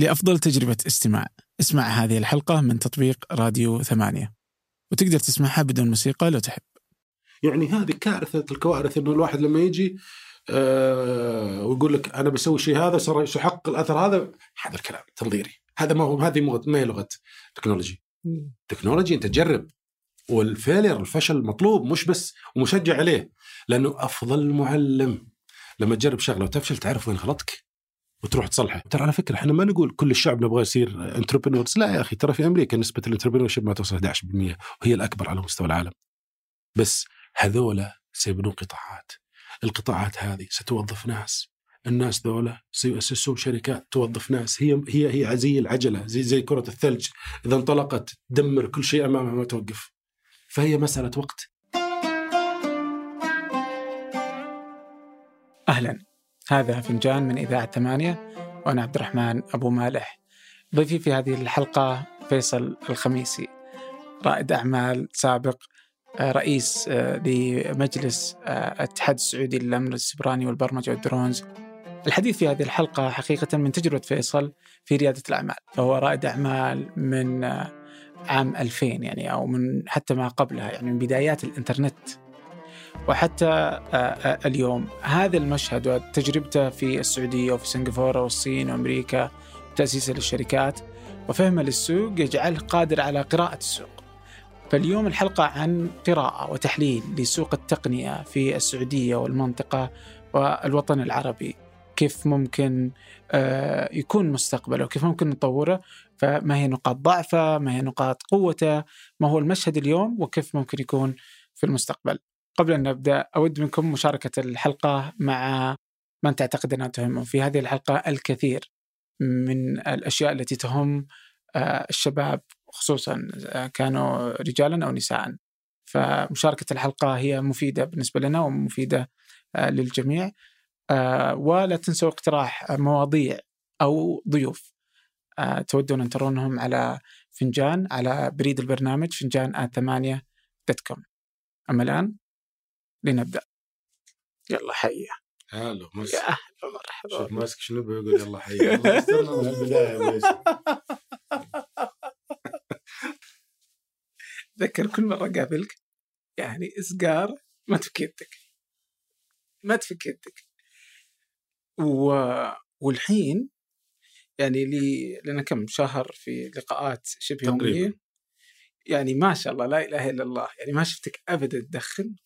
لأفضل تجربة استماع. اسمع هذه الحلقة من تطبيق راديو ثمانية. وتقدر تسمعها بدون موسيقى لو تحب. يعني هذه كارثة الكوارث إنه الواحد لما يجي آه ويقول لك أنا بسوي شيء هذا صار سيحقق الأثر هذا هذا الكلام تنظيري. هذا ما هو هذه ما هي لغة technology. technology أنت تجرب وال failure الفشل مطلوب مش بس ومشجع عليه لأنه أفضل معلم. لما تجرب شغلة وتفشل تعرف وين غلطك. وتروح تصلحه. ترى على فكرة إحنا ما نقول كل الشعب نبغى يصير entrepreneurs لا يا أخي ترى في أمريكا نسبة ال entrepreneur ما توصل 11% وهي الأكبر على مستوى العالم. بس هذولا سيبنون قطاعات. القطاعات هذه ستوظف ناس. الناس ذولا سيؤسسون شركات توظف ناس. هي هي هي زي العجلة زي زي كرة الثلج. إذا انطلقت تدمر كل شيء امامها ما توقف. فهي مسألة وقت. أهلا. هذا فنجان من إذاعة ثمانية وأنا عبد الرحمن أبو مالح. ضيفي في هذه الحلقة فيصل الخميسي رائد أعمال سابق آه، رئيس آه، لمجلس آه، الاتحاد السعودي للأمن السبراني والبرمجة والدرونز. الحديث في هذه الحلقة حقيقة من تجربة فيصل في ريادة الأعمال فهو رائد أعمال من عام 2000 يعني أو من حتى ما قبلها يعني من بدايات الإنترنت. وحتى آه، آه، اليوم. هذا المشهد وتجربته في السعودية وفي سنغافورة والصين وأمريكا تأسيسه للشركات وفهمه للسوق يجعله قادر على قراءة السوق. فاليوم الحلقة عن قراءة وتحليل لسوق التقنية في السعودية والمنطقة والوطن العربي. كيف ممكن آه، يكون مستقبله؟ وكيف ممكن نطوره؟ فما هي نقاط ضعفه؟ ما هي نقاط قوته؟ ما هو المشهد اليوم؟ وكيف ممكن يكون في المستقبل؟ قبل أن نبدأ أود منكم مشاركة الحلقة مع من تعتقد أنها تهمهم في هذه الحلقة الكثير من الأشياء التي تهم آه، الشباب خصوصا آه، كانوا رجالا أو نساء. فمشاركة الحلقة هي مفيدة بالنسبة لنا ومفيدة آه، للجميع. ولا تنسوا اقتراح مواضيع أو ضيوف. تودون أن ترونهم على فنجان على بريد البرنامج فنجان at ثمانية dot com. أما الآن لنبدأ. يلا حيا هلا يا أهلا ومرحبا شوف ماسك شنو يقول يلا حي. الله يسترنا من البداية. اتذكر كل مرة قابلك. يعني اسقار ما تفك يدك ما تفك يدك و... والحين يعني لي لنا كم شهر في لقاءات شبه. يومية. يعني ما شاء الله لا إله إلا الله. يعني ما شفتك ابدا تدخن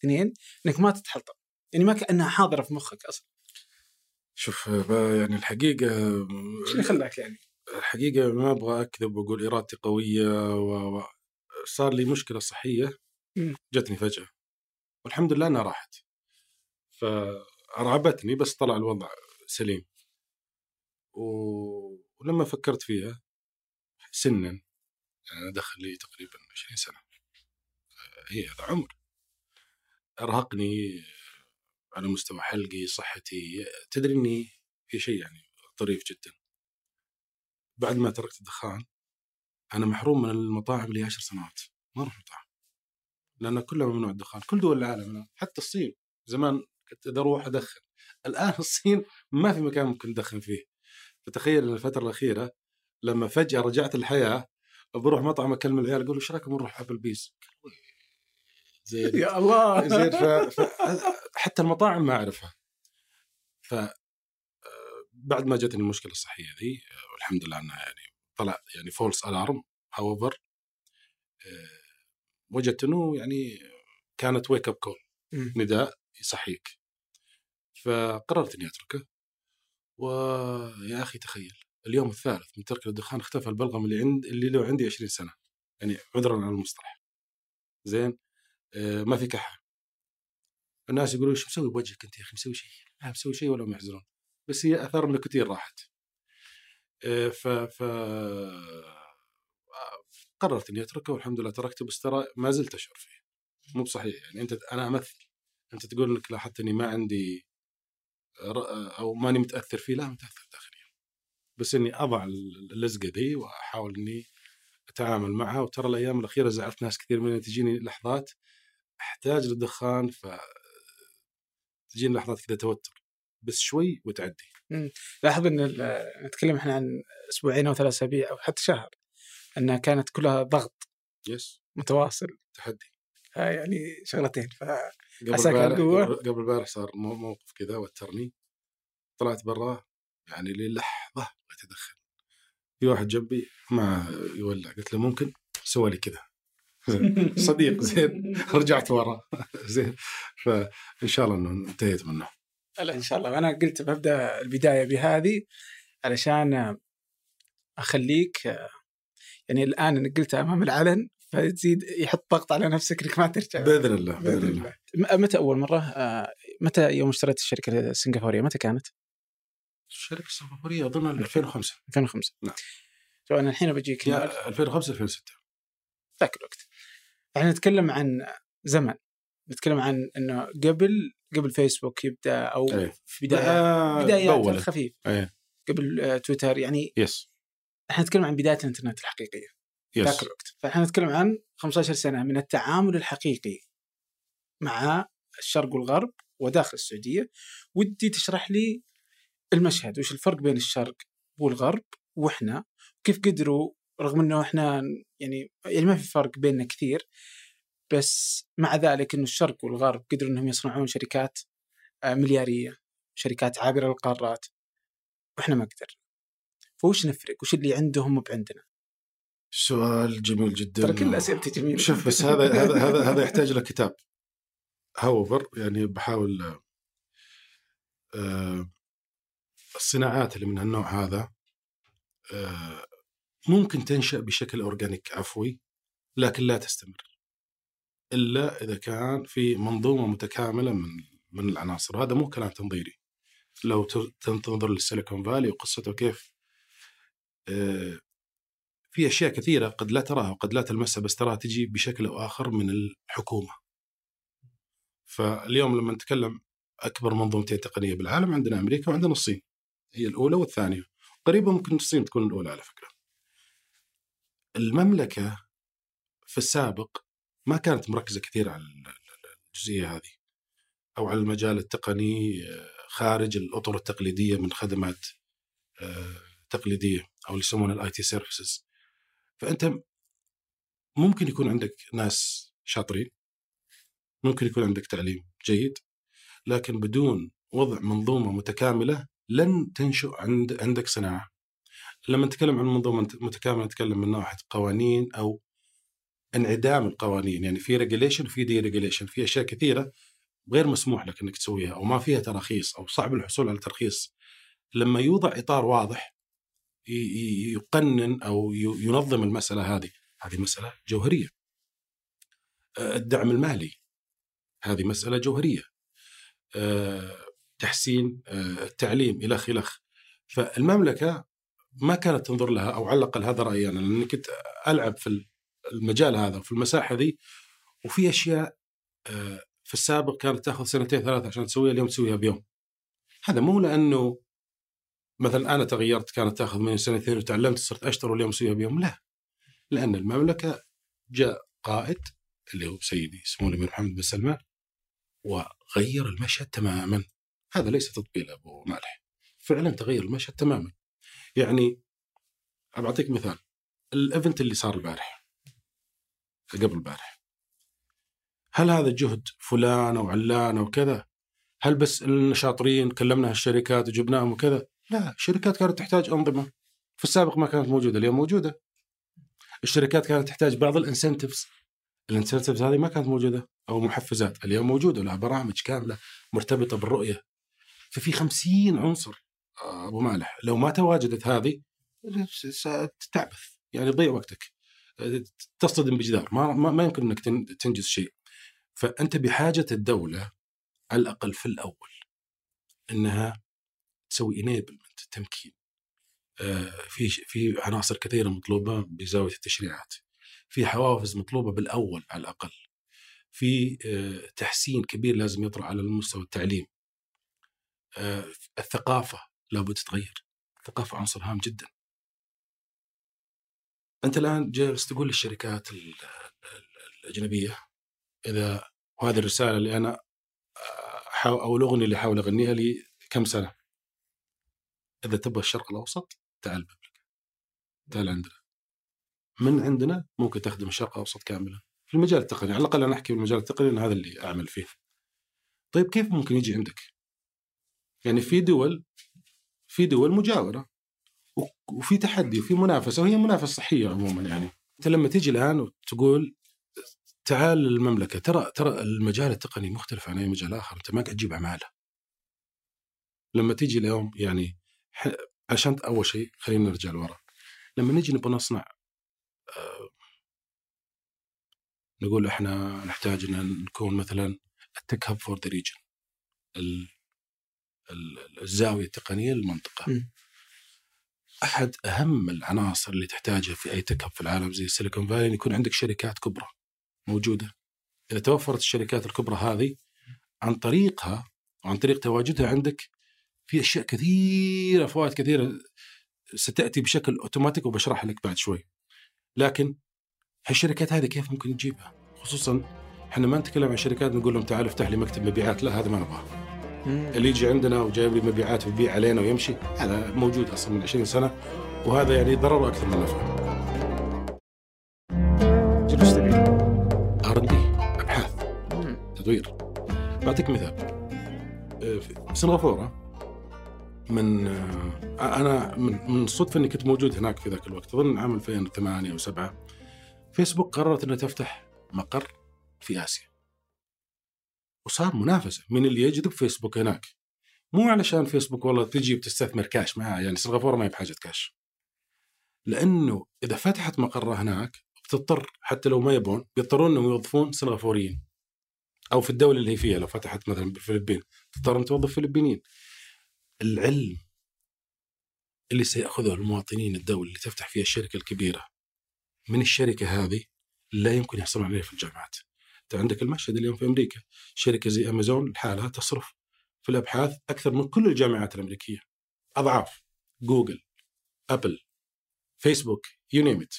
واثنين إنك ما تتحلطم. يعني ما كأنها حاضرة في مخك أصلا. شوف يعني الحقيقة إيش اللي خلاك يعني؟ الحقيقة ما أبغى أكذب وأقول إرادتي قوية و... و... صار لي مشكلة صحية. جتني فجأة. والحمد لله إنها راحت. فرعبتني بس طلع الوضع سليم. و... ولما فكرت فيها سنا يعني أنا دخل لي تقريبا 20 سنة. هي هذا عمر. ارهقني على مستوى حلقي صحتي تدري إني في شيء يعني طريف جدا. بعد ما تركت الدخان أنا محروم من المطاعم لي عشر سنوات ما أروح مطاعم. لأن كلها ممنوع الدخان كل دول العالم حتى الصين. زمان كنت إذا أروح أدخن. الآن الصين ما في مكان ممكن تدخن فيه. فتخيل ان الفترة الأخيرة لما فجأة رجعت الحياة بروح مطعم اكلم العيال أقول إيش رأيكم نروح Applebee's؟ زين. يا الله. زين ف... ف... حتى المطاعم ما أعرفها. ف آه، بعد ما جتني المشكلة الصحية ذي آه، والحمد لله إنها يعني طلع يعني false alarm however وجدت إنه يعني كانت wake up call. نداء يصحيك فقررت إني أتركه. ويا أخي تخيل اليوم الثالث من ترك الدخان اختفى البلغم اللي عند اللي له عندي 20 سنة. يعني عذرا على المصطلح. زين؟ ما في كحة. الناس يقولون شو مسوي بوجهك أنت يا أخي؟ مسوي شيء. لا مسوي شيء ولا يحزنون بس هي أثار النيكوتين راحت. آه ف ف آه، قررت إني أتركه والحمد لله تركته بس ترى ما زلت أشعر فيه. مو بصحيح يعني. أنت أنا أمثل. أنت تقول إنك لاحظت إني ما عندي أو ماني متأثر فيه. لا متأثر داخليا. بس إني أضع اللزقة ذي وأحاول إني أتعامل معها. وترى الأيام الأخيرة زعلت ناس كثير منها تجيني لحظات أحتاج للدخان ف تجيني لحظات كذا توتر. بس شوي وتعدي. لاحظ إن نتكلم إحنا عن أسبوعين أو ثلاث أسابيع أو حتى شهر إنها كانت كلها ضغط يس. متواصل. تحدي. آه يعني شغلتين ف قبل القوة. قبل- البارح صار مو- موقف كذا وترني. طلعت برا يعني للحظة اتدخل في واحد جنبي ما يولع. قلت له ممكن؟ سوى لي كذا صديق زين. رجعت ورا. زين. فإن شاء الله إنه انتهيت منه. لا إن شاء الله. وأنا قلت ببدأ البداية بهذه علشان أخليك يعني الآن إنك قلتها أمام العلن فتزيد يحط ضغط على نفسك إنك ما ترجع. بإذن الله بإذن الله. متى أول مرة؟ آه، متى يوم اشتريت الشركة السنغافورية؟ متى كانت؟ الشركة السنغافورية أظن 2005 2005 نعم. أنا الحين بجيك يا 2005 2006 ذاك الوقت. إحنا نتكلم عن زمن. نتكلم عن إنه قبل قبل فيسبوك يبدأ أو إيه. في بدايه بدايات. خفيف إيه. قبل آه، تويتر يعني yes إحنا نتكلم عن بداية الإنترنت الحقيقية. ذاك yes الوقت. فإحنا نتكلم عن 15 سنة من التعامل الحقيقي مع الشرق والغرب وداخل السعودية. ودي تشرح لي المشهد وش الفرق بين الشرق والغرب وإحنا كيف قدروا رغم إنه إحنا يعني يعني ما في فرق بيننا كثير بس مع ذلك إنه الشرق والغرب قدروا إنهم يصنعون شركات آه، مليارية شركات عابرة للقارات وإحنا ما قدرنا. فوش نفرق؟ وش اللي عندهم مو بعندنا؟ سؤال جميل جدا. ترى كل أسئلتي جميلة. شوف بس هذا هذا هذا هذا يحتاج له كتاب. هاوفر يعني بحاول آه، الصناعات اللي من النوع هذا آه، ممكن تنشأ بشكل أورجانيك عفوي لكن لا تستمر إلا إذا كان في منظومة متكاملة من من العناصر هذا مو كلام تنظيري لو تنظر للسيليكون فالي وقصته كيف آه، في أشياء كثيرة قد لا تراها وقد لا تلمسها بس تراها تجي بشكل أو آخر من الحكومة. فاليوم لما نتكلم أكبر منظومتين تقنية بالعالم عندنا أمريكا وعندنا الصين. هي الأولى والثانية. قريبا ممكن الصين تكون الأولى على فكرة. المملكة في السابق ما كانت مركزة كثير على ال- ال- الجزئية هذه أو على المجال التقني آه، خارج الأطر التقليدية من خدمات آه، تقليدية أو اللي يسمونها ال IT services. فأنت ممكن يكون عندك ناس شاطرين ممكن يكون عندك تعليم جيد لكن بدون وضع منظومة متكاملة لن تنشئ عند عندك صناعة. لما نتكلم عن منظومة متكاملة نتكلم من ناحية قوانين أو انعدام القوانين. يعني في regulation وفي deregulation في أشياء كثيرة غير مسموح لك إنك تسويها أو ما فيها تراخيص أو صعب الحصول على ترخيص. لما يوضع إطار واضح يقنن أو ينظم المسألة هذه هذه مسألة جوهرية. آه، الدعم المالي هذه مسألة جوهرية. آه، تحسين آه، التعليم إلى خلخ فالمملكة ما كانت تنظر لها أو على الاقل هذا رأيي أنا لأني كنت ألعب في المجال هذا وفي المساحة ذي وفي أشياء آه، في السابق كانت تأخذ سنتين ثلاث عشان تسويها اليوم تسويها بيوم. هذا مو لأنه مثلا أنا تغيرت كانت تأخذ مني سنتين وتعلمت صرت اشطر واليوم أسويها بيوم لا. لأن المملكة جاء قائد اللي هو سيدي سمو الأمير محمد بن سلمان وغير المشهد تماما. هذا ليس تطبيل أبو مالح. فعلا تغير المشهد تماما. يعني أنا بعطيك مثال. الإيفنت اللي صار البارح قبل البارح. هل هذا جهد فلان أو علان أو كذا؟ هل بس إننا شاطرين كلمنا الشركات وجبناهم وكذا؟ لا الشركات كانت تحتاج أنظمة. في السابق ما كانت موجودة اليوم موجودة. الشركات كانت تحتاج بعض الانسنتفز الانسنتفز هذه ما كانت موجودة أو محفزات. اليوم موجودة لها برامج كاملة مرتبطة بالرؤية. ففي خمسين عنصر أبو مالح لو ما تواجدت هذه ستعبث يعني تضيع وقتك. تصطدم بجدار ما, ما, يمكن إنك تن- تنجز شيء. فأنت بحاجة الدولة على الأقل في الأول إنها تسوي انيبلمنت تمكين. آه، في في عناصر كثيرة مطلوبة بزاوية التشريعات. في حوافز مطلوبة بالأول على الأقل. في آه، تحسين كبير لازم يطرأ على المستوى التعليم. آه، الثقافة لابد تتغير. الثقافه عنصر هام جدا. أنت الآن جالس تقول للشركات ال- ال- الأجنبية إذا وهذه الرسالة اللي حاو- أو الأغنية اللي أحاول أغنيها لي كم سنة؟ إذا تبغى الشرق الأوسط تعال المملكه تعال عندنا. من عندنا ممكن تخدم الشرق الأوسط كاملا؟ في المجال التقني على الأقل أنا أحكي بالمجال التقني لأن هذا اللي أعمل فيه. طيب كيف ممكن يجي عندك؟ يعني في دول في دول مجاورة. وفي تحدي وفي منافسة وهي منافسة صحية عموما يعني. أنت لما تيجي الآن وتقول تعال للمملكة ترى ترى المجال التقني مختلف عن أي مجال آخر أنت ما قاعد تجيب عماله لما تيجي اليوم يعني عشان أول شيء خلينا نرجع لورا. لما نجي نبغى نصنع آه، نقول إحنا نحتاج إن نكون مثلا ال tech hub for the region الزاوية التقنية للمنطقة. م. أحد أهم العناصر اللي تحتاجها في أي tech في العالم زي ال Silicon Valley إن يكون عندك شركات كبرى موجودة. إذا توفرت الشركات الكبرى هذه عن طريقها وعن طريق تواجدها عندك في أشياء كثيرة فوائد كثيرة ستأتي بشكل أوتوماتيك وبشرح لك بعد شوي. لكن هالشركات هذه كيف ممكن تجيبها خصوصا إحنا ما نتكلم عن شركات نقول لهم تعال افتح لي مكتب مبيعات لا هذا ما نبغاه. اللي يجي عندنا وجايب لي مبيعات ويبيع علينا ويمشي هذا موجود أصلا من 20 سنة وهذا يعني ضرر أكثر من نفع. جلوس تبي؟ آر دي أبحاث تطوير بعطيك مثال في سنغافورة من أنا من من الصدفه إني كنت موجود هناك في ذاك الوقت اظن عام 2008 أو 7 فيسبوك قررت إنها تفتح مقر في آسيا وصار منافسة من اللي يجذب فيسبوك هناك. مو علشان فيسبوك والله تجي بتستثمر كاش معها يعني سنغافورة ما هي بحاجة كاش. لأنه إذا فتحت مقرها هناك بتضطر حتى لو ما يبون بيضطرون إنهم يوظفون سنغافوريين. أو في الدولة اللي هي فيها لو فتحت مثلا بالفلبين تضطر ان توظف فلبينيين. العلم اللي سيأخذه المواطنين الدولة اللي تفتح فيها الشركة الكبيرة من الشركة هذه لا يمكن يحصلون عليه في الجامعات. انت عندك المشهد اليوم في أمريكا. شركة زي أمازون لحالها تصرف في الأبحاث أكثر من كل الجامعات الأمريكية. أضعاف. جوجل أبل فيسبوك you name it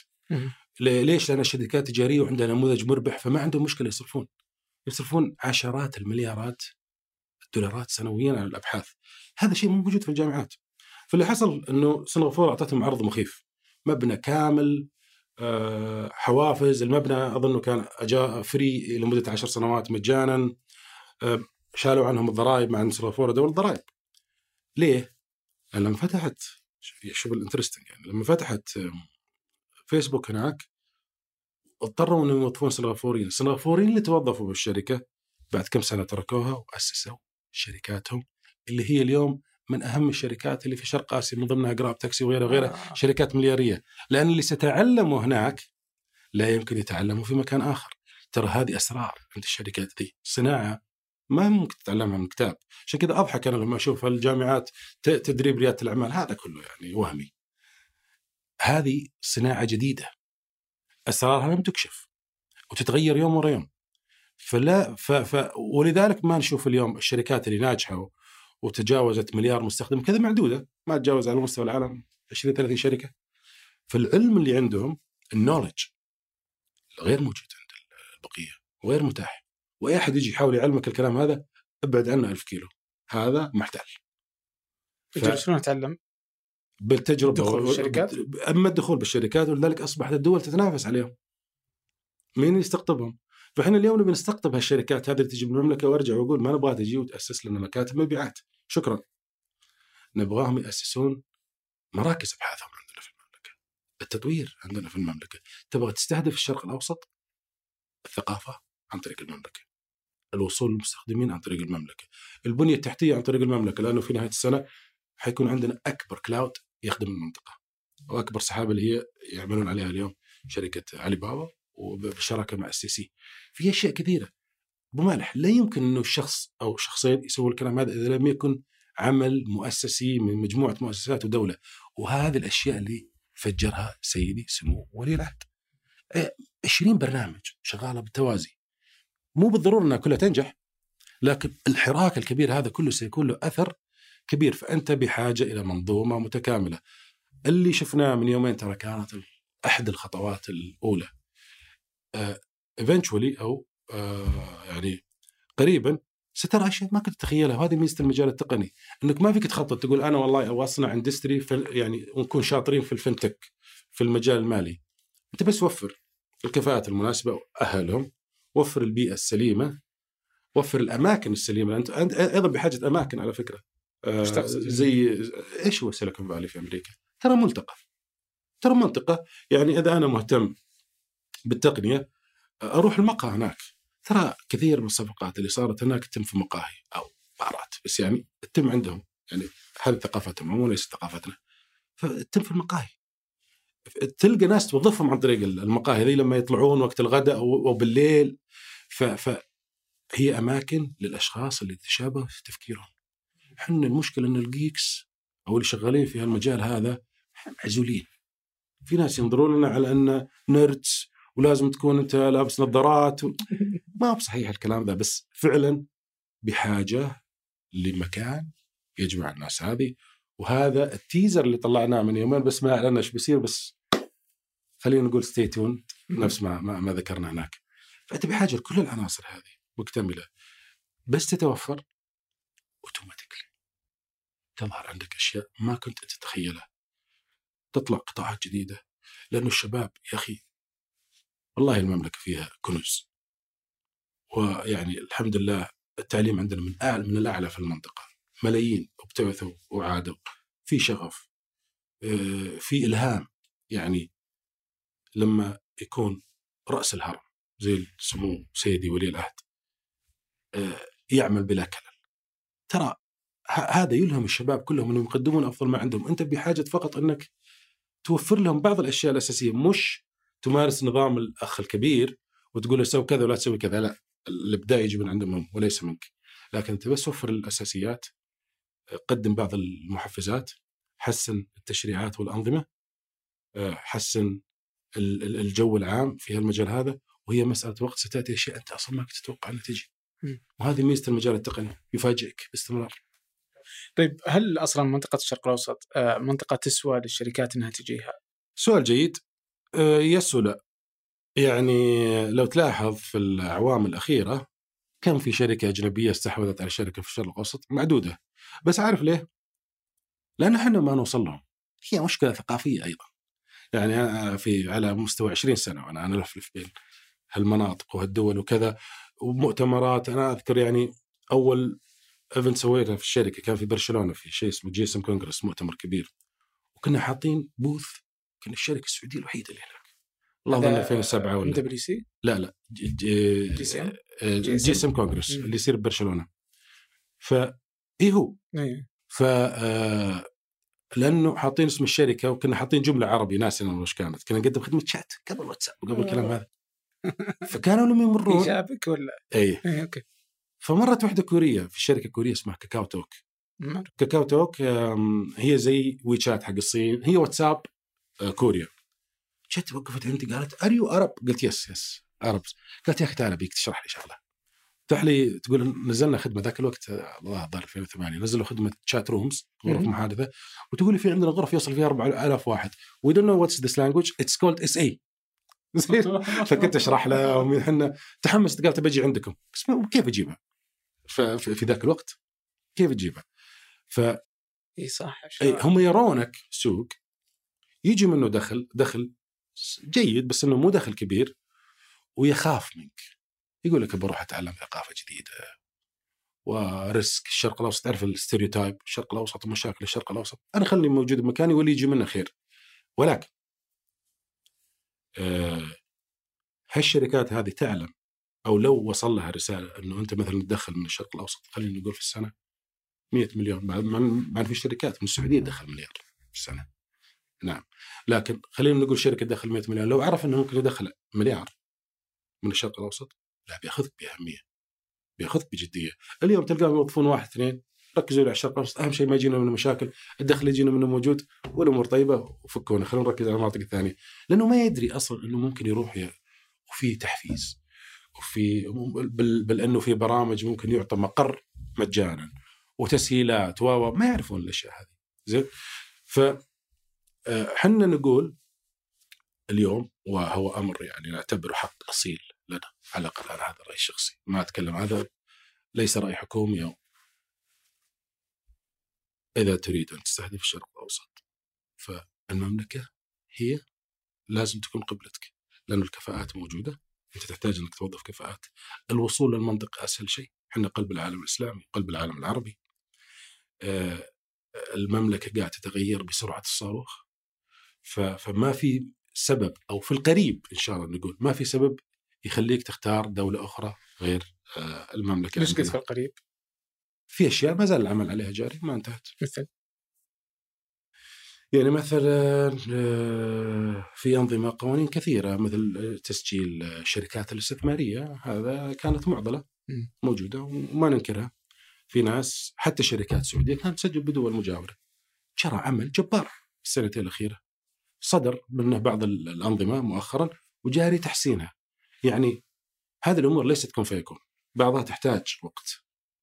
ليش؟ لأن الشركات تجارية وعندها نموذج مربح فما عندهم مشكلة يصرفون. يصرفون عشرات المليارات الدولارات سنويا على الأبحاث. هذا شيء مو موجود في الجامعات. فاللي حصل إنه سنغافورة أعطتهم عرض مخيف. مبنى كامل حوافز. المبنى أظنه كان أجار free لمدة عشر سنوات مجانا. آه، شالوا عنهم الضرائب مع ان سنغافوره دوله ضرائب. ليه؟ لما فتحت شوف ال interesting يعني. لما فتحت فيسبوك هناك اضطروا إنهم يوظفون سنغافوريين، السنغافوريين اللي توظفوا بالشركة بعد كم سنة تركوها وأسسوا شركاتهم اللي هي اليوم من أهم الشركات اللي في شرق آسيا من ضمنها جراب تاكسي وغيرها وغيرها آه. شركات مليارية. لأن اللي سيتعلموا هناك لا يمكن يتعلموا في مكان آخر. ترى هذه أسرار عند الشركات ذي صناعة ما ممكن تتعلمها من كتاب. عشان كذا أضحك أنا لما أشوف الجامعات تدريب ريادة الأعمال هذا كله يعني وهمي. هذه صناعة جديدة. أسرارها لم تكشف وتتغير يوم ورا يوم. فلا ف ف ولذلك ما نشوف اليوم الشركات اللي ناجحة وتجاوزت مليار مستخدم كذا معدودة ما تجاوز على مستوى العالم 20 30 شركة فالعلم اللي عندهم النولج غير موجود عند البقية وغير متاح وأي أحد يجي يحاول يعلمك الكلام هذا أبعد عنه ألف كيلو هذا محتال ف... شلون اتعلم؟ بالتجربة الدخول بالشركات؟ أما الدخول بالشركات ولذلك أصبحت الدول تتنافس عليهم مين يستقطبهم؟ فإحنا اليوم نبي نستقطب هالشركات هذه اللي تجي من المملكة وأرجع وأقول ما نبغاها تجي وتأسس لنا مكاتب مبيعات. شكرا. نبغاهم يأسسون مراكز أبحاثهم عندنا في المملكة. التطوير عندنا في المملكة. تبغى تستهدف الشرق الأوسط؟ الثقافة عن طريق المملكة. الوصول للمستخدمين عن طريق المملكة. البنية التحتية عن طريق المملكة لأنه في نهاية السنة حيكون عندنا أكبر cloud يخدم المنطقة. وأكبر سحابة اللي هي يعملون عليها اليوم شركة علي بابا. وبالشراكه مع ال STC. في أشياء كثيرة. أبو مالح لا يمكن أنه شخص أو شخصين يسووا الكلام هذا إذا لم يكن عمل مؤسسي من مجموعة مؤسسات ودولة. وهذه الأشياء اللي فجرها سيدي سمو ولي العهد. 20 برنامج شغالة بالتوازي. مو بالضرورة إنها كلها تنجح لكن الحراك الكبير هذا كله سيكون له أثر كبير. فأنت بحاجة إلى منظومة متكاملة. اللي شفناه من يومين ترى كانت أحد الخطوات الأولى. eventually أو آه، يعني قريبا سترى أشياء ما كنت تتخيلها. وهذه ميزة المجال التقني إنك ما فيك تخطط تقول أنا والله أبغى أصنع industry يعني ونكون شاطرين في ال fintech في المجال المالي. أنت بس وفر الكفاءات المناسبة وأهلهم وفر البيئة السليمة وفر الأماكن السليمة. أنت أيضا بحاجة أماكن على فكرة. آه تقصد؟ زي إيش هو سيليكون فالي في أمريكا؟ ترى ملتقى ترى منطقة يعني إذا أنا مهتم بالتقنية أروح المقهى هناك. ترى كثير من الصفقات اللي صارت هناك تتم في مقاهي أو بارات بس يعني تتم عندهم. يعني هذه ثقافتهم هم وليست ثقافتنا. فتتم في المقاهي. تلقى ناس توظفهم عن طريق المقاهي ذي لما يطلعون وقت الغداء أو أو بالليل ف, ف هي أماكن للأشخاص اللي تشابه في تفكيرهم. إحنا المشكلة إن ال geeks أو اللي شغالين في هالمجال هذا معزولين. في ناس ينظرون لنا على أن nerds ولازم تكون أنت لابس نظارات. و... ما بصحيح الكلام ذا بس فعلا بحاجة لمكان يجمع الناس هذه. وهذا ال teaser اللي طلعناه من يومين بس ما اعلنا إيش بيصير بس خلينا نقول stay tuned نفس ما ما, ما ذكرنا هناك. فأنت بحاجة لكل العناصر هذه مكتملة. بس تتوفر automatically تظهر عندك أشياء ما كنت تتخيلها. تطلع قطاعات جديدة. لأنه الشباب يا أخي والله المملكة فيها كنوز. ويعني الحمد لله التعليم عندنا من اعلى من الأعلى في المنطقة. ملايين ابتعثوا وعادوا. في شغف. آه، في إلهام. يعني لما يكون رأس الهرم زي سمو سيدي ولي العهد آه، يعمل بلا كلل. ترى هذا يلهم الشباب كلهم إنهم يقدمون أفضل ما عندهم. أنت بحاجة فقط إنك توفر لهم بعض الأشياء الأساسية مش تمارس نظام الأخ الكبير وتقول له سوي كذا ولا تسوي كذا. لا الإبداع يجي من عندهم هم وليس منك. لكن انت بس وفر الأساسيات قدم بعض المحفزات حسن التشريعات والأنظمة آه، حسن ال- ال- الجو العام في هالمجال هذا وهي مسألة وقت ستأتي أشياء أنت أصلا ما كنت تتوقع انها تجي. وهذه ميزة المجال التقني يفاجئك باستمرار. طيب هل أصلا منطقة الشرق الأوسط آه، منطقة تسوى للشركات إنها تجيها؟ سؤال جيد. يس ولا. يعني لو تلاحظ في الأعوام الأخيرة كم في شركة أجنبية استحوذت على شركة في الشرق الأوسط معدودة. بس عارف ليه؟ لأن إحنا ما نوصل لهم. هي مشكلة ثقافية أيضا. يعني أنا في على مستوى 20 سنة وأنا أنا الفلف بين هالمناطق وهالدول وكذا. ومؤتمرات أنا أذكر يعني أول event سويته في الشركة كان في برشلونة في شيء اسمه GSM Congress مؤتمر كبير. وكنا حاطين booth كنا الشركة السعودية الوحيدة اللي هناك. الله ظن 2007 ولا WC؟ لا لا GCM؟ GSM. Congress. اللي يصير ببرشلونه ف اي هو؟ إيه. ف آه، لأنه حاطين اسم الشركة وكنا حاطين جملة عربي ناسي وش كانت. كنا نقدم خدمة شات قبل واتساب وقبل الكلام هذا. فكانوا لما يمرون. ايجابك ولا؟ اي إيه okay. فمرت واحدة كورية في شركة كورية اسمها KakaoTalk. KakaoTalk هي زي WeChat حق الصين. هي واتساب. آه، كوريا. جت وقفت عندي قالت are you Arab قلت yes yes Arab قالت يا أخي تعال ابيك تشرح لي شغلة. تفتح لي تقول نزلنا خدمة ذاك الوقت الله الظاهر 2008 نزلوا خدمة chat rooms غرف. محادثة وتقول لي في عندنا غرف يصل فيها 4000 واحد. we don't know what's this language it's called SA فكنت أشرح لهم إحنا تحمست قالت بجي عندكم. بس كيف أجيبها؟ في ذاك الوقت كيف تجيبها؟ ف إي صح هم يرونك سوق يجي منه دخل دخل جيد بس إنه مو دخل كبير ويخاف منك. يقول لك بروح أتعلم ثقافة جديدة و risk الشرق الأوسط تعرف ال stereotype الشرق الأوسط ومشاكل الشرق الأوسط. أنا خلني موجود بمكاني واللي يجي منه خير. ولكن آه هالشركات هذه تعلم أو لو وصل لها رسالة إنه أنت مثلا تدخل من الشرق الأوسط خلينا نقول في السنة 100 مليون بعد بعد في شركات من السعودية تدخل مليار في السنة. نعم. لكن خلينا نقول شركة تدخل 100 مليون لو عرف إنه ممكن يدخل مليار من الشرق الأوسط لا بياخذك بأهمية بياخذك بجدية. اليوم تلقاهم يوظفون واحد اثنين ركزوا على الشرق الأوسط أهم شيء ما يجينا منه مشاكل الدخل يجينا منه موجود والأمور طيبة وفكونا. خلينا نركز على المناطق الثانية. لأنه ما يدري أصلا إنه ممكن يروح. وفي تحفيز وفي بل, بل إنه في برامج ممكن يعطى مقر مجانا وتسهيلات و ما يعرفون الأشياء هذه. زين؟ ف حنا نقول اليوم وهو أمر يعني نعتبره حق أصيل لنا على الاقل أنا هذا رايي الشخصي. ما أتكلم هذا ليس رأي حكومي أو إذا تريد أن تستهدف الشرق الأوسط فالمملكة هي لازم تكون قبلتك لأن الكفاءات موجودة. أنت تحتاج أنك توظف كفاءات. الوصول للمنطقة أسهل شيء. إحنا قلب العالم الإسلامي قلب العالم العربي. آه، المملكة قاعدة تتغير بسرعة الصاروخ. فما في سبب أو في القريب إن شاء الله نقول ما في سبب يخليك تختار دولة أخرى غير آه، المملكة ليش قلت في القريب؟ في أشياء ما زال العمل عليها جاري ما انتهت. مثل؟ يعني مثلا آه، في أنظمة قوانين كثيرة مثل تسجيل الشركات الاستثمارية هذا كانت معضلة موجودة وما ننكرها. في ناس حتى شركات سعودية كانت تسجل بدول مجاورة. جرى عمل جبار في السنتين الأخيرة. صدر منه بعض الأنظمة مؤخرا وجاري تحسينها. يعني هذه الأمور ليست كن فيكون. بعضها تحتاج وقت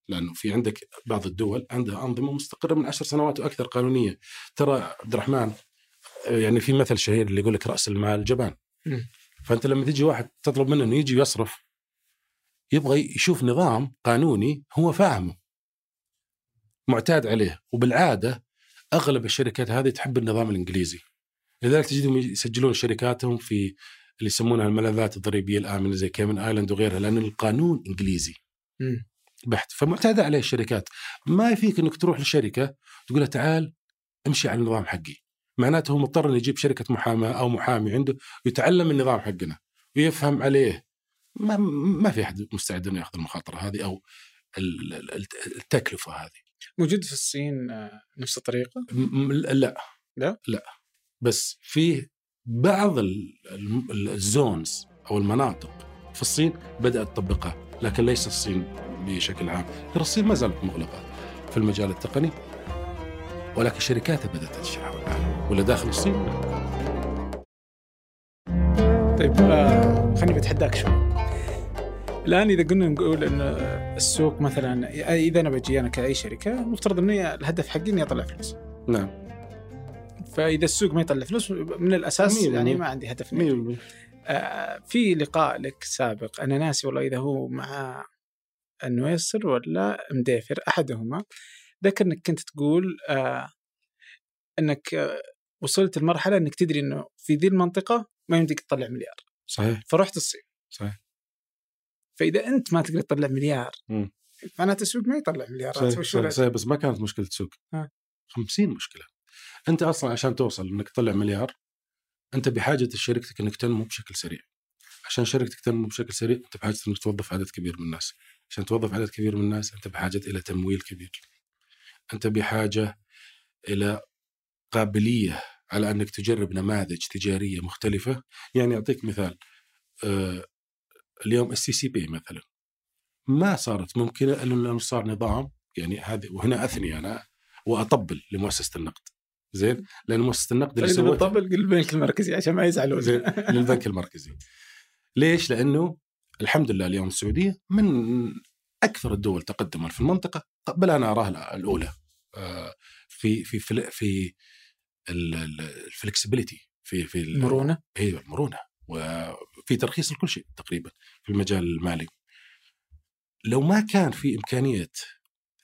لأنه في عندك بعض الدول عندها أنظمة مستقرة من عشر سنوات وأكثر قانونية. ترى عبد الرحمن يعني في مثل شهير اللي يقول لك رأس المال جبان. فأنت لما تجي واحد تطلب منه إنه يجي يصرف يبغى يشوف نظام قانوني هو فاهمه معتاد عليه. وبالعادة أغلب الشركات هذه تحب النظام الإنجليزي. لذلك تجدهم يسجلون شركاتهم في اللي يسمونها الملاذات الضريبية الآمنة زي كيمن آيلاند وغيرها لأن القانون إنجليزي. م. بحت. فمعتادة عليه الشركات. ما يفيك إنك تروح لشركة تقول له تعال امشي على النظام حقي. معناته هو مضطر إنه يجيب شركة محاماة أو محامي عنده ويتعلم النظام حقنا ويفهم عليه. ما ما في أحد مستعد إنه يأخذ المخاطرة هذه أو التكلفة هذه. موجود في الصين آه، نفس الطريقة؟ لا. لا؟ لا. بس في بعض الزونز أو المناطق في الصين بدأت تطبقها لكن ليس الصين بشكل عام ترى الصين ما زالت مغلقة في المجال التقني ولكن شركاتها بدأت تنتشر حول العالم ولا داخل الصين طيب آه خليني بتحداك شوي الآن إذا قلنا نقول إن السوق مثلا إذا أنا بجي أنا كأي شركة المفترض اني الهدف حقي إني أطلع فلوس. نعم. فإذا السوق ما يطلع فلوس من الأساس يعني ما عندي هدف آه في لقاء لك سابق. أنا ناسي والله إذا هو مع النويسر ولا مديفر أحدهما. ذكر إنك كنت تقول آه إنك آه وصلت لمرحلة إنك تدري إنه في ذي المنطقة ما يمديك تطلع مليار. صحيح. فرحت الصين صحيح. فإذا أنت ما تقدر تطلع مليار معناته السوق ما يطلع مليارات. صحيح, صحيح, صحيح بس ما كانت مشكلة سوق 50 مشكلة. أنت أصلا عشان توصل إنك تطلع مليار أنت بحاجة شركتك إنك تنمو بشكل سريع. عشان شركتك تنمو بشكل سريع أنت بحاجة إنك توظف عدد كبير من الناس. عشان توظف عدد كبير من الناس أنت بحاجة إلى تمويل كبير. أنت بحاجة إلى قابلية على إنك تجرب نماذج تجارية مختلفة. يعني أعطيك مثال آه اليوم ال STC Pay مثلا. ما صارت ممكنة إلا لأنه صار نظام يعني هذه وهنا أثني أنا وأطبل لمؤسسة النقد. زين؟ لأن مؤسسة النقد اللي سوت طبل للبنك المركزي عشان ما يزعلون. زين للبنك المركزي. ليش؟ لأنه الحمد لله اليوم السعودية من أكثر الدول تقدما في المنطقة بل أنا أراها الأولى. آه، في في في, في ال flexibility في في المرونه أيوه المرونه وفي ترخيص لكل شيء تقريبا في المجال المالي. لو ما كان في إمكانية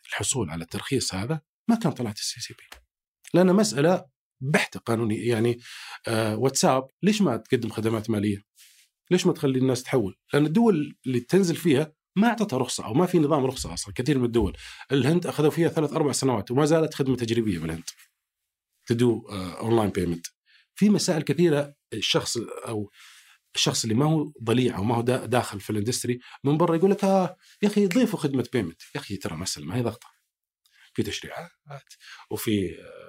الحصول على الترخيص هذا ما كان طلعت ال STC Pay. لأن مسألة بحتة قانونية. يعني آه واتساب ليش ما تقدم خدمات مالية؟ ليش ما تخلي الناس تحول؟ لأن الدول اللي تنزل فيها ما أعطتها رخصة أو ما في نظام رخصة أصلا كثير من الدول. الهند أخذوا فيها ثلاث أربع سنوات وما زالت خدمة تجريبية بالهند to do online payment في مسائل كثيرة الشخص أو الشخص اللي ما هو ضليع أو ما هو داخل في ال industry من برا يقول لك آه يا أخي ضيفوا خدمة payment يا أخي ترى مسألة ما هي ضغطة. في تشريعات وفي آه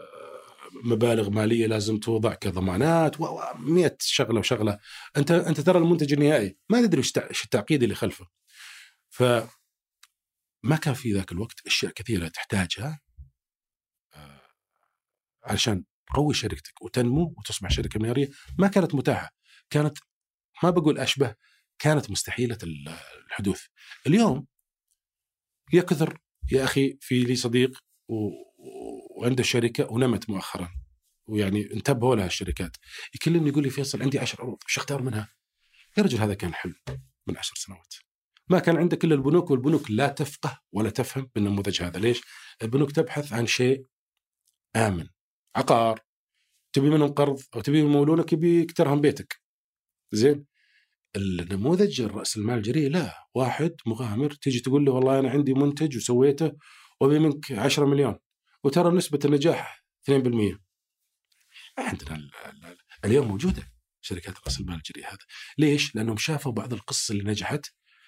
مبالغ مالية لازم توضع كضمانات و100 شغلة وشغلة. انت أنت ترى المنتج النهائي. ما تدري إيش التعقيد اللي خلفه. ف ما كان في ذاك الوقت أشياء كثيرة تحتاجها آه، عشان تقوي شركتك وتنمو وتصبح شركة معياريه ما كانت متاحة. كانت ما بقول أشبه كانت مستحيلة الحدوث. اليوم يا كثر يا أخي في لي صديق. وعنده شركه ونمت مؤخرا. ويعني انتبهوا لها الشركات. يكلمني يقول لي فيصل عندي 10 عروض وش أختار منها؟ يا رجل هذا كان حلم من عشر سنوات. ما كان عندك إلا البنوك والبنوك لا تفقه ولا تفهم بالنموذج هذا. ليش؟ البنوك تبحث عن شيء آمن عقار. تبي منهم قرض أو تبي يمولونك يبيك ترهم بيتك. زين؟ النموذج الرأس المال الجريء لا. واحد مغامر تيجي تقول له والله أنا عندي منتج وسويته وأبي منك 10 مليون. وترى نسبة النجاح 2% عندنا ال- ال- اليوم موجودة شركات رأس المال الجريء هذا ليش؟ لأنهم شافوا بعض القصص اللي نجحت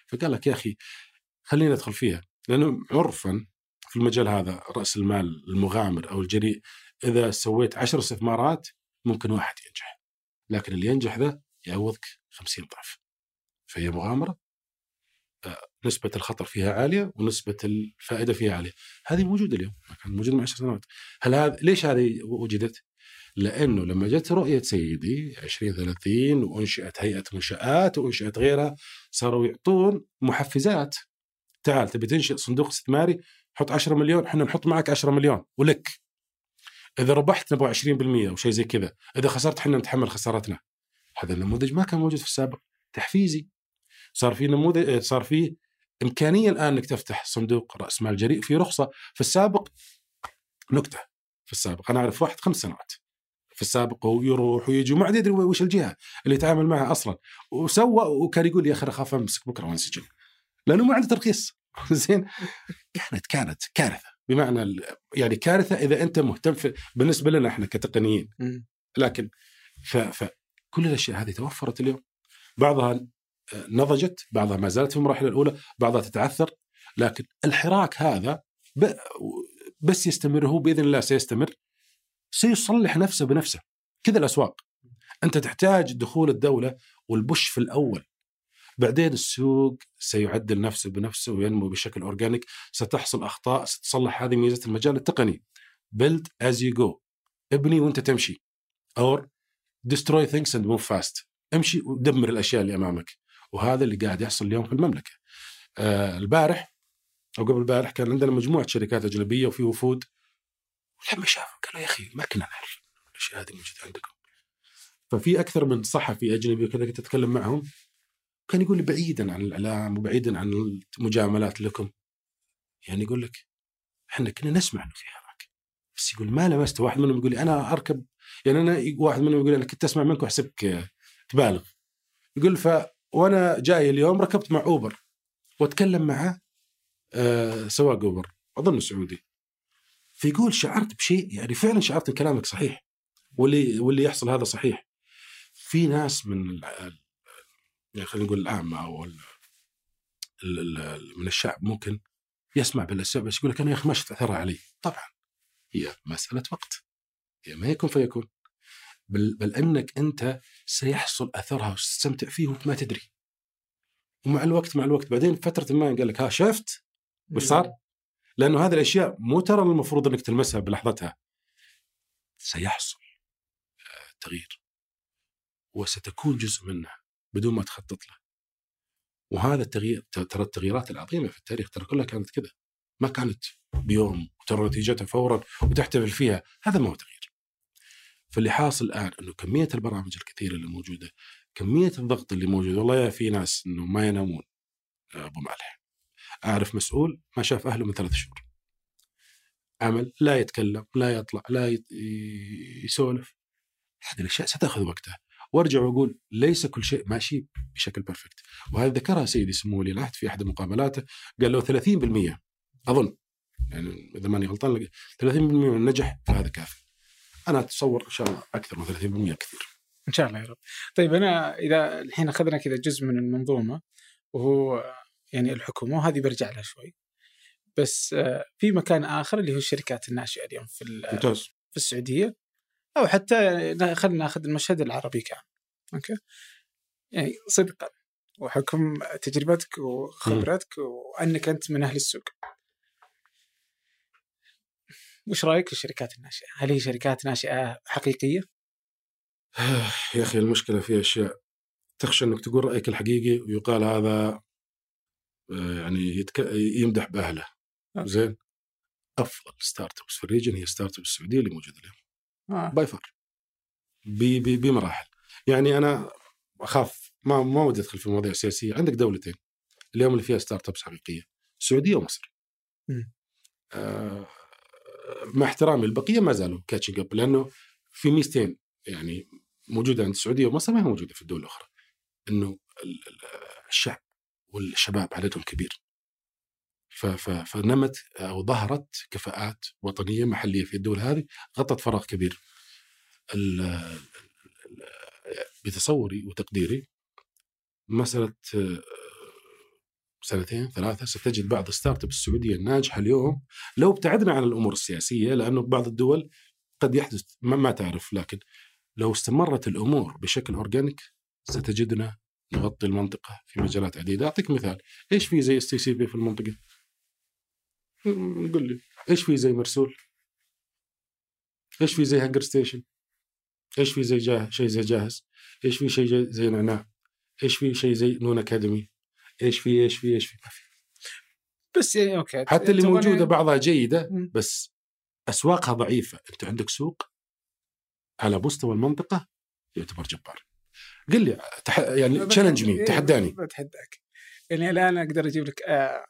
فقال لك يا أخي خلينا ندخل فيها. لأنه عرفا في المجال هذا رأس المال المغامر أو الجريء إذا سويت عشر استثمارات ممكن واحد ينجح. لكن اللي ينجح ذا يعوضك 50 ضعف. فهي مغامرة نسبة الخطر فيها عالية ونسبة الفائدة فيها عالية. هذه موجودة اليوم ما كانت موجودة من عشر سنوات. هل هذا ليش هذه وجدت؟ لأنه لما جت رؤية سيدي 2030 وأنشئت هيئة منشآت وأنشئت غيرها صاروا يعطون محفزات. تعال تبي تنشئ صندوق استثماري؟ حط 10 مليون إحنا نحط معك 10 مليون ولك. إذا ربحت نبغى 20% أو شيء زي كذا. إذا خسرت إحنا نتحمل خسارتنا. هذا النموذج ما كان موجود في السابق. تحفيزي. صار في نموذج صار في إمكانية الآن إنك تفتح صندوق رأس مال جريء في رخصة في السابق نكتة في السابق. أنا أعرف واحد خمس سنوات. في السابق هو يروح ويجي وما عاد يدري وش الجهة اللي يتعامل معها أصلا. وسوى وكان يقول يا أخي اخاف أمسك بكرة وانسجن لأنه ما عنده ترخيص. زين؟ كانت كانت كارثة. بمعنى يعني كارثة إذا أنت مهتم في بالنسبة لنا إحنا كتقنيين. لكن فكل الأشياء هذه توفرت اليوم. بعضها نضجت بعضها ما زالت في المراحل الأولى بعضها تتعثر لكن الحراك هذا بس يستمر هو بإذن الله سيستمر سيصلح نفسه بنفسه. كذا الأسواق. أنت تحتاج دخول الدولة وال push في الأول. بعدين السوق سيعدل نفسه بنفسه وينمو بشكل organic. ستحصل أخطاء ستصلح هذه ميزة المجال التقني. Build as you go. ابني وأنت تمشي. Or destroy things and move fast. امشي ودمر الأشياء اللي أمامك. وهذا اللي قاعد يحصل اليوم في المملكة. آه البارح أو قبل البارح كان عندنا مجموعة شركات أجنبية وفي وفود. لما شافوا قالوا يا أخي ما كنا نعرف الأشياء هذه موجودة عندكم. ففي أكثر من صحفي أجنبي وكذا كنت أتكلم معهم. كان يقول لي بعيدا عن الإعلام وبعيدا عن المجاملات لكم. يعني يقول لك إحنا كنا نسمع إنه في حراك بس يقول ما لمست واحد منهم يقول لي أنا أركب يعني أنا واحد منهم يقول أنا كنت أسمع منك وأحسبك تبالغ. يقول ف وأنا جاي اليوم ركبت مع اوبر وأتكلم مع آه سواق اوبر أظن سعودي. فيقول شعرت بشيء يعني فعلا شعرت إن كلامك صحيح واللي واللي يحصل هذا صحيح. في ناس من يعني خلينا نقول العامه أو من الشعب ممكن يسمع بالأسباب بس يقول لك أنا يا أخي ما شفت علي. طبعا هي مسألة وقت. هي ما يكون فيكون. بل, بل أنك أنت سيحصل أثرها وستستمتع فيه وأنت ما تدري. ومع الوقت مع الوقت بعدين فترة ما قال لك ها شفت؟ وش صار؟ لأنه هذه الأشياء مو ترى المفروض أنك تلمسها بلحظتها. سيحصل آه، تغيير. وستكون جزء منه بدون ما تخطط له. وهذا التغيير ترى التغييرات العظيمة في التاريخ ترى كلها كانت كذا. ما كانت بيوم وترى نتيجتها فورا وتحتفل فيها. هذا ما هو تغيير. فاللي حاصل الآن إنه كمية البرامج الكثيرة اللي موجودة كمية الضغط اللي موجود والله يا في ناس إنه ما ينامون يا أبو مالح. اعرف مسؤول؟ ما شاف أهله من ثلاث شهور. عمل لا يتكلم لا يطلع لا يسولف. هذه الأشياء ستأخذ وقتها. وأرجع وأقول ليس كل شيء ماشي بشكل perfect وهذا ذكرها سيدي سمو ولي العهد في أحد مقابلاته. قال له 30% أظن. يعني إذا ماني غلطان 30% من النجح فهذا كافي. أنا أتصور إن شاء الله أكثر من 30% كثير إن شاء الله يا رب. طيب أنا إذا الحين أخذنا كذا جزء من المنظومة وهو يعني الحكومة وهذه برجع لها شوي. بس آه، في مكان آخر اللي هو الشركات الناشئه اليوم في ممتاز في السعودية أو حتى خلينا ناخذ المشهد العربي كان. أوكي؟ يعني صدقا وحكم تجربتك وخبرتك وأنك أنت من أهل السوق. وش رأيك في الشركات الناشئة؟ هل هي شركات ناشئة حقيقية؟ يا أخي المشكلة في أشياء تخشى إنك تقول رأيك الحقيقي ويقال هذا آه، يعني يتك... يمدح بأهله okay. زين أفضل startups في ال region هي startup السعودية اللي موجودة اليوم آه. by far بمراحل يعني أنا أخاف ما ما ودي أدخل في مواضيع سياسية عندك دولتين اليوم اللي فيها startups حقيقية السعوديه ومصر. آه مع احترامي البقيه ما زالوا catching up لأنه في ميزتين يعني موجودة عند السعودية ومصر ما هي موجودة في الدول الأخرى إنه ال- ال- الشعب والشباب عددهم كبير. فنمت أو ظهرت كفاءات وطنية محلية في الدول هذه غطت فراغ كبير. بتصوري وتقديري مسألة سنتين ثلاثة ستجد بعض startup السعودية الناجحه اليوم لو ابتعدنا عن الأمور السياسية لأنه بعض الدول قد يحدث ما, ما تعرف لكن لو استمرت الأمور بشكل organic ستجدنا نغطي المنطقة في مجالات عديدة أعطيك مثال إيش في زي STC Pay في المنطقة؟ م- قل لي إيش في زي مرسول؟ إيش في زي HungerStation؟ إيش في زي جاه شيء زي جاهز؟ إيش في شيء زي- نعناع؟ إيش في شيء زي Noon Academy؟ إيش في إيش في إيش في؟ ما في. بس يعني okay حتى اللي موجودة بعضها جيدة. بس أسواقها ضعيفة، أنت عندك سوق على مستوى المنطقة يعتبر جبار. قل لي تح... يعني challenge me إيه، تحداني. بتحداك. يعني الآن أقدر أجيب لك آه،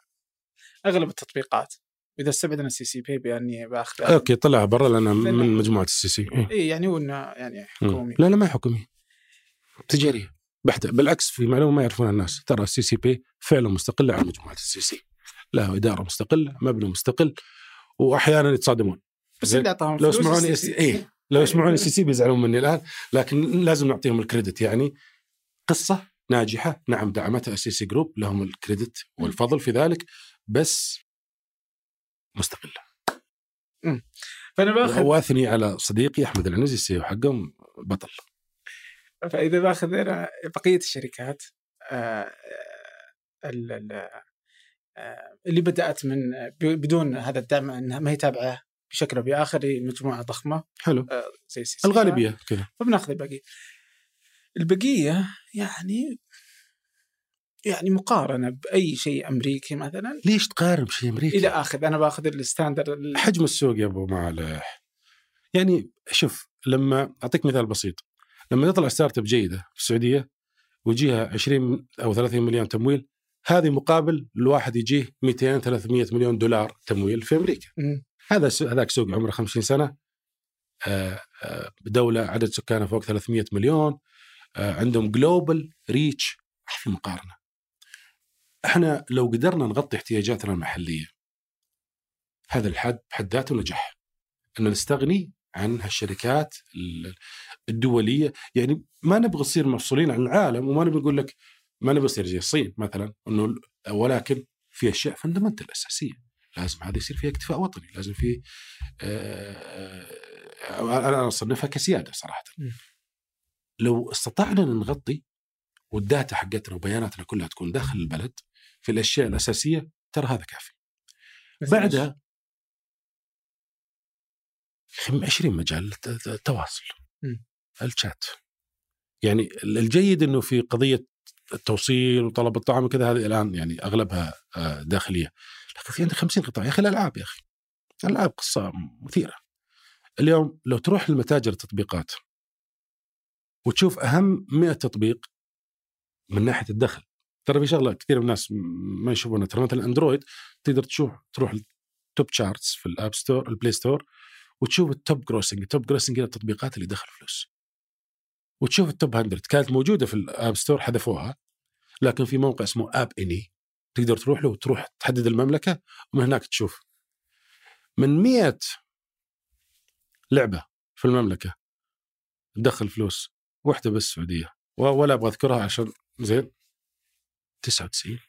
أغلب التطبيقات. إذا استبعدنا ال STC Pay باني بأخذ okay طلع برا لأن من مجموعة ال STC. إيه. اي يعني هو إنه يعني حكومي. لا لا ما حكومي. تجارية. بحتة. بالعكس في معلومة ما يعرفونها الناس. ترى ال STC Pay فعلا مستقله عن مجموعة ال STC. له إدارة مستقلة مبنى مستقل واحيانا يتصادمون. بس لو ال STC. إيه. لو يسمعوني ال STC بيزعلون مني الآن لكن لازم نعطيهم ال credit. يعني قصة ناجحة. نعم دعمتها ال STC group لهم ال credit والفضل في ذلك بس مستقلة. فأنا بآخذ وأثني على صديقي أحمد العنزي ال CEO حقهم بطل. فإذا بأخذ أنا بقية الشركات آه، ال- آه، اللي بدأت من بدون هذا الدعم إنها ما هي تابعة بشكل أو بآخر هي مجموعة ضخمة حلو. آه، زي STC الغالبية كذا فبنأخذ البقية. البقية يعني يعني مقارنة بأي شيء أمريكي مثلا ليش تقارن بشيء أمريكي؟ إلى اخذ أنا بأخذ ال standard ال- حجم السوق يا أبو مالح. يعني شوف لما أعطيك مثال بسيط. لما تطلع startup جيدة في السعودية ويجيها 20 أو 30 مليون تمويل هذه مقابل الواحد يجيه 200 300 مليون دولار تمويل في أمريكا. هذا هذاك سوق عمره 50 سنة آه، آه، بدوله عدد سكانها فوق 300 مليون آه، عندهم global reach ما في مقارنة. إحنا لو قدرنا نغطي احتياجاتنا المحلية هذا الحد بحد ذاته نجاح. ان نستغني عن هالشركات ال- الدولية. يعني ما نبغى نصير مفصولين عن العالم وما نبغى نقول لك ما نبغى نصير زي الصين مثلا إنه ولكن في أشياء fundamental أساسية. لازم هذا يصير فيها اكتفاء وطني لازم في آه، آه، أنا أصنفها كسيادة صراحة. لو استطعنا إن نغطي وال data حقتنا وبياناتنا كلها تكون داخل البلد في الأشياء الأساسية ترى هذا كافي. بعدها 20 مجال تواصل. الشات يعني الجيد إنه في قضية التوصيل وطلب الطعام وكذا هذه الآن يعني أغلبها آه، داخلية. لكن في عندك 50 قطاع. يا أخي الألعاب يا أخي. الالعاب قصة مثيرة. اليوم لو تروح لمتاجر التطبيقات وتشوف أهم 100 تطبيق من ناحية الدخل. ترى في شغلة كثير من الناس ما يشوفونها. ترى مثلا Android تقدر تشوف تروح ال top charts في ال App Store ال Play Store وتشوف ال top grossing ال top grossing هي التطبيقات اللي دخل فلوس. وتشوف ال top 100 كانت موجودة في ال App Store حذفوها لكن في موقع اسمه App Annie تقدر تروح له وتروح تحدد المملكة ومن هناك تشوف. من 100 لعبة في المملكة تدخل فلوس واحدة بس سعودية. ولا أبغى أذكرها عشان زين. 99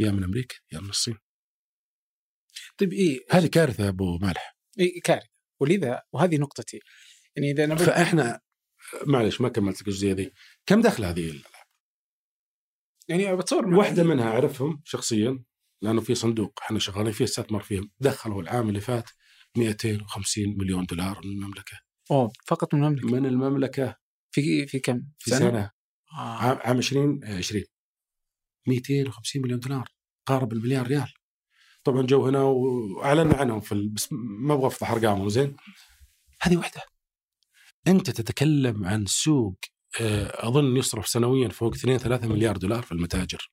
يا من أمريكا يا من الصين. طيب إيه هذه كارثة يا أبو مالح. إيه كارثة. ولذا وهذه نقطتي. يعني إذا أنا فإحنا معلش ما كملت الجزئيه ذي كم دخل هذه ال- يعني بتصور واحدة منها أعرفهم شخصيا لأنه في صندوق إحنا شغالين فيه استثمر فيهم. دخلوا العام اللي فات 250 مليون دولار من المملكة. أوه فقط من المملكة؟ من المملكة. في في كم؟ في سنة, سنة. آه. عام عام 20 آه، 20 250 مليون دولار. قارب المليار ريال. طبعا جو هنا واعلنا عنهم في بس ما أبغى أفضح أرقامهم زين؟ هذه واحدة أنت تتكلم عن سوق آه، أظن يصرف سنويا فوق 2 3 مليار دولار في المتاجر.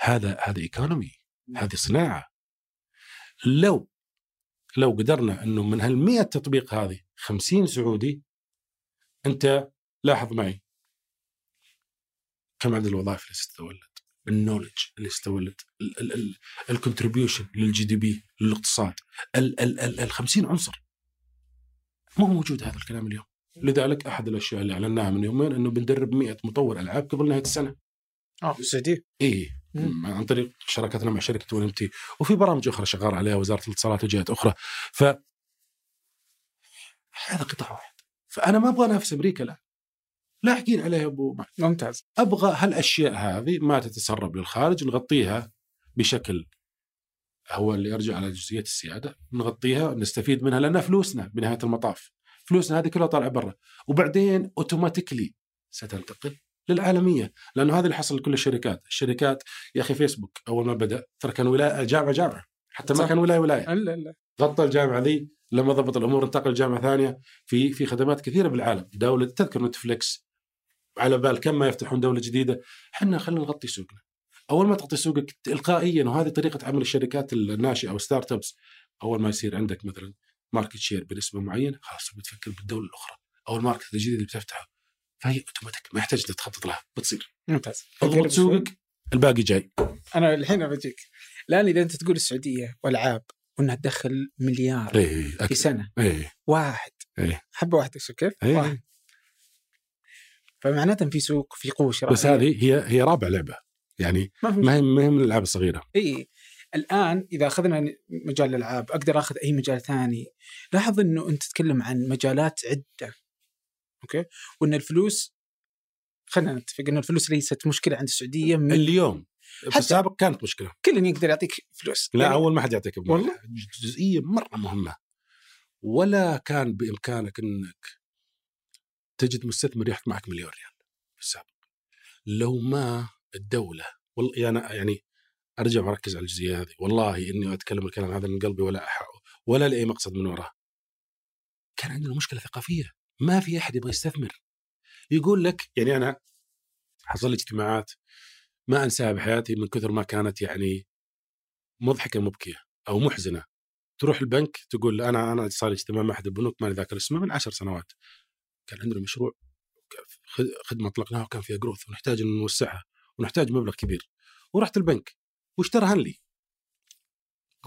هذا هذا economy هذه صناعة. لو لو قدرنا إنه من هال 100 تطبيق هذه 50 سعودي أنت لاحظ معي. كم عدد الوظائف اللي ستتولد؟ ال knowledge اللي ستتولد ال contribution لل GDP للاقتصاد ال ال ال ال 50 عنصر. ما هو موجود هذا الكلام اليوم. لذلك أحد الأشياء اللي اعلناها من يومين إنه بندرب 100 مطور ألعاب قبل نهاية السنة. آه في السعوديه؟ اي عن طريق شراكتنا مع شركة ون تي. وفي برامج أخرى شغال عليها وزارة الاتصالات وجهات أخرى. ف هذا قطاع واحد. فأنا ما أبغى أنافس أمريكا لا لاحقين عليها أبو ممتاز. أبغى هالأشياء هذه ما تتسرب للخارج نغطيها بشكل هو اللي يرجع على جزئية السيادة نغطيها نستفيد منها لانها فلوسنا بنهاية المطاف. فلوسنا هذه كلها طالعة برا. وبعدين automatically ستنتقل للعالمية لأنه هذا اللي حصل لكل الشركات. الشركات يا أخي فيسبوك أول ما بدأ ترى كان ولاية جامعة جامعة. حتى ما كان ولاية ولاية. لا لا غطى الجامعة ذي لما ضبط الأمور انتقل جامعه ثانية. في في خدمات كثيرة بالعالم. دولة تذكر نتفلكس على بال كم ما يفتحون دولة جديدة إحنا خلينا نغطي سوقنا. أول ما تغطي سوقك تلقائيا وهذه طريقة عمل الشركات الناشئة أو startups أول ما يصير عندك مثلا market share بنسبة معينة خلاص بتفكر بالدولة الأخرى أو ال market الجديد اللي بتفتحه. فهي اوتوماتيك ما يحتاج تخطط لها بتصير. ممتاز. اضبط سوقك الباقي جاي. أنا الحين بجيك الآن إذا أنت تقول السعودية والعاب وأنها تدخل مليار إيه في سنة إيه. واحد. إيه. حبة واحدة شوف كيف؟ إيه. واحد. فمعناته في سوق في قوة شرائية. بس هذه هي هي رابع لعبة. يعني ما هي ما هي من الألعاب الصغيرة. إي الآن إذا أخذنا مجال الألعاب أقدر أخذ أي مجال ثاني. لاحظ إنه أنت تتكلم عن مجالات عدة. أوكي؟ وإن الفلوس خلينا نتفق ان الفلوس ليست مشكلة عند السعودية. من اليوم. في السابق كانت مشكلة. كل يقدر يعطيك فلوس. لا يعني أول ما حد يعطيك. والله؟ جزئية مرة مهمة. ولا كان بإمكانك إنك تجد مستثمر يحط معك مليون ريال في السابق لو ما الدولة والله أنا يعني أرجع واركز على الجزئية هذه. والله إني أتكلم الكلام هذا من قلبي ولا أح... ولا لاي مقصد من وراه كان عندنا مشكلة ثقافية. ما في أحد يبغى يستثمر. يقول لك يعني أنا حصل لي اجتماعات ما أنساها بحياتي من كثر ما كانت يعني مضحكة مبكية أو محزنة. تروح البنك تقول أنا أنا صار لي اجتماع مع أحد البنوك ماني ذاكر اسمه من عشر سنوات. كان عندنا مشروع خد- خدمة أطلقناها وكان فيها growth ونحتاج ان نوسعها ونحتاج مبلغ كبير. ورحت البنك وش ترهن لي؟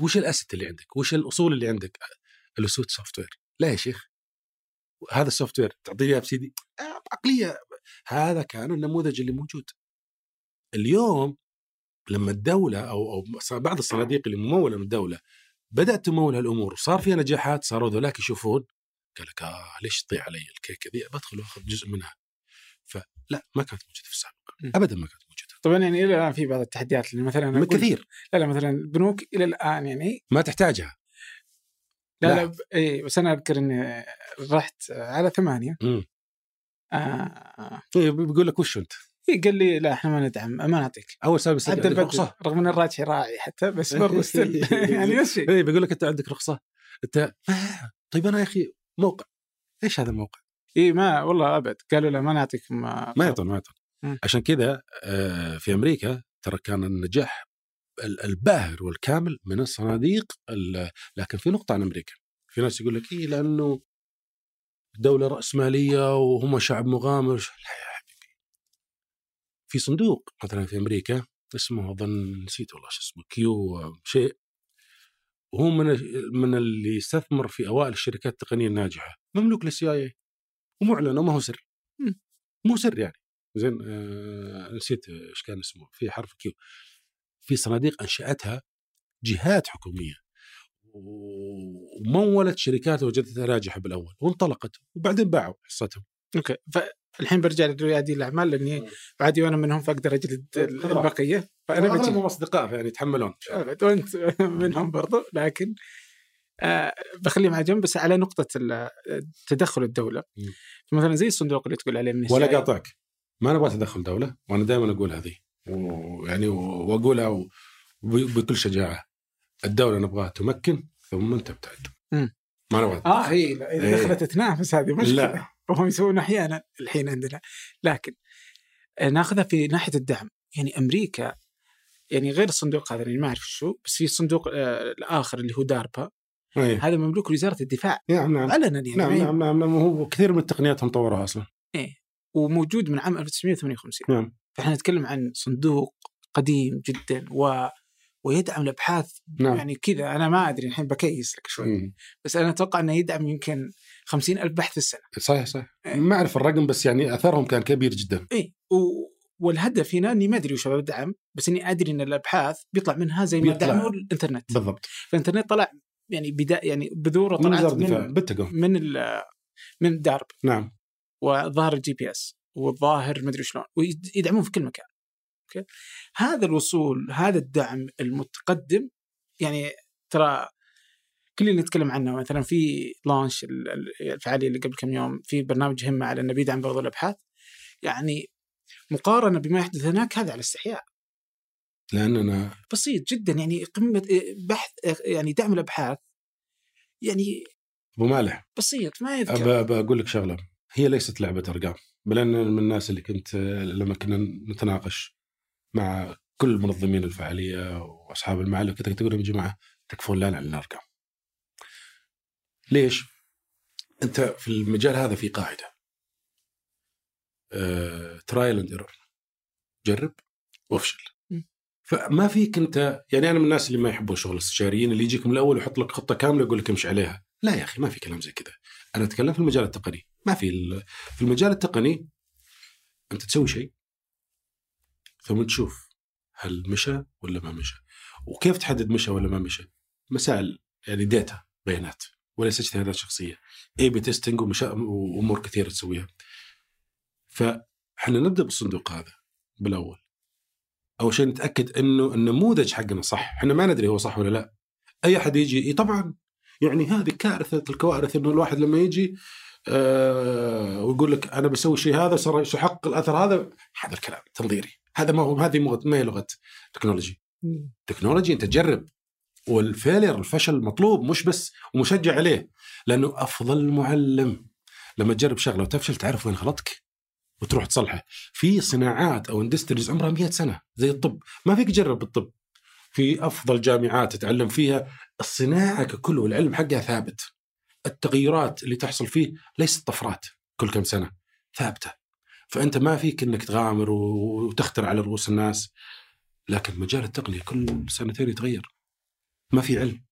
وش ال asset اللي عندك؟ وش الأصول اللي عندك؟ ال asset software لا يا شيخ. هذا ال software تعطيني اياه بسيدي آه، عقليه هذا كان النموذج اللي موجود. اليوم لما الدولة أو أو بعض الصناديق اللي ممولة من الدولة بدأت تمول هالأمور وصار فيها نجاحات صاروا ذولاك يشوفون. قال لك آه ليش تضيع علي الكيكة ذي بدخل وآخذ جزء منها. فلا ما كانت موجودة في السابق. ابدا ما كانت موجودة. طبعا يعني إلى الآن في بعض التحديات اللي مثلا أنا كثير. لا لا مثلا البنوك إلى الآن يعني ما تحتاجها. لا لا. لا, ب- اي بس أنا أذكر إني رحت على ثمانية. امم آه. بيقول لك وش أنت؟ إيه قال لي لا إحنا ما ندعم ما نعطيك. أول عندك بدل رخصة. رغم ان الراجحي راعي حتى بس برضه ستيل يعني نفس الشيء اي بيقول لك أنت عندك رخصة. أنت آه. طيب أنا يا أخي موقع. إيش هذا الموقع؟ اي ما والله أبد. قالوا لا ما نعطيك ما, ما يعطون ما يعطون. مم. عشان كذا آه، في أمريكا ترى كان النجاح ال- الباهر والكامل من الصناديق ال- لكن في نقطة عن أمريكا. في ناس يقول لك إيه لأنه دولة رأسمالية وهم شعب مغامر. لا يا حبيبي. في صندوق مثلا في أمريكا اسمه أظن نسيت والله شو اسمه Q شيء. وهو من من اللي يستثمر في أوائل الشركات التقنية الناجحة. مملوك لل CIA ومعلن وما هو سر. مو سر يعني. زين آه نسيت إيش كان اسمه. في حرف Q في صناديق أنشأتها جهات حكومية. ومولت شركات وجدتها ناجحة بالأول. وانطلقت. وبعدين باعوا حصتهم. أوكي. فالحين برجع لريادي الأعمال لأني عادي وأنا منهم فأقدر أجلد البقية. فأنا اغلبهم اصدقاء يعني يتحملون. أبد، وانت منهم برضو لكن آه بخليهم على جنب بس على نقطة تدخل الدولة. مثلا زي الصندوق اللي تقول عليه من ولا. قاطعك. ما نبغى تدخل دولة وأنا دائما أقول هذه. ويعني وأقولها بكل شجاعة. الدولة نبغاها تمكن ثم مم. ما نبغى. آه هي إذا إيه. دخلت تنافس هذه مشكلة. لا. وهم يسوون أحيانا الحين عندنا. لكن آه، ناخذها في ناحية الدعم. يعني أمريكا يعني غير الصندوق هذا اللي ما أعرف شو بس في الصندوق آه الآخر اللي هو داربا. إيه. هذا مملوك لوزارة الدفاع. نعم نعم. علنا يعني نعم نعم نعم نعم. هو كثير من التقنيات مطورها أصلا. وموجود من عام 1958 نعم. فإحنا نتكلم عن صندوق قديم جدا و ويدعم الأبحاث. نعم. يعني كذا. أنا ما أدري الحين بكيس لك شوي. مم. بس أنا أتوقع إنه يدعم يمكن خمسين ألف بحث في السنة. صحيح صحيح. إيه. ما أعرف الرقم بس يعني أثرهم كان كبير جدا. اي و... والهدف هنا إني ما أدري وش بدعم بس إني أدري إن الأبحاث بيطلع منها زي ما. دعموا الإنترنت. بالضبط. فالإنترنت طلع يعني بدايه يعني بذوره من طلعت الدفاع. من بالتقوا من. من دارب. نعم. وظاهر الجي بي إس والظاهر مدري شلون ويدعمون في كل مكان. أوكي؟ هذا الوصول هذا الدعم المتقدم يعني ترى كل اللي نتكلم عنه مثلا في لانش ال- ال- الفعالية اللي قبل كم يوم في برنامج همه على إنه بيدعم برضو الأبحاث يعني مقارنة بما يحدث هناك هذا على استحياء لاننا بسيط جدا يعني قمة بحث يعني دعم الأبحاث يعني أبو مالح بسيط ما يذكر أب أقول لك شغلة هي ليست لعبة أرقام بل أنا من الناس اللي كنت لما كنا نتناقش مع كل منظمين الفعالية وأصحاب المعالم كنت تقول يا جماعة تكفون لنا عن الأرقام. ليش؟ أنت في المجال هذا في قاعدة trial and error جرب وافشل. فما فيك أنت يعني أنا من الناس اللي ما يحبون شغل الاستشاريين اللي يجيك من الأول ويحط لك خطة كاملة يقول لك امشي عليها. لا يا أخي ما في كلام زي كذا. أنا أتكلم في المجال التقني. ما في في المجال التقني أنت تسوي شيء ثم تشوف هل مشى ولا ما مشى. وكيف تحدد مشى ولا ما مشى؟ مسائل يعني data بيانات وليس اجتهادات شخصية. A/B testing وأمور كثيرة تسويها. فإحنا نبدأ بالصندوق هذا بالأول. أول شيء نتأكد إنه النموذج حقنا صح. إحنا ما ندري هو صح ولا لا. أي أحد يجي طبعا. يعني هذه كارثة الكوارث إنه الواحد لما يجي آه ويقول لك أنا بسوي شيء هذا صار سيحقق الأثر هذا هذا الكلام تنظيري. هذا ما هو هذه ما هي لغة technology technology أنت تجرب وال failure الفشل مطلوب مش بس ومشجع عليه. لأنه أفضل معلم. لما تجرب شغلة وتفشل تعرف وين غلطك. وتروح تصلحه. في صناعات أو industries عمرها 100 سنة زي الطب. ما فيك تجرب بالطب في أفضل جامعات تتعلم فيها. الصناعة ككل والعلم حقها ثابت. التغيرات اللي تحصل فيه ليست طفرات كل كم سنة. ثابتة. فأنت ما فيك إنك تغامر وتختر على رؤوس الناس. لكن مجال التقنية كل سنتين يتغير. ما في علم.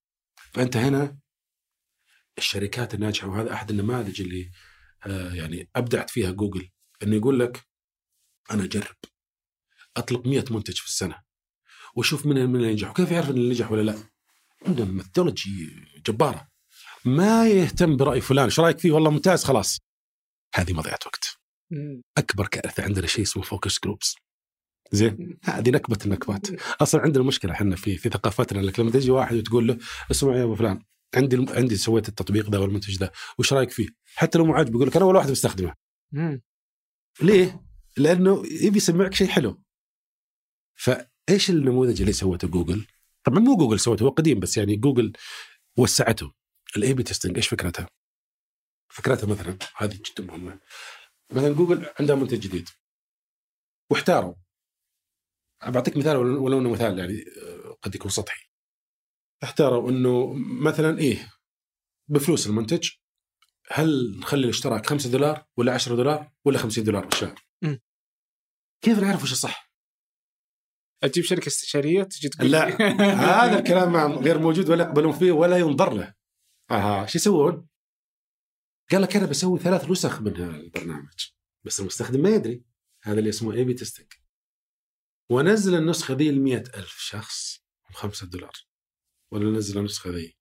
فأنت هنا الشركات الناجحة وهذا أحد النماذج اللي آه يعني أبدعت فيها جوجل. إنه يقول لك أنا أجرب. أطلق 100 منتج في السنة وأشوف من من اللي ينجح وكيف يعرف إن اللي نجح ولا لا. عندهم methodology جبارة. ما يهتم برأي فلان إيش رأيك فيه؟ والله ممتاز خلاص. هذه مضيعة وقت. أكبر كارثه عندنا شيء اسمه focus groups زين؟ هذه نكبة النكبات. أصلا عندنا مشكلة إحنا في في ثقافتنا إنك لما تجي واحد وتقول له اسمع يا أبو فلان عندي عندي سويت التطبيق ذا والمنتج ذا وش رأيك فيه؟ حتى لو مو عاجبه يقول لك أنا اول واحد بستخدمه. ليه؟ لأنه يبي يسمعك شيء حلو فإيش النموذج اللي سوته جوجل؟ طبعا مو جوجل سوته هو قديم بس يعني جوجل وسعته ال A/B testing إيش فكرتها؟ فكرتها مثلا هذه جدا مهمة مثلا جوجل عندها منتج جديد واحتاروا بعطيك مثال ولو إنه مثال يعني آه، قد يكون سطحي احتاروا إنه مثلا إيه بفلوس المنتج هل نخلي الاشتراك 5 دولار ولا 10 دولار ولا 50 دولار بالشهر؟ كيف نعرف وش الصح؟ أجيب شركة استشارية تجي تقول لا. هذا الكلام غير موجود ولا يقبلون فيه ولا ينظر له. أها شو يسوون؟ قال لك أنا بسوي ثلاث نسخ من البرنامج بس المستخدم ما يدري هذا اللي اسمه A/B testing ونزل النسخة ذي ل ألف شخص ب 5 دولار ولا نزل النسخة ذي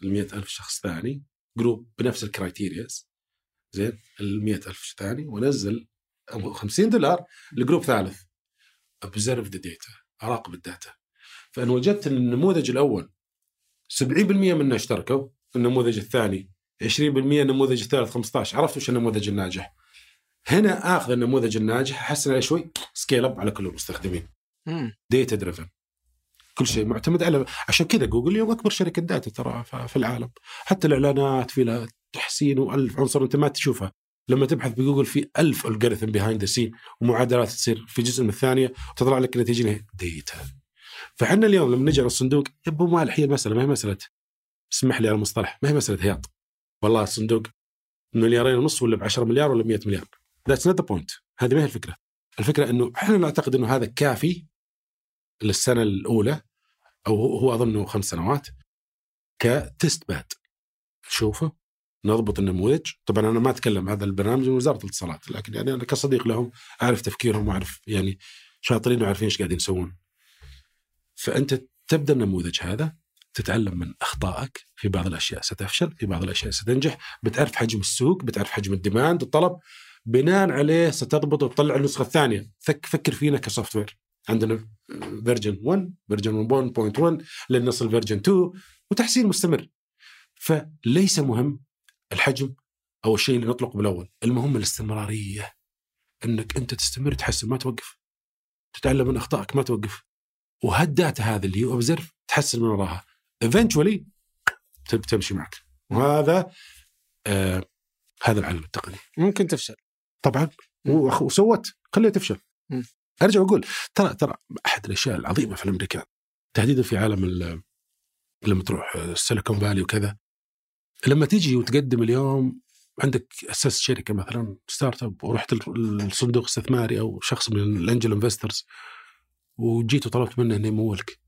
ل ألف شخص ثاني group بنفس ال criterias زين ال ألف ثاني ونزل 50 دولار ل group ثالث. observe the data أراقب ال data. فان وجدت إن النموذج الأول 70% منه اشتركوا النموذج الثاني 20% النموذج الثالث 15 عرفت وش النموذج الناجح؟ هنا آخذ النموذج الناجح احسن عليه شوي scale up على كل المستخدمين. data driven كل شيء معتمد على عشان كذا جوجل اليوم أكبر شركة data ترى في العالم. حتى الإعلانات في لها تحسين وألف عنصر أنت ما تشوفها. لما تبحث بجوجل في ألف algorithm behind the scene ومعادلات تصير في جزء من الثانية وتطلع لك نتيجه data فإحنا اليوم لما نجي على الصندوق ابو مالح هي المسألة ما هي مسألة. اسمح لي على المصطلح ما هي مسألة هياط. والله الصندوق مليارين ونص ولا ب 10 مليار ولا 100 مليار. that's not the point هذه ما هي الفكرة. الفكرة إنه إحنا نعتقد إنه هذا كافي للسنة الأولى أو هو اظنه خمس سنوات ك test bed. نشوفه نضبط النموذج طبعا أنا ما أتكلم هذا البرنامج من وزارة الاتصالات لكن يعني أنا كصديق لهم أعرف تفكيرهم وأعرف يعني شاطرين وعارفين إيش قاعدين يسوون. فأنت تبدأ النموذج هذا تتعلم من أخطائك. في بعض الأشياء ستفشل في بعض الأشياء ستنجح. بتعرف حجم السوق بتعرف حجم ال demand الطلب. بناء عليه ستضبط وتطلع النسخة الثانية. فك فكر فينا ك software. عندنا version 1 version 1.1 لين نصل version 2 وتحسين مستمر. فليس مهم الحجم أو الشيء اللي نطلقه بالأول المهم الاستمرارية. إنك أنت تستمر تحسن ما توقف. تتعلم من أخطائك ما توقف. وهال data هذه اللي هو observe تحسن من وراها. eventually تمشي معك. وهذا آه هذا العلم التقني. ممكن تفشل. طبعا. و so what. خليها تفشل. أرجع وأقول ترى ترى أحد الأشياء العظيمة في الامريكان تحديدا في عالم ال- لما تروح السيليكون فالي وكذا لما تيجي وتقدم اليوم عندك اسست شركة مثلا startup ورحت ال- الصندوق الاستثماري أو شخص من ال angel investors وجيت وطلبت منه إنه يمولك.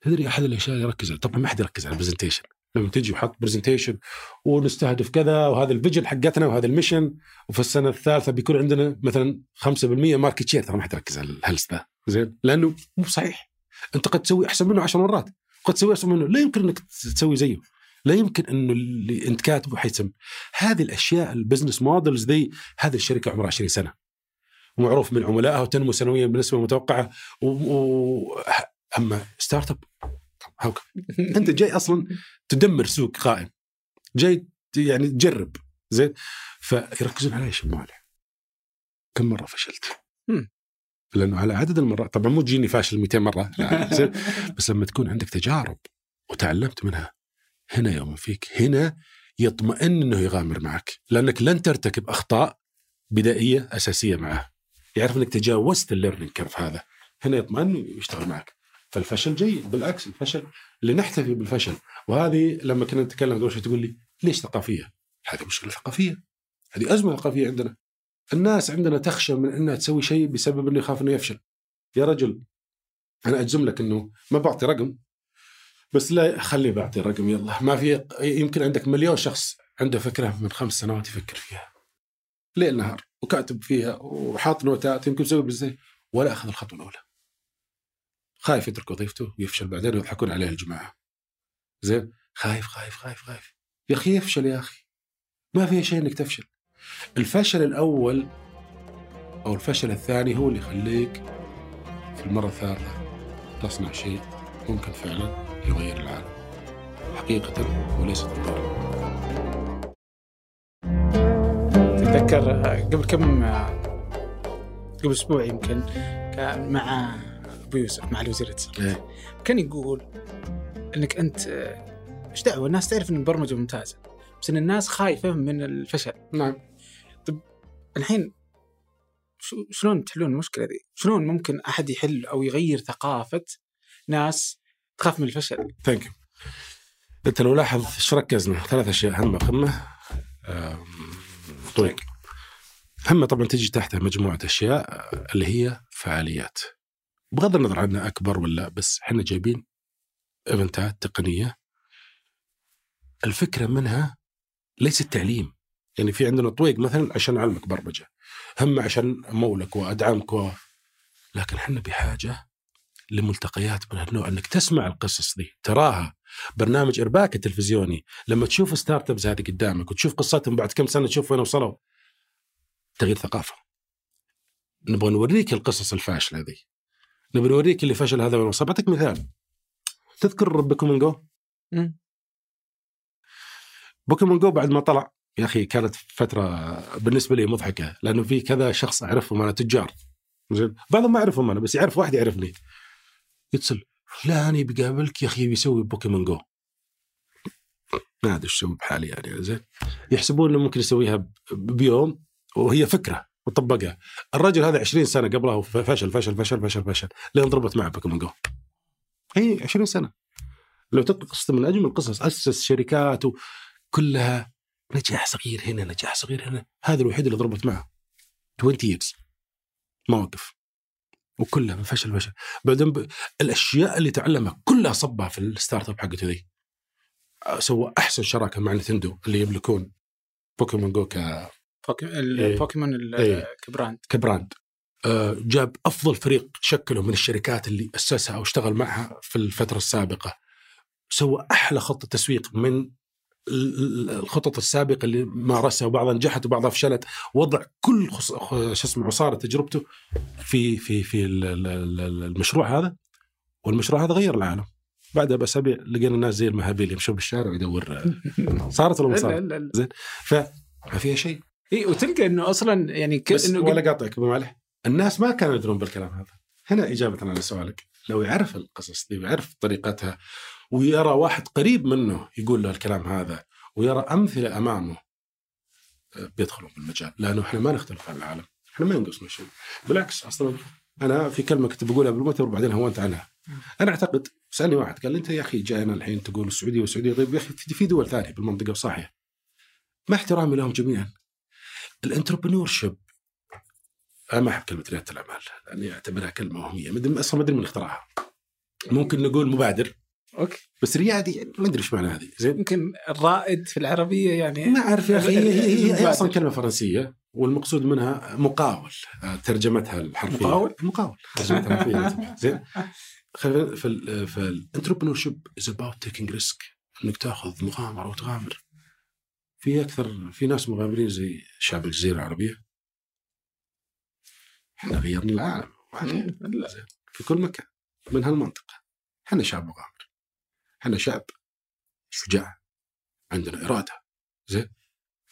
تدري أحد الأشياء اللي يركز طبعا ما حد يركز على ال presentation لما تجي وحط presentation ونستهدف كذا وهذا ال vision حقتنا وهذا ال mission وفي السنة الثالثة بيكون عندنا مثلا 5% market share ترى ما حد يركز على الهلس ذا زين؟ لأنه مو صحيح. أنت قد تسوي أحسن منه عشر مرات. قد تسوي أحسن منه. لا يمكن إنك تسوي زيه. لا يمكن إنه اللي أنت كاتبه حيتم هذه الأشياء ال business models ذي هذه الشركة عمرها 20 سنة. ومعروف من عملائها وتنمو سنويا بالنسبة المتوقعه و... و... أما startup هاو أنت جاي أصلا تدمر سوق قائم. جاي يعني تجرب. زين. فيركزون على إيش المالح كم مرة فشلت. لأنه على عدد المرات طبعا مو تجيني فاشل 200 مرة. لا، زين. بس لما تكون عندك تجارب وتعلمت منها هنا يوم فيك هنا يطمئن إنه يغامر معك. لأنك لن ترتكب أخطاء بدائية أساسية معه. يعرف إنك تجاوزت ال learning curve هذا. هنا يطمئن ويشتغل معك. فالفشل جيد بالعكس الفشل لنحتفي بالفشل. وهذه لما كنا نتكلم قبل شوي تقول لي ليش ثقافية؟ هذه مشكلة ثقافية. هذه أزمة ثقافية عندنا. الناس عندنا تخشى من إنها تسوي شيء بسبب إنه يخاف إنه يفشل. يا رجل أنا أجزم لك إنه ما بعطي رقم بس لا خلي بعطي رقم يلا. ما في يمكن عندك مليون شخص عنده فكرة من خمس سنوات يفكر فيها. ليل نهار وكاتب فيها وحاط نوتات يمكن يسوي بالزي ولا أخذ الخطوة الأولى. خايف يترك وظيفته ويفشل بعدين ويضحكون عليه الجماعة. زين؟ خايف خايف خايف خايف. يا أخي يفشل يا أخي. ما في شيء إنك تفشل. الفشل الأول أو الفشل الثاني هو اللي يخليك في المرة الثالثة تصنع شيء ممكن فعلا يغير العالم. حقيقة وليس تتذكر آه، قبل كم قبل أسبوع يمكن كان مع أبو يوسف مع الوزير الاتصالات. إيه. كان يقول إنك أنت إيش دعوة؟ الناس تعرف إن البرمجة ممتازة بس إن الناس خايفة من الفشل. نعم. الحين شو- شلون تحلون المشكلة ذي؟ شلون ممكن أحد يحل أو يغير ثقافة ناس تخاف من الفشل؟ Thank you أنت لو لاحظ إيش ركزنا ثلاث أشياء هامه قمه طريق. هم طبعا تجي تحتها مجموعة أشياء آه، اللي هي فعاليات. بغض النظر عنها أكبر ولا بس إحنا جايبين event ات تقنية. الفكرة منها ليس التعليم. يعني في عندنا طويق مثلا عشان أعلمك برمجة هم عشان امولك وأدعمك و... لكن إحنا بحاجة لملتقيات من هالنوع. إنك تسمع القصص دي تراها. برنامج إرباك التلفزيوني. لما تشوف startups هذه قدامك وتشوف قصتهم بعد كم سنة تشوف وين وصلوا تغيير ثقافة. نبغى نوريك القصص الفاشلة ذي نبغى نوريك اللي فشل هذا وصل بعطيك مثال. تذكر بوكيمون جو. بوكيمون جو بعد ما طلع يا أخي كانت فترة بالنسبة لي مضحكة لأنه في كذا شخص أعرفهم أنا تجار. زين؟ بعضهم ما اعرفهم أنا بس يعرف واحد يعرفني. يتصل فلان بيقابلك يا أخي بيسوي بوكيمون جو. ما أدري إيش يسوي بحالي يعني زين؟ يحسبون إنه ممكن يسويها بيوم وهي فكرة. وطبقها. الرجل هذا 20 سنة قبله فشل فشل فشل فشل فشل. لين ضربت معه بوكيمون جو هي 20 سنة. لو تقرا قصته من أجمل القصص أسس شركات كلها نجاح صغير هنا نجاح صغير هنا. هذا الوحيد اللي ضربت معه. 20 years. ما وقف وكلها فشل فشل. بعدين ب... الأشياء اللي تعلمها كلها صبها في ال startup حقته ذي. سوى أحسن شراكة مع نينتندو اللي يملكون بوكيمون جو ك... إيه. البوكيمون ال- إيه. ك brand. كبراند. آه، جاب أفضل فريق شكله من الشركات اللي أسسها أو اشتغل معها في الفترة السابقة. سوى أحلى خطة تسويق من ال- ال- الخطط السابقة اللي مارسها وبعضها نجحت وبعضها فشلت وضع كل شو اسمه عصاره تجربته في في في ال- ال- ال- المشروع هذا. والمشروع هذا غير العالم. بعدها باسابيع لقينا الناس زي المهابيل يمشون بالشارع ويدور صارت ولا ما صارت؟ لا فما فيها شيء. إي وتلقى إنه أصلا يعني ك... بس إنه ولا قاطعك أبو مالح. الناس ما كانوا يدرون بالكلام هذا. هنا إجابة على سؤالك لو يعرف القصص دي ويعرف طريقتها ويرى واحد قريب منه يقول له الكلام هذا ويرى أمثلة أمامه آه، بيدخلوا بالمجال. لأنه إحنا ما نختلف عن العالم. إحنا ما ينقصنا شيء. بالعكس أصلا أنا في كلمة كنت بقولها بالمؤتمر وبعدين هونت عنها. أنا أعتقد سألني واحد قال لي أنت يا أخي جاينا الحين تقول السعودية والسعودية. طيب يا أخي في دول ثانية بالمنطقة صحيح. مع احترامي لهم جميعا. ال entrepreneurship أنا ما أحب كلمة ريادة الأعمال لأني أعتبرها كلمة وهمية. أصلا ما أدري من اخترعها. ممكن نقول مبادر. okay. بس ريادي يعني ما أدري إيش معنى هذه. زين. يمكن الرائد في العربية يعني. ما أعرف يا أخي هي, هي. أصلا كلمة فرنسية والمقصود منها مقاول. آه، ترجمتها الحرفية. مقاول؟ مقاول. ترجمتها الحرفية. زين. خلينا في ال في ال entrepreneurship is about taking risk إنك تأخذ مغامرة وتغامر. في أكثر في ناس مغامرين زي شعب الجزيرة العربية. إحنا غيرنا العالم. لا. زين. في كل مكان من هالمنطقة. إحنا شعب مغامر. إحنا شعب شجاع. عندنا إرادة. زين.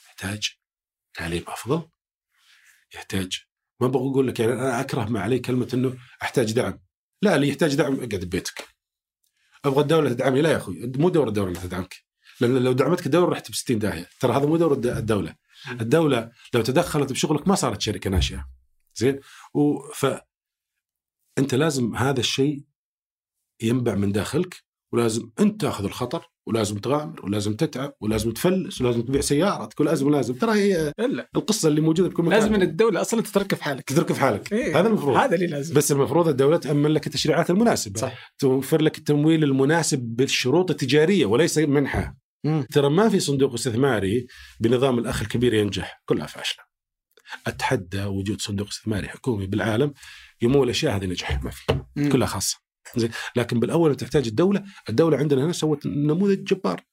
يحتاج تعليم أفضل. يحتاج ما أبغى أقول لك يعني أنا أكره ما علي كلمة إنه أحتاج دعم. لا اللي يحتاج دعم اقعد ببيتك. أبغى الدولة تدعمني. لا يا أخوي مو دور الدولة اللي تدعمك. لو دعمتك الدولة رحت ب 60 داهية. ترى هذا مو دور الد- الدولة. الدولة لو تدخلت بشغلك ما صارت شركة ناشئة. زين؟ ف أنت لازم هذا الشيء ينبع من داخلك ولازم أنت تأخذ الخطر ولازم تغامر ولازم تتعب ولازم تفلس ولازم تبيع سيارتك ولازم لازم ترى هي إلا. القصة اللي موجودة بكل مكان. لازم إن الدولة أصلا تتركب في حالك. تترك في حالك. إيه. هذا المفروض. هذا اللي لازم. بس المفروض الدولة تأمن لك التشريعات المناسبة. صح. توفر لك التمويل المناسب بالشروط التجارية وليس منحه مم. ترى ما في صندوق استثماري بنظام الأخ الكبير ينجح. كلها فاشله أتحدى وجود صندوق استثماري حكومي بالعالم يمول الاشياء هذه نجح ما في. كلها خاصة. زين. لكن بالأول تحتاج الدولة. الدولة عندنا هنا سوت نموذج جبار.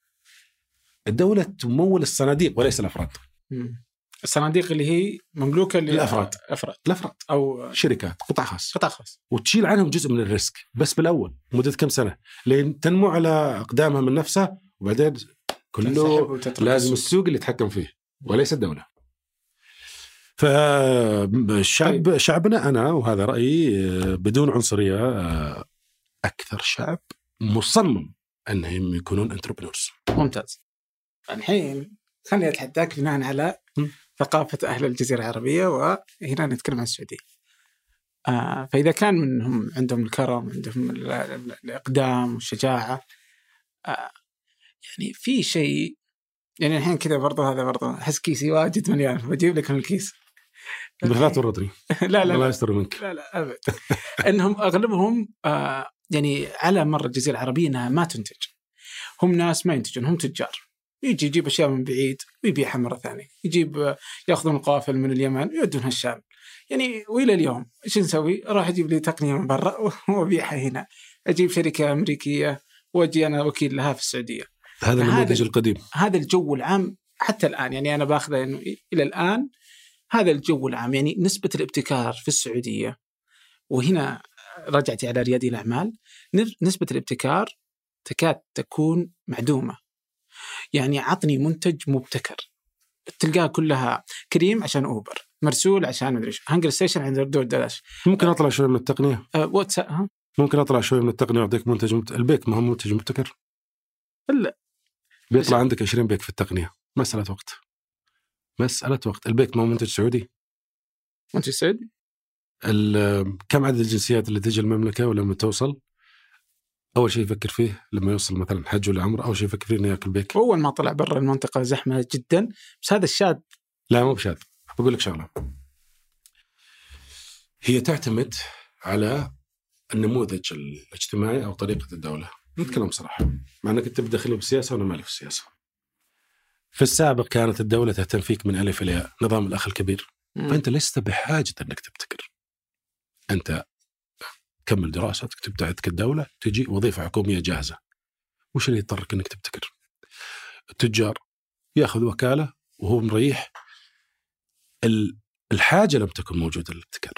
الدولة تمول الصناديق وليس الأفراد. مم. الصناديق اللي هي مملوكة للأفراد. أفراد. الأفراد. أو شركات. قطاع خاص. قطاع خاص. وتشيل عنهم جزء من ال risk. بس بالأول مدة كم سنة؟ لين تنمو على أقدامها من نفسها وبعدين كله لازم السوق. السوق اللي يتحكم فيه وليس الدولة فالشعب طيب. شعبنا أنا وهذا رأيي آه، بدون عنصرية آه، أكثر شعب مصمم أنهم يكونون انتربرنورز ممتاز الحين خليني اتحداك بناء على. ثقافة أهل الجزيرة العربية وهنا نتكلم عن السعودية. آه فإذا كان منهم عندهم الكرم عندهم ال- ال- الإقدام والشجاعة آه يعني في شيء يعني الحين كذا برضه هذا برضه أحس كيسي واجد مليان بجيب لك من الكيس. لا تورطني لا لا الله لا, يستر منك. لا, لا أبد. إنهم أغلبهم آه يعني على مر الجزيرة العربية إنها ما تنتج. هم ناس ما ينتجون هم تجار. يجي يجيب أشياء من بعيد ويبيعها مرة ثانية. يجيب آه، يأخذون القوافل من اليمن ويودونها الشام. يعني وإلى اليوم إيش نسوي؟ أروح أجيب لي تقنية من برا وأبيعها هنا. أجيب شركة أمريكية وأجي أنا وكيل لها في السعودية. هذا النموذج القديم. هذا الجو العام حتى الآن يعني أنا باخذه إنه إلى الآن هذا الجو العام يعني نسبة الابتكار في السعودية وهنا رجعتي على ريادي الأعمال نسبة الابتكار تكاد تكون معدومة. يعني عطني منتج مبتكر تلقاها كلها كريم عشان أوبر مرسول عشان مدري إيش هانجر ستيشن عند دور دلاش ممكن أطلع شوي من التقنية؟ أه واتساب ها؟ ممكن أطلع شوي من التقنية وأعطيك منتج مبت... البيك ما هو منتج مبتكر؟ لا. بيطلع عندك 20 بيك في التقنية. مسألة وقت. مسألة وقت. البيك ما هو منتج سعودي؟ منتج سعودي. ال- كم عدد الجنسيات اللي تجي المملكة ولما توصل؟ أول شيء يفكر فيه لما يوصل مثلا حج ولا عمرة أول شيء يفكر فيه إنه ياكل بيك. أول ما طلع برا المنطقة زحمة جدا. بس هذا الشاذ. لا مو بشاذ. بقول لك شغلة. هي تعتمد على النموذج الاجتماعي أو طريقة الدولة. نتكلم بصراحة. مع إنك أنت بدخلي بالسياسة وأنا مالي في السياسة. في السابق كانت الدولة تهتم فيك من ألف إلى ياء نظام الأخ الكبير. مم. فأنت لست بحاجة إنك تبتكر. أنت كمل دراستك تبتعدك الدولة تجي وظيفة حكومية جاهزة. وش اللي يضطرك إنك تبتكر؟ التجار يأخذ وكالة وهو مريح. ال- الحاجة لم تكن موجودة للابتكار.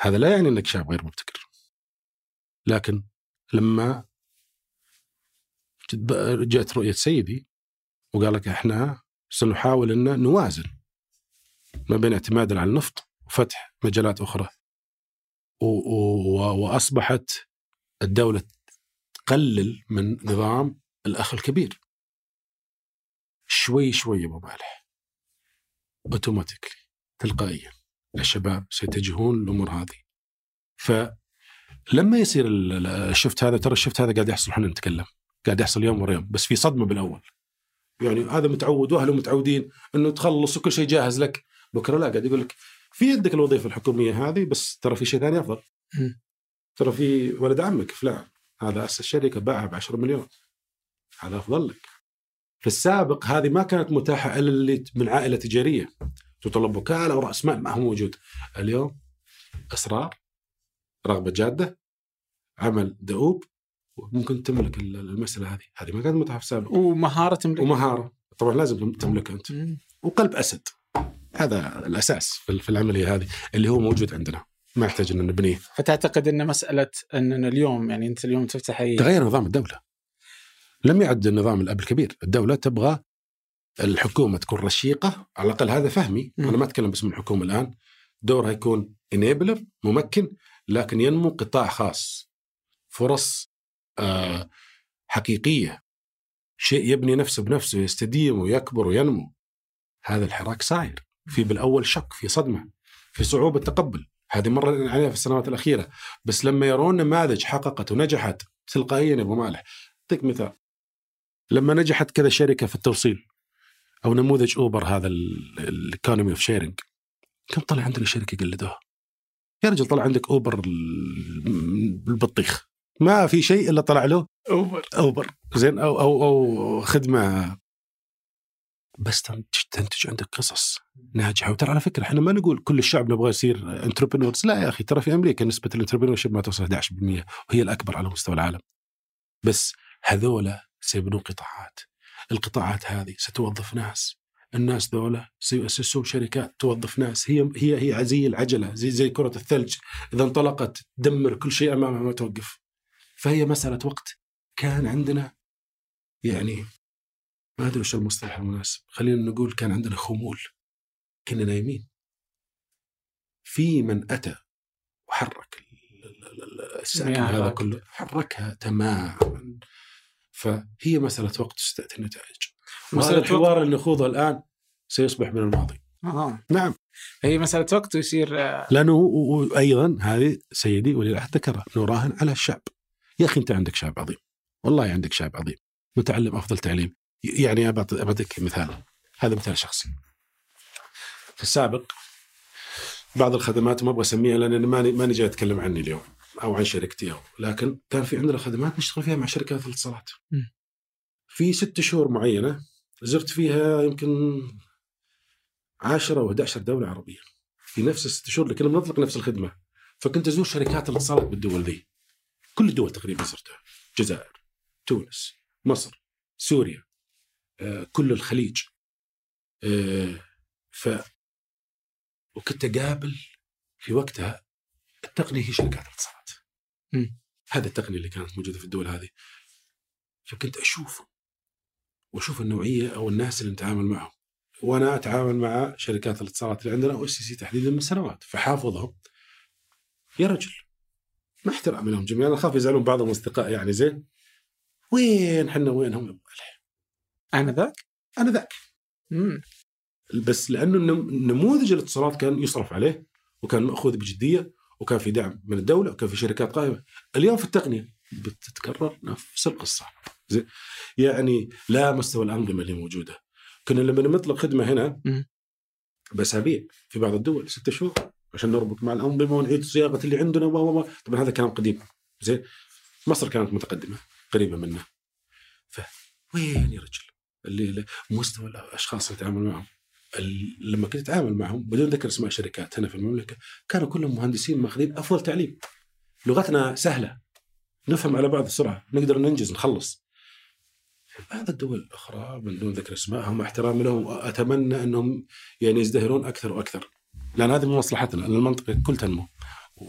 هذا لا يعني إنك شاب غير مبتكر. لكن لما جاءت رؤية سيدي وقال لك إحنا سنحاول أن نوازن ما بين اعتمادنا على النفط وفتح مجالات أخرى. وأصبحت الدولة تقلل من نظام الأخ الكبير. شوي شوي يا أبو مالح. اوتوماتيكلي تلقائيا الشباب سيتجهون للامور هذه. فلما يصير ال- ال- الشفت هذا ترى الشفت هذا قاعد يحصل إحنا نتكلم. قاعد يحصل يوم ورا يوم بس في صدمة بالأول. يعني هذا متعود وأهله متعودين إنه تخلص وكل شيء جاهز لك. بكرة لا قاعد يقول لك في عندك الوظيفة الحكومية هذه بس ترى في شيء ثاني أفضل. ترى في ولد عمك فلان هذا أسس شركة باعها ب 10 مليون. هذا أفضل لك. في السابق هذه ما كانت متاحة إلا اللي من عائلة تجارية. تطلب وكالة ورأس مال ما هو موجود. اليوم إصرار رغبة جادة عمل دؤوب وممكن تملك ال- المسألة هذه. هذه ما كانت متاحه في السابق ومهارة تملك. ومهارة. طبعا لازم تملكها أنت. مم. وقلب أسد. هذا الأساس في العملية هذه اللي هو موجود عندنا. ما يحتاج إن نبنيه. فتعتقد إن مسألة إننا اليوم يعني أنت اليوم تفتح اي تغير نظام الدولة. لم يعد النظام الأب الكبير. الدولة تبغى الحكومة تكون رشيقة. على الأقل هذا فهمي. مم. أنا ما أتكلم باسم الحكومة الآن. دورها يكون enabler ممكن لكن ينمو قطاع خاص. فرص حقيقية. شيء يبني نفسه بنفسه يستديم ويكبر وينمو. هذا الحراك صاير. في بالأول شك في صدمة في صعوبة تقبل. هذه مر عليها في السنوات الأخيرة. بس لما يرون نماذج حققت ونجحت تلقائيا يا أبو مالح. أعطيك مثال. لما نجحت كذا شركة في التوصيل أو نموذج أوبر هذا ال economy of sharing كم طلع عندنا شركة قلدوها يا رجل طلع عندك أوبر ال- البطيخ ما في شيء إلا طلع له أوبر. أوبر. زين أو أو أو خدمة. بس تنتج, عندك قصص ناجحة. وترى على فكرة إحنا ما نقول كل الشعب نبغى يصير entrepreneurs لا يا أخي ترى في أمريكا نسبة ال entrepreneur ما توصل 11% وهي الأكبر على مستوى العالم. بس هذولا سيبنون قطاعات. القطاعات هذه ستوظف ناس. الناس ذولا سيؤسسون شركات توظف ناس. هي هي هي زي العجلة زي زي كرة الثلج. إذا انطلقت تدمر كل شيء أمامها ما توقف. فهي مسألة وقت كان عندنا. يعني ما أدري وش المصطلح المناسب. خلينا نقول كان عندنا خمول. كنا نايمين. في من أتى وحرك ال- ال- ال- الساكن هذا. كله حركها تماما. فهي مسألة وقت تستأتي النتائج. مسألة. الحوار اللي نخوضه الآن سيصبح من الماضي. آه. نعم. هي مسألة وقت ويصير آه، لأنه وأيضا هذه سيدي ولي العهد ذكرها نراهن على الشعب. يا أخي أنت عندك شعب عظيم. والله عندك شعب عظيم. متعلم أفضل تعليم. يعني بعطيك مثال. هذا مثال شخصي. في السابق بعض الخدمات ما أبغى أسميها لأن ماني ماني جاي أتكلم عني اليوم أو عن شركتي أو. لكن كان في عندنا خدمات نشتغل فيها مع شركات الاتصالات. في ست شهور معينة زرت فيها يمكن 10 و11 دولة عربية. في نفس الست شهور اللي كنا بنطلق نفس الخدمة. فكنت أزور شركات الاتصالات بالدول ذي كل الدول تقريبا زرتها الجزائر تونس مصر سوريا آه، كل الخليج. آه، ف وكنت أقابل في وقتها التقنية هي شركات الاتصالات. هذه التقنية اللي كانت موجودة في الدول هذه. فكنت أشوف وأشوف النوعية أو الناس اللي نتعامل معهم. وأنا أتعامل مع شركات الاتصالات اللي عندنا أو GCC تحديدا من سنوات فحافظهم. يا رجل مع احترامي لهم جميعا. أنا أخاف يزعلون بعض الاصدقاء يعني زين. وين حنا؟ وينهم يا أبو علي؟ انذاك أنا ذاك. مم. بس لأنه نموذج الاتصالات كان يصرف عليه وكان مأخوذ بجدية وكان في دعم من الدولة وكان في شركات قائمة. اليوم في التقنية بتتكرر نفس القصة. زين. يعني لا مستوى الأنظمة اللي موجودة. كنا لما نطلق خدمة هنا. بأسابيع في بعض الدول ستة شهور. عشان نربط مع الانظمه ونعيد صياغه اللي عندنا و. طبعا هذا كلام قديم. زين؟ مصر كانت متقدمة قريبة منا فوين يا رجل؟ اللي مستوى الأشخاص اللي تتعامل معهم. لما كنت أتعامل معهم بدون ذكر اسماء شركات هنا في المملكة كانوا كلهم مهندسين ماخذين أفضل تعليم. لغتنا سهلة. نفهم على بعض بسرعة. نقدر ننجز نخلص. بعض الدول الأخرى من دون ذكر اسمائهم احترامي لهم اتمنى أنهم يعني يزدهرون أكثر وأكثر. لأن هذه من مصلحتنا لأن المنطقة كل تنمو. و...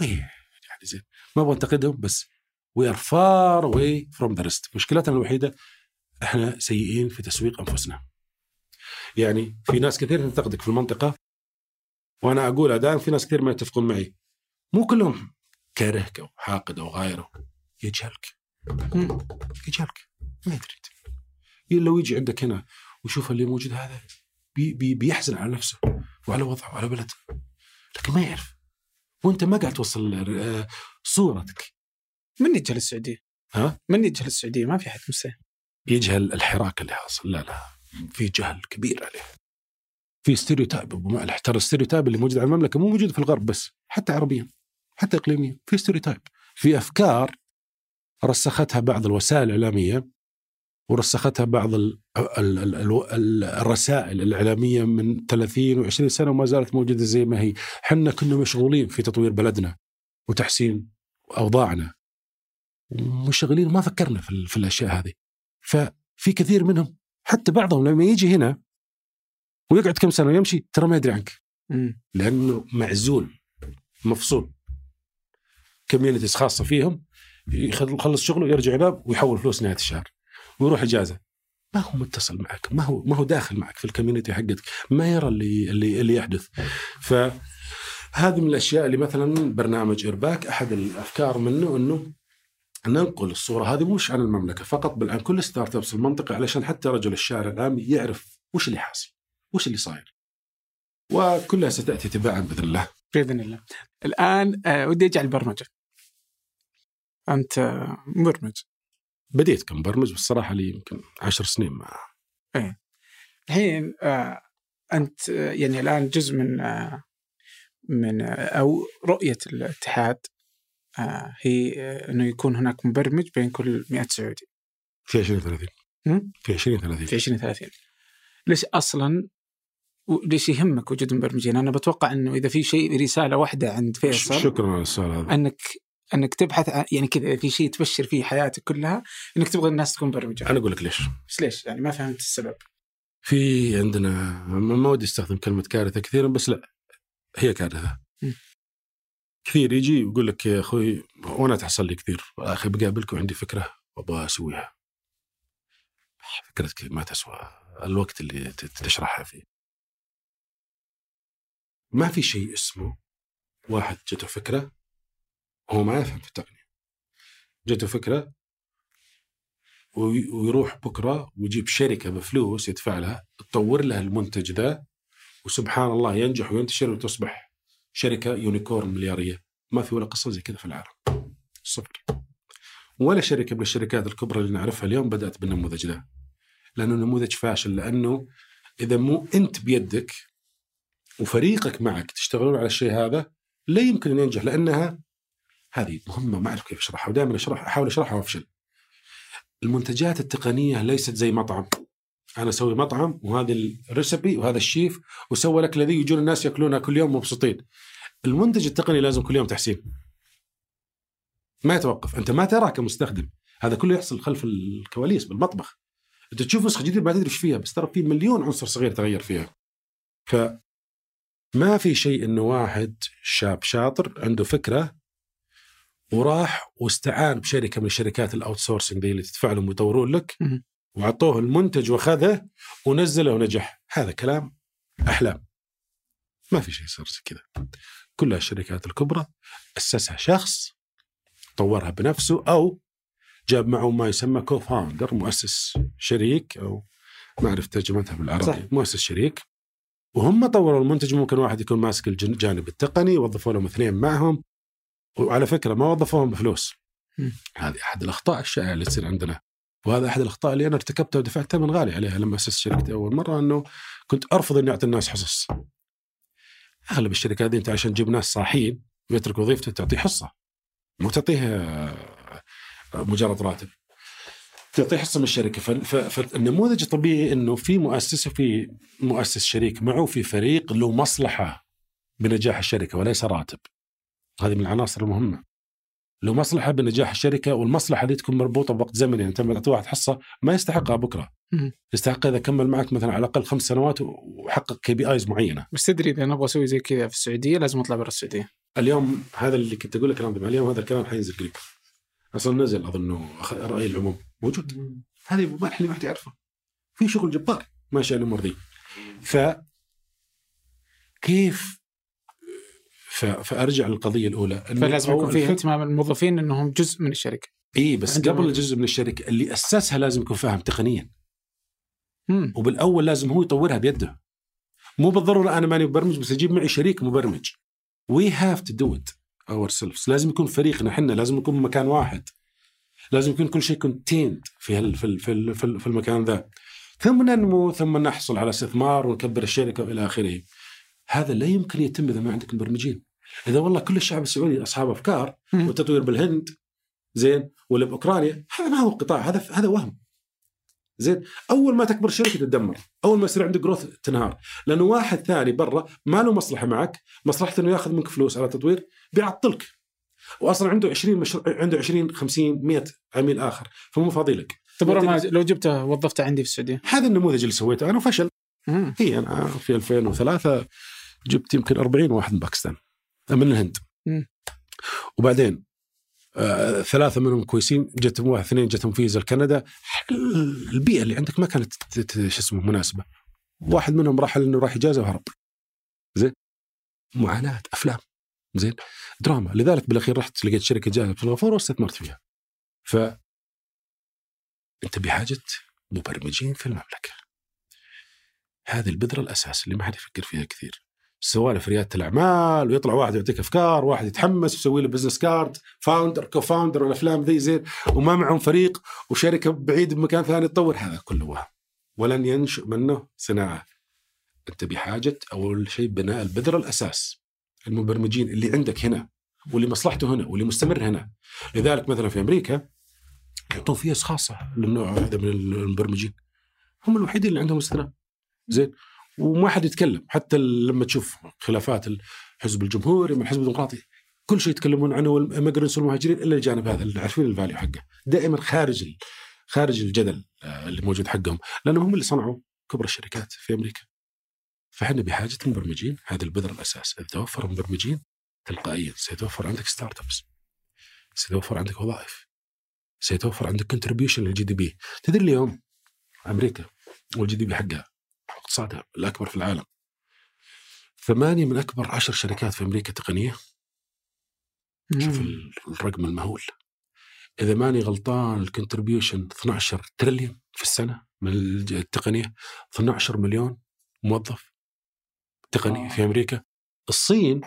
يعني زين. ما أبغى انتقدهم بس we are far away from the rest مشكلتنا الوحيدة إحنا سيئين في تسويق أنفسنا. يعني في ناس كثير تنتقدك في المنطقة وأنا اقولها دائما في ناس كثير ما يتفقون معي. مو كلهم كارهك أو حاقد أو غيره يجهلك. يجهلك. ما يدري. لو يجي عندك هنا ويشوف اللي موجود هذا. بي بي بيحزن على نفسه وعلى وضعه وعلى بلده. لكن ما يعرف. وانت ما قاعد توصل آه، صورتك. من يجهل السعودية؟ ها؟ من يجهل السعودية؟ ما في حد مستحيل يجهل الحراك اللي حاصل. لا لا. في جهل كبير عليه. في stereotype أبو مالح. ترى ال stereotype اللي موجود على المملكة مو موجود في الغرب بس حتى عربيا حتى اقليميا. في stereotype في أفكار رسختها بعض الوسائل الإعلامية ورسختها بعض ال ال ال ال ال الرسائل الإعلامية من 30 و20 سنة وما زالت موجودة زي ما هي، حنا كنا مشغولين في تطوير بلدنا وتحسين أوضاعنا. ومشغلين ما فكرنا في, في الأشياء هذه. ففي كثير منهم حتى بعضهم لما يجي هنا ويقعد كم سنة ويمشي ترى ما يدري عنك. مم. لأنه معزول مفصول. communities خاصة فيهم يخل- يخلص شغله يرجع ينام ويحول فلوس نهاية الشهر. ويروح إجازة ما هو متصل معك ما هو ما هو داخل معك في ال community حقتك ما يرى اللي اللي اللي يحدث فهذه من الأشياء اللي مثلا برنامج ارباك أحد الأفكار منه إنه ننقل الصورة هذه مش عن المملكة فقط بل عن كل startups المنطقة علشان حتى رجل الشارع العام يعرف وش اللي حاصل وش اللي صاير وكلها ستأتي تباعا بإذن الله بإذن الله. الآن آه ودي أجي على البرمجة. أنت آه، مبرمج. بديت كمبرمج بس الصراحه لي يمكن عشر سنين مع. الحين آه أنت آه، يعني الآن جزء من آه من آه أو رؤية الاتحاد آه هي آه إنه يكون هناك مبرمج بين كل 100 سعودي. في 20 30 هم؟ في 20 30 في 2030 ليش أصلا ليش يهمك وجود المبرمجين؟ أنا بتوقع إنه إذا في شيء رسالة واحدة عند فيصل شكرا على السؤال هذا. إنك انك تبحث عن يعني كذا في شيء تبشر فيه حياتك كلها إنك تبغى الناس تكون مبرمجه أنا أقول لك ليش. بس ليش؟ يعني ما فهمت السبب. في عندنا ما ودي أستخدم كلمة كارثة كثيرا بس لا هي كارثة. مم. كثير يجي ويقول لك يا أخوي وأنا تحصل لي كثير. أخي بقابلك وعندي فكرة وأبغى أسويها. فكرتك ما تسوى. الوقت اللي تشرحها فيه. ما في شيء اسمه واحد جته فكرة هو ما يفهم في التقنية. جته فكرة وي- ويروح بكرة ويجيب شركة بفلوس يدفع لها تطور لها المنتج ذا وسبحان الله ينجح وينتشر وتصبح شركة unicorn مليارية. ما في ولا قصة زي كذا في العالم. صفر ولا شركة من الشركات الكبرى اللي نعرفها اليوم بدأت بالنموذج ده لأنه نموذج فاشل لأنه إذا مو أنت بيدك وفريقك معك تشتغلون على الشيء هذا لا يمكن أن ينجح لأنها هذه مهمة ما أعرف كيف أشرحها ودائما أشرح أحاول أشرحها وأفشل. المنتجات التقنية ليست زي مطعم. أنا أسوي مطعم وهذه الريسبي وهذا الشيف وسوى لك الذي يجون الناس ياكلونها كل يوم مبسوطين. المنتج التقني لازم كل يوم تحسين. ما يتوقف، أنت ما تراه كمستخدم، هذا كله يحصل خلف الكواليس بالمطبخ. أنت تشوف نسخة جديدة ما تدري إيش فيها بس ترى في مليون عنصر صغير تغير فيها. ف ما في شيء إنه واحد شاب شاطر عنده فكرة وراح واستعان بشركة من الشركات ال outsourcing دي اللي تدفع لهم ويطورون لك. واعطوه المنتج وأخذه ونزله ونجح. هذا كلام أحلام. ما في شيء صار زي كذا. كلها الشركات الكبرى أسسها شخص طورها بنفسه أو جاب معه ما يسمى co-founder مؤسس شريك أو ما اعرف ترجمتها بالعربي. صح. مؤسس شريك. وهم طوروا المنتج ممكن واحد يكون ماسك الجانب التقني وظفوا لهم اثنين معهم. وعلى فكرة ما وظفوهم بفلوس. هذه أحد الأخطاء الشائعه اللي تصير عندنا. وهذا أحد الأخطاء اللي أنا ارتكبتها ودفعت ثمن غالي عليها لما أسست شركتي أول مرة إنه كنت أرفض إني أعطي الناس حصص. أغلب الشركات دي أنت عشان تجيب ناس صاحيين ويترك وظيفته تعطيه حصة. مو تعطيه آه، مجرد راتب. تعطيه حصة من الشركة. فالنموذج الطبيعي إنه في مؤسس وفي مؤسس شريك معه في فريق له مصلحة بنجاح الشركة وليس راتب. هذه من العناصر المهمة. له مصلحة بنجاح الشركة والمصلحة دي تكون مربوطة بوقت زمني يعني انت لما تعطي واحد حصة ما يستحقها بكرة. مم. يستحقها إذا كمل معك مثلا على الأقل خمس سنوات وحقق KPIs معينة. بس تدري إذا نبغى أسوي زي كذا في السعودية لازم اطلع برا السعودية. اليوم هذا اللي كنت أقول لك أنا اليوم هذا الكلام حينزل قريب. أصلا نزل اظنه رأي العموم. موجود. هذه مباح اللي ما حد يعرفه. في شغل جبار ماشي الأمور ذي ف كيف. فأرجع للقضية الأولى. فلازم يكون في اهتمام الموظفين إنهم جزء من الشركة. اي بس قبل الجزء من الشركة اللي أسسها لازم يكون فاهم تقنيا. مم. وبالأول لازم هو يطورها بيده. مو بالضرورة أنا ماني مبرمج بس أجيب معي شريك مبرمج. we have to do it ourselves لازم يكون فريقنا إحنا لازم نكون مكان واحد. لازم يكون كل شيء contained في هال في في في, في المكان ذا. ثم ننمو ثم نحصل على استثمار ونكبر الشركة وإلى آخره. هذا لا يمكن يتم إذا ما عندك مبرمجين. إذا والله كل الشعب السعودي أصحاب أفكار مم. والتطوير بالهند زين ولا بأوكرانيا هذا ما هو قطاع هذا هذا وهم. زين أول ما تكبر الشركة تتدمر أول ما يصير عندك جروث تنهار. لأنه واحد ثاني برا ما له مصلحة معك مصلحته إنه ياخذ منك فلوس على التطوير بيعطلك. واصلا عنده 20 مشروع عنده 20 50 100 عميل آخر فمو فاضي لك. طب ورا ما لو جبته وظفته عندي في السعودية؟ هذا النموذج اللي سويته أنا وفشل. هي أنا في 2003 جبت يمكن 40 واحد من باكستان من الهند. مم. وبعدين آه ثلاثة منهم كويسين جتهم واحد اثنين جتهم فيزا لكندا البيئة اللي عندك ما كانت شو اسمه مناسبة. واحد منهم راح لأنه راح إجازة وهرب. زين؟ معاناة أفلام. زين؟ دراما. لذلك بالأخير رحت لقيت شركة جاهزه في سنغافورة واستثمرت فيها. ف أنت بحاجة مبرمجين في المملكة. هذه البذرة الأساس اللي ما حد يفكر فيها كثير. سوالف ريادة الأعمال ويطلع واحد يعطيك أفكار واحد يتحمس ويسوي له business card founder co-founder والافلام ذي زين وما معهم فريق وشركة بعيد بمكان ثاني تطور. هذا كله وهم ولن ينشئ منه صناعة. أنت بحاجة أول شيء بناء البذرة الأساس. المبرمجين اللي عندك هنا واللي مصلحته هنا واللي مستمر هنا. لذلك مثلا في أمريكا يعطون فيز خاصة للنوع هذا من المبرمجين. هم الوحيدين اللي عندهم استثناء زين. وما حد يتكلم. حتى لما تشوف خلافات الحزب الجمهوري من الحزب الديمقراطي كل شيء يتكلمون عنه وال immigrants والمهاجرين إلا الجانب هذا اللي عارفين ال value حقه. دائما خارج خارج الجدل آه، اللي موجود حقهم. لأنهم هم اللي صنعوا كبرى الشركات في أمريكا. فإحنا بحاجة مبرمجين هذه البذره الأساس. اذا توفر مبرمجين تلقائيا. سيتوفر عندك startups سيتوفر عندك وظائف. سيتوفر عندك contribution لل GDP تدري اليوم أمريكا وال GDP حقها اقتصادها الأكبر في العالم. ثمانية من أكبر عشر شركات في أمريكا تقنية. شوف مم. الرقم المهول. إذا ماني غلطان ال contribution 12 تريليون في السنة من التقنية. 12 مليون موظف تقني آه. في أمريكا. الصين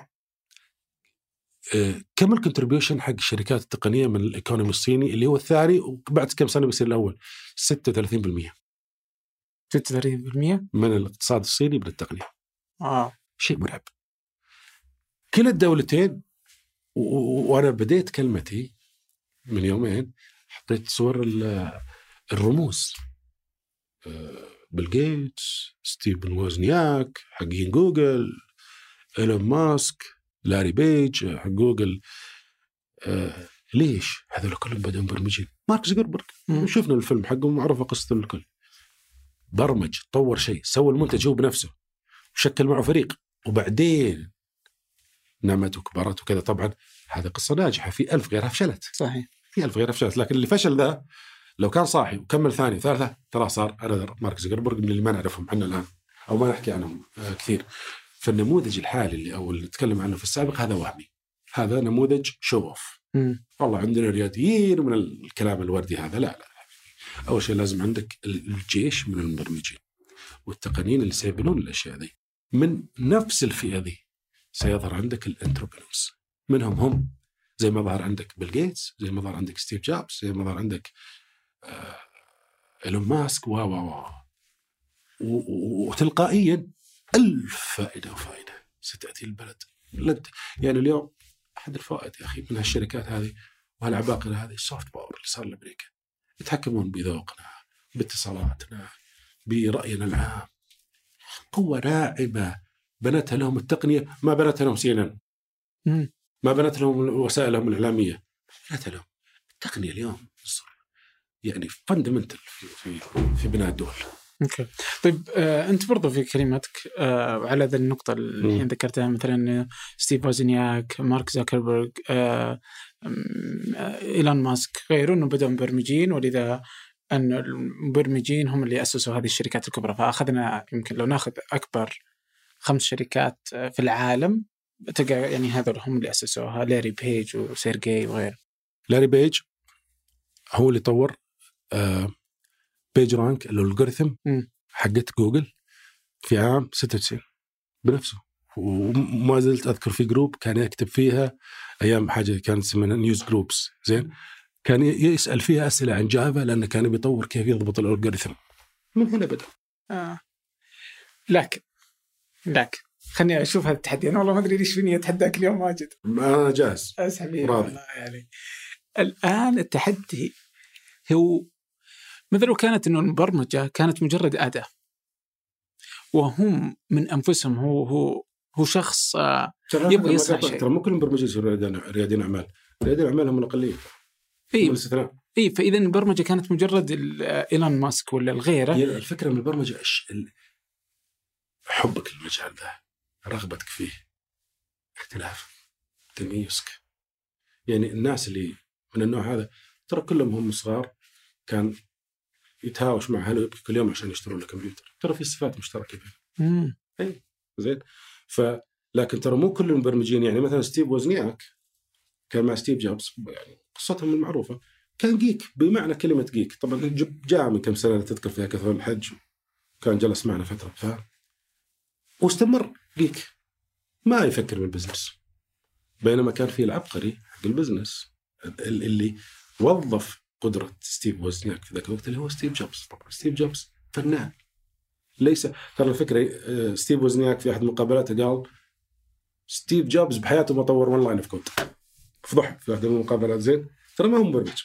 آه، كم ال contribution حق الشركات التقنية من ال economy الصيني اللي هو الثاني وبعد كم سنة بيصير الأول؟ 36% 36% من الاقتصاد الصيني من التقنية. آه. شيء مرعب. كلا الدولتين وأنا بديت كلمتي من يومين حطيت صور ال- الرموز. آه، بيل جيتس ستيفن ووزنياك حقين جوجل إيلون ماسك لاري بيج حق جوجل. آه، ليش؟ هذول كلهم بدأوا مبرمجين مارك زكربرج. شفنا الفيلم حقه معروفه قصته الكل. برمج طور شيء سوى المنتج هو بنفسه وشكل معه فريق وبعدين نمت وكبرت وكذا. طبعا هذه قصة ناجحة في ألف غيرها فشلت. صحيح. في ألف غيرها فشلت لكن اللي فشل ذا لو كان صاحي وكمل ثاني وثالثة ترى صار another مارك زكربرج من اللي ما نعرفهم إحنا الآن أو ما نحكي عنهم آه، كثير. فالنموذج الحالي اللي أو اللي نتكلم عنه في السابق هذا وهمي. هذا نموذج show off. والله عندنا رياديين من الكلام الوردي هذا. لا لا. أول شيء لازم عندك الجيش من المبرمجين والتقنيين اللي سيبنون الأشياء ذي. من نفس الفئة ذي سيظهر عندك ال entrepreneurs منهم هم زي ما ظهر عندك بيل جيتس زي ما ظهر عندك ستيف جوبز زي ما ظهر عندك آه ايلون ماسك و و و. وتلقائيا ألف فائدة وفائدة ستأتي البلد. لد يعني اليوم أحد الفوائد يا أخي من هالشركات هذه وهالعباقرة هذه ال soft power اللي صار لأمريكا. يتحكمون بذوقنا باتصالاتنا برأينا العام. قوة ناعمة. بنتها لهم التقنية ما بنتها لهم CNN. ما بنت لهم وسائلهم الإعلامية. بنت لهم التقنية اليوم يعني fundamental في في, في بناء الدول. okay. طيب آه أنت برضو في كلمتك آه على ذا النقطة اللي. الحين ذكرتها مثلا ستيف وازنياك مارك زاكربرج أم، آه إيلون ماسك غيره إنه بدأوا مبرمجين ولذا أن المبرمجين هم اللي أسسوا هذه الشركات الكبرى. فأخذنا يمكن لو نأخذ أكبر خمس شركات في العالم تلقى يعني هذول هم اللي أسسوها لاري بيج وسيرجي وغيره. لاري بيج هو اللي طور آه PageRank ال algorithm. حقت جوجل في عام 96 بنفسه. وما زلت أذكر في group كان يكتب فيها أيام حاجة كانت اسمها newsgroups زين؟ كان يسأل فيها أسئلة عن Java لأنه كان بيطور كيف يضبط ال algorithm. من هنا بدأ. آه. لكن لكن خليني أشوف هذا التحدي أنا والله ما أدري ليش فيني أتحداك اليوم ماجد أنا جاهز. حبيبي راضي. يعني. الآن التحدي هو مثل لو كانت إنه المبرمجه كانت مجرد أداة. وهم من أنفسهم هو هو هو شخص آه، يبغى يصنع شيء. ترى مو كل المبرمجين يصيرون ريادين أعمال. ريادين اعمال هم الاقليه اي الاستثناء اي فإذا البرمجة كانت مجرد إيلون ماسك ولا الغيرة. الفكرة من البرمجة حبك للمجال ذا رغبتك فيه اختلاف تميزك. يعني الناس اللي من النوع هذا ترى كلهم هم صغار كان يتهاوش مع أهله يبكي كل يوم عشان يشترون له كمبيوتر. ترى في صفات مشتركة بينهم مم. زين. ف لكن ترى مو كل المبرمجين يعني مثلا ستيف وزنياك كان مع ستيف جوبز يعني قصتهم المعروفة. كان geek بمعنى كلمة geek طبعا جاء من كم سنة تذكر فيها كثر الحج. كان جلس معنا فترة. ف واستمر geek ما يفكر بال business بينما كان في العبقري حق ال business ال- اللي وظف قدرة ستيف وزنياك في ذاك الوقت اللي هو ستيف جوبز. طبعا ستيف جوبز فنان. ليس ترى الفكرة آه، ستيف وزنياك في أحد مقابلاته قال ستيف جوبز بحياته ما طور one line of code فضح. في احد المقابلات زين. ترى ما هو مبرمج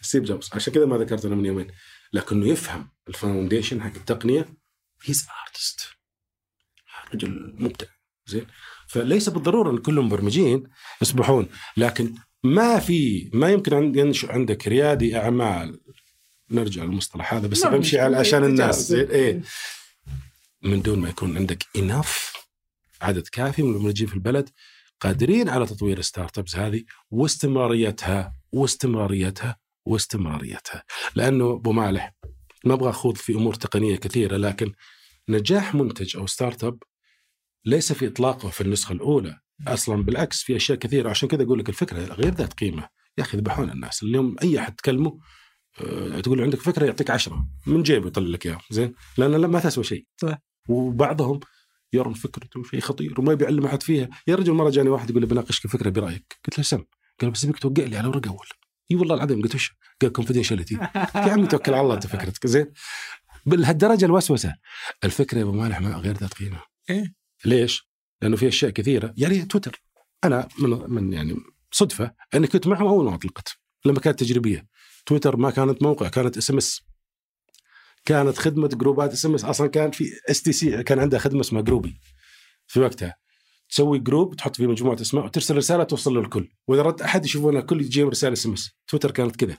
ستيف جوبز. عشان كذا ما ذكرت أنا من يومين. لكنه يفهم ال foundation حق التقنية. he's artist رجل مبدع. زين. فليس بالضرورة إن كلهم مبرمجين يصبحون. لكن ما في ما يمكن ينشأ عندك ريادي أعمال. نرجع للمصطلح هذا بس بمشي مشكلة. على عشان الناس. زين. إيه. من دون ما يكون عندك enough عدد كافي من المبرمجين في البلد قادرين على تطوير ال startups هذه واستمراريتها واستمراريتها واستمراريتها. لأنه أبو مالح ما أبغى أخوض في أمور تقنية كثيرة لكن نجاح منتج أو startup ليس في إطلاقه في النسخة الأولى. أصلا بالعكس في أشياء كثيرة عشان كذا أقول لك الفكرة غير ذات قيمة. يا أخي ذبحونا الناس. اليوم أي أحد تكلمه آه، تقول عندك فكرة يعطيك عشرة من جيبه يطلع لك اياها زين؟ لأن لا- ما تسوى شيء. صح. وبعضهم يرى فكرته شيء خطير وما بيعلم أحد فيها. يا رجل مرة جاني واحد يقول لي بناقشك فكرة برأيك؟ قلت له سم. قال بس ابيك توقع لي على ورقة أول. إي والله العظيم. قلت وش؟ قال confidentiality يا عمي توكل على الله أنت فكرتك. زين. بهالدرجه الوسوسة. الفكرة يا أبو مالح ما غير ذات قيمة. إيه. ليش؟ لأنه في أشياء كثيرة. يعني تويتر. أنا من من يعني صدفة أني كنت معهم اول ما أطلقت. لما كانت تجريبية. تويتر ما كانت موقع كانت SMS كانت خدمة جروبات SMS أصلا كان في STC كان عندها خدمة اسمها جروبي في وقتها. تسوي group تحط فيه مجموعة اسماء وترسل رسالة توصل للكل. وإذا رد أحد يشوفونها الكل يجيهم رسالة SMS تويتر كانت كذا.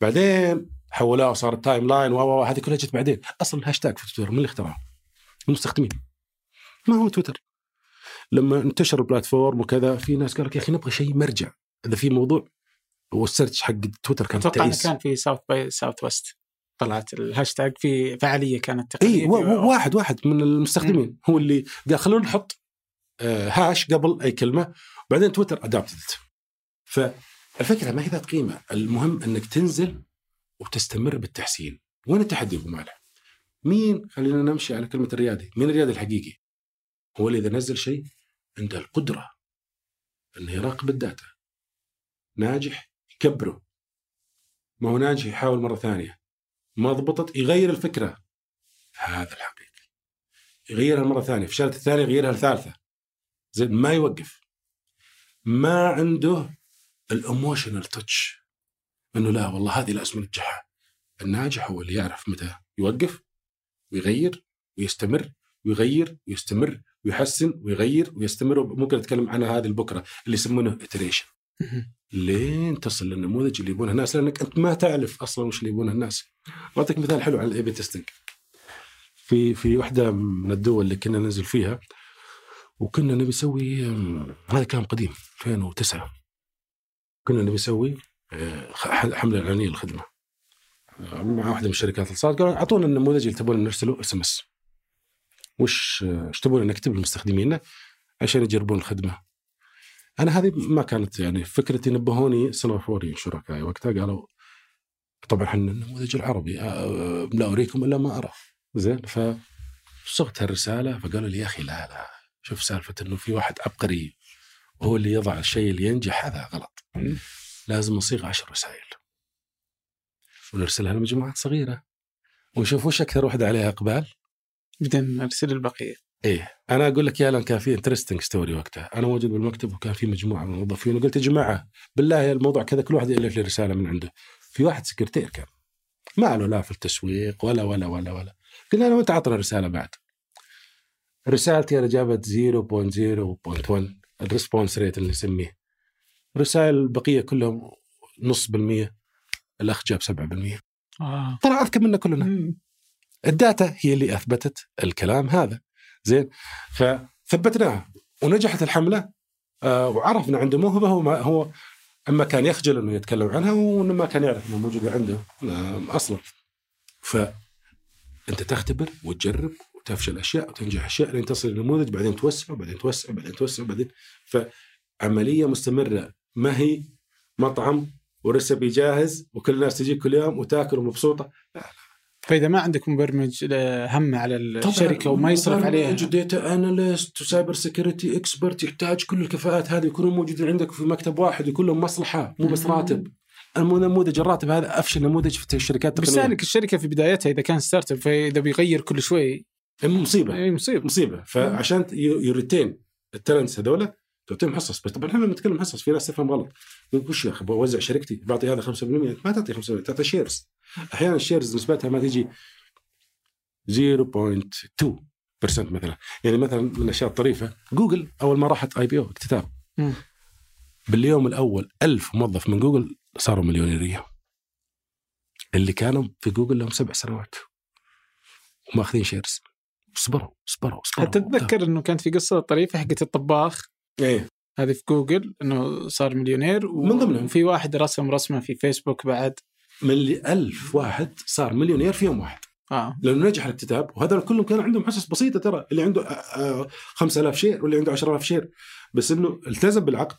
بعدين حولوها وصارت timeline و هذه كلها جت بعدين. أصلا الهاشتاج في تويتر من اللي اخترعه؟ المستخدمين. ما هو تويتر. لما انتشر ال platform وكذا في ناس قال لك يا أخي نبغى شيء مرجع. إذا في موضوع وال search حق تويتر كان أتوقع كان في South by Southwest طلعت الهاشتاج في فعالية كانت تقنية اي و- و- واحد واحد من المستخدمين هو اللي قال خلونا نحط آه، هاش قبل أي كلمة بعدين تويتر ادابتد فالفكرة ما هي ذات قيمة، المهم إنك تنزل وتستمر بالتحسين. وين التحدي أبو مالح؟ مين خلينا نمشي على كلمة الريادي، مين الريادي الحقيقي؟ هو اللي إذا نزل شيء عنده القدرة إنه يراقب الداتا. ناجح يكبره. ما هو ناجح يحاول مرة ثانية. ما ضبطت يغير الفكرة. هذا الحقيقي. يغيرها مرة ثانية، فشلت الثانية يغيرها الثالثه. زين ما يوقف. ما عنده الايموشنال تاتش إنه لا والله هذه لازم ننجحها. الناجح هو اللي يعرف متى يوقف ويغير ويستمر ويغير ويستمر ويحسن ويغير ويستمر ممكن أتكلم عنها هذه بكره اللي يسمونه iteration لين تصل للنموذج اللي يبونها الناس؟ لأنك أنت ما تعرف أصلا وش اللي يبونها الناس. أعطيك مثال حلو على ال A/B testing. في في واحدة من الدول اللي كنا ننزل فيها وكنا نبي نسوي هذا كان قديم 2009 كنا نبي نسوي آه، حملة إعلانية للخدمة. مع واحدة من الشركات الاتصالات قالوا أعطونا النموذج اللي تبون نرسله SMS وش آه، إيش تبون نكتب لمستخدمينا عشان يجربون الخدمة. أنا هذه ما كانت يعني فكرتي نبهوني سنغافوري شركائي وقتها قالوا طبعا إحنا النموذج العربي لا أريكم إلا ما أرى. زين فصغت الرسالة فقالوا لي يا أخي لا لا. شوف سالفة إنه في واحد عبقري وهو اللي يضع الشيء اللي ينجح هذا غلط. لازم نصيغ عشر رسائل. ونرسلها لمجموعات صغيرة. ونشوف وش أكثر واحدة عليها إقبال؟ بعدين نرسل البقية. إيه. أنا أقول لك يا لأن كان في interesting story وقتها. أنا موجود بالمكتب وكان في مجموعة من الموظفين. وقلت يا جماعة بالله الموضوع كذا كل واحد يألف لي رسالة من عنده. في واحد سكرتير كان. ما له لا في التسويق ولا ولا ولا ولا. قلنا له أنت عطنا رساله بعد. رسالتي أنا جابت 0.0.1 ال response rate اللي نسميه. رسائل البقية كلهم نص بالمية الأخ جاب 7% آه. طلع أذكى منا كلنا. الداتا هي اللي أثبتت الكلام هذا. زين؟ فثبتناها. ونجحت الحملة آه وعرفنا عنده موهبة هو هو أما كان يخجل إنه يتكلم عنها وما كان يعرف انها موجودة عنده أصلا. ف أنت تختبر وتجرب وتفشل أشياء وتنجح أشياء لين تصل لنموذج بعدين توسع وبعدين توسع وبعدين توسع وبعدين فعملية مستمرة. ما هي؟ مطعم و recipe جاهز وكل الناس تجيك كل يوم وتاكل ومبسوطة. لا لا. فإذا ما عندك مبرمج هم على الشركة وما يصرف عليها. data analyst و cyber security expert يحتاج كل الكفاءات هذه يكونوا موجودين عندك في مكتب واحد ويكون لهم مصلحة مو بس راتب. النموذج الراتب هذا أفشل نموذج في الشركات بس الشركة في بدايتها إذا كان startup فإذا بيغير كل شوي مصيبة. اي مصيبة. مصيبة. فعشان ي retain ال talents هذول تعطيهم حصص. بس طبعا إحنا لما نتكلم حصص في ناس تفهم غلط. وش يا أخي بوزع شركتي بعطي هذا 5% ما تعطي 5% تعطي shares أحيانا ال shares نسبتها ما تجي 0.2% مثلا. يعني مثلا من الأشياء الطريفة جوجل أول ما راحت IPO اكتتاب. باليوم الأول ألف موظف من جوجل صاروا مليونيريه اللي كانوا في جوجل لهم سبع سنوات. وماخذين shares صبروا صبروا صبروا. حتى اتذكر إنه كانت في قصة طريفة حقت الطباخ؟ إيه. هذه في جوجل إنه صار مليونير من ضمنهم وفي واحد رسم رسمة في فيسبوك بعد. من اللي ألف واحد صار مليونير في يوم واحد. آه. لأنه نجح الاكتتاب وهذول كلهم كان عندهم حصص بسيطة ترى اللي عنده 5000 share واللي عنده 10000 share. بس إنه التزم بالعقد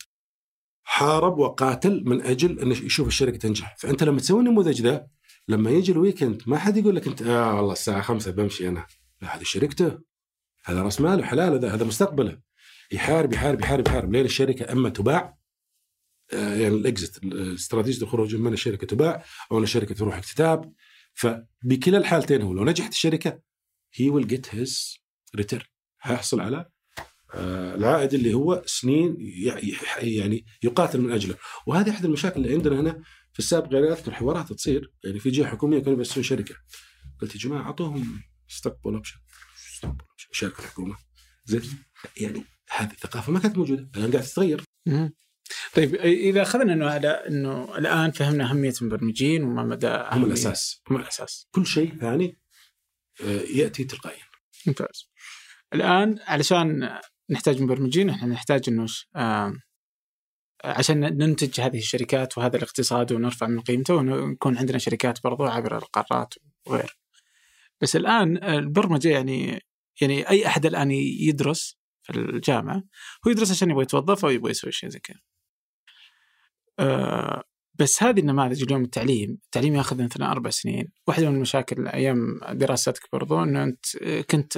حارب وقاتل من أجل إنه يشوف الشركة تنجح. فأنت لما تسوي النموذج ذا لما يجي ال weekend ما حد يقول لك أنت آه والله الساعة 5 بمشي أنا. لا هذه شركته. هذا راس ماله حلال هذا هذا مستقبله. يحارب يحارب يحارب يحارب لين الشركة أما تباع آه يعني ال exit استراتيجيه الخروج من الشركة تباع أو الشركة تروح اكتتاب. فبكلا الحالتين هو لو نجحت الشركة هي will get his return هيحصل على آه العائد اللي هو سنين يعني يقاتل من أجله. وهذه أحد المشاكل اللي عندنا هنا في السابق. يعني أذكر حوارات تصير. يعني في جهة حكومية كانوا بيسوون شركة. قلت يا جماعة أعطوهم استقبل اوبشن شركة الحكومة زين. يعني هذه الثقافة ما كانت موجودة. الآن قاعدة تتغير. طيب إذا أخذنا إنه على إنه الآن فهمنا أهمية المبرمجين وما مدى هم الأساس هم الأساس كل شيء ثاني يأتي تلقائيا ممتاز الآن علشان نحتاج مبرمجين إحنا نحتاج إنه عشان ننتج هذه الشركات وهذا الاقتصاد ونرفع من قيمته ونكون عندنا شركات برضو عبر القارات وغيره. بس الآن البرمجة يعني يعني أي أحد الآن يدرس في الجامعة هو يدرس عشان يبغى يتوظف أو يبغى يسوي شيء زي كذا. بس هذه النماذج اليوم التعليم التعليم ياخذ مثلا أربع سنين. واحدة من المشاكل أيام دراستك برضو إنه أنت كنت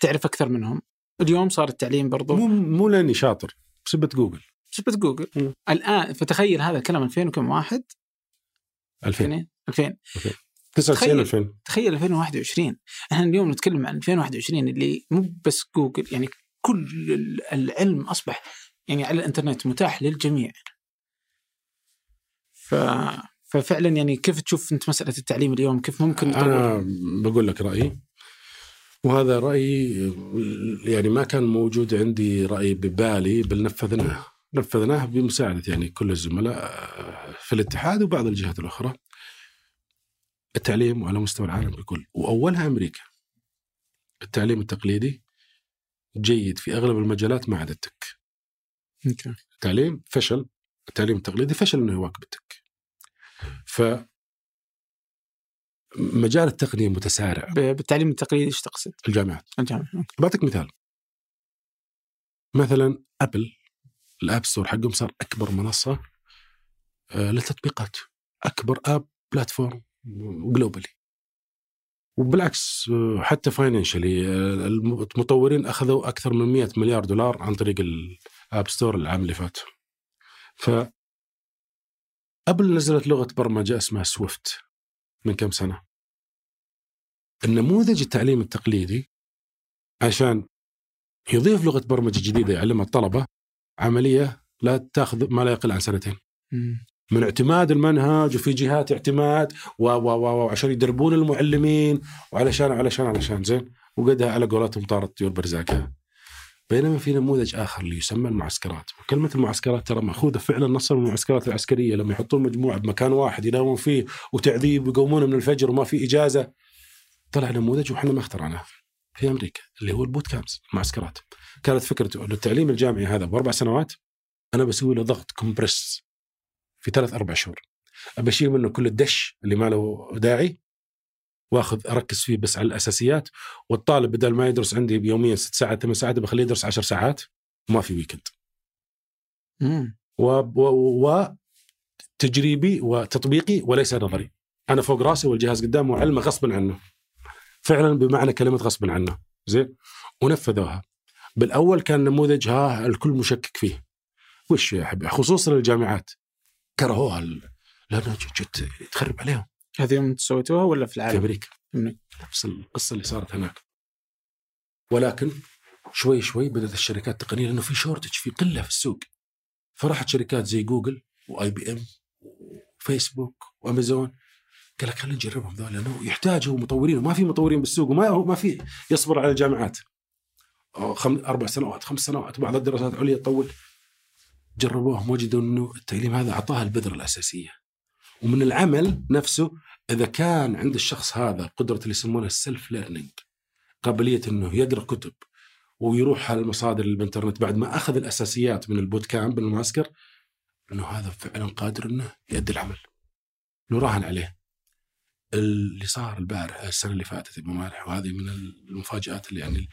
تعرف أكثر منهم. اليوم صار التعليم برضو مو مو لأني شاطر بسبه جوجل بسبة جوجل مم. الآن فتخيل هذا الكلام 2000 وكم واحد؟ 2000 2000 2000 99 تخيل. 2000 تخيل 2021 إحنا اليوم نتكلم عن 2021 اللي مو بس جوجل يعني كل ال- العلم أصبح يعني على الإنترنت متاح للجميع. ف ففعلا يعني كيف تشوف أنت مسألة التعليم اليوم؟ كيف ممكن نطور أنا بقول لك رأيي. وهذا رأيي يعني ما كان موجود عندي رأي ببالي بل نفذناه. نفذناه بمساعدة يعني كل الزملاء في الاتحاد وبعض الجهات الأخرى. التعليم على مستوى العالم ككل وأولها أمريكا. التعليم التقليدي جيد في أغلب المجالات ما عدا التك. التعليم فشل التعليم التقليدي فشل إنه يواكب ال tech. ف مجال التقنيه متسارع. بالتعليم التقليدي إيش تقصد؟ الجامعات. الجامعة okay. بعطيك مثال. مثلا أبل ال App Store حقهم صار أكبر منصة آه، للتطبيقات. أكبر app platform globally وبالعكس آه، حتى financially المطورين أخذوا أكثر من 100 مليار دولار عن طريق ال App Store العام اللي فات. ف ابل نزلت لغة برمجة اسمها Swift من كم سنة النموذج التعليم التقليدي عشان يضيف لغة برمجة جديدة يعلمها الطلبة عملية لا تاخذ ما لا يقل عن سنتين. من اعتماد المنهج وفي جهات اعتماد و و و وعشان يدربون المعلمين وعلشان علشان علشان زين. وقدها على قولتهم طارت طيور برزاقها. بينما في نموذج آخر اللي يسمى المعسكرات. وكلمة المعسكرات ترى مأخوذة فعلا نصا من المعسكرات العسكرية. لما يحطون مجموعة بمكان واحد ينامون فيه وتعذيب ويقومون من الفجر وما في إجازة طلع نموذج وحنا ما اخترعناه. في أمريكا اللي هو ال bootcamps المعسكرات كانت فكرته انه التعليم الجامعي هذا بأربع سنوات أنا بسوي له ضغط compress في ثلاث أربع شهور. ابى اشيل منه كل الدش اللي ما له داعي واخذ أركز فيه بس على الأساسيات. والطالب بدل ما يدرس عندي يوميا ست ساعات ثمان ساعات بخليه يدرس عشر ساعات. وما في ويكند مم. و, و... و... تجريبي وتطبيقي وليس نظري. أنا فوق راسي والجهاز قدامه وعلمه غصبا عنه. فعلا بمعنى كلمة غصبا عنه. زين؟ ونفذوها. بالأول كان نموذج ها الكل مشكك فيه. وش يا حبيبي؟ خصوصا الجامعات. كرهوها ال- لأنها جت تخرب عليهم. هذه يوم سويتوها ولا في في العالم؟ أمريكا أمريكا. نفس القصة اللي صارت هناك. ولكن شوي شوي بدأت الشركات التقنيه لأنه في shortage في قلة في السوق. فراحت شركات زي جوجل و IBM وفيسبوك وامازون قال لك خلينا نجربهم ذول لأنه يحتاجوا مطورين وما في مطورين بالسوق وما ما في يصبر على الجامعات. خم... أربع سنوات خمس سنوات بعض الدراسات العليا تطول. جربوهم وجدوا إنه التعليم هذا أعطاها البذرة الأساسية. ومن العمل نفسه إذا كان عند الشخص هذا قدرة اللي يسمونها ال self learning قابلية إنه يقرأ كتب ويروح على المصادر الإنترنت بعد ما أخذ الأساسيات من ال bootcamp المعسكر إنه هذا فعلا قادر إنه يؤدي العمل. نراهن عليه. اللي صار البارح السنة اللي فاتت أبو مالح وهذه من المفاجآت اللي يعني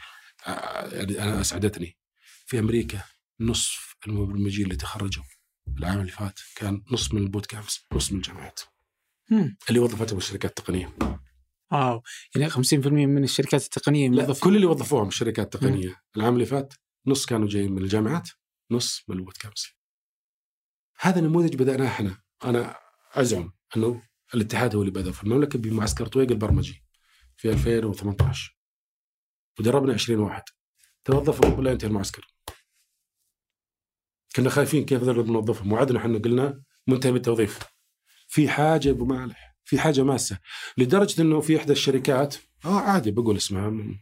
يعني أنا أسعدتني. في أمريكا نصف المبرمجين اللي تخرجوا العام اللي فات كان نص من ال boot camps نص من الجامعات. مم. اللي وظفتهم الشركات التقنية. واو. يعني 50% من الشركات التقنية لا كل اللي وظفوهم الشركات التقنية. العام اللي فات نص كانوا جايين من الجامعات نص من ال boot camps هذا نموذج بدأناه إحنا. أنا أزعم إنه الاتحاد هو اللي بدا في المملكة بمعسكر طويق البرمجي في 2018 ودربنا 20 واحد. توظفوا قبل لا ينتهي المعسكر. كنا خايفين كيف نقدر نوظفهم وعدنا إحنا قلنا منتهي بالتوظيف. في حاجة أبو مالح في حاجة ماسة. لدرجة إنه في إحدى الشركات آه عادي بقول اسمها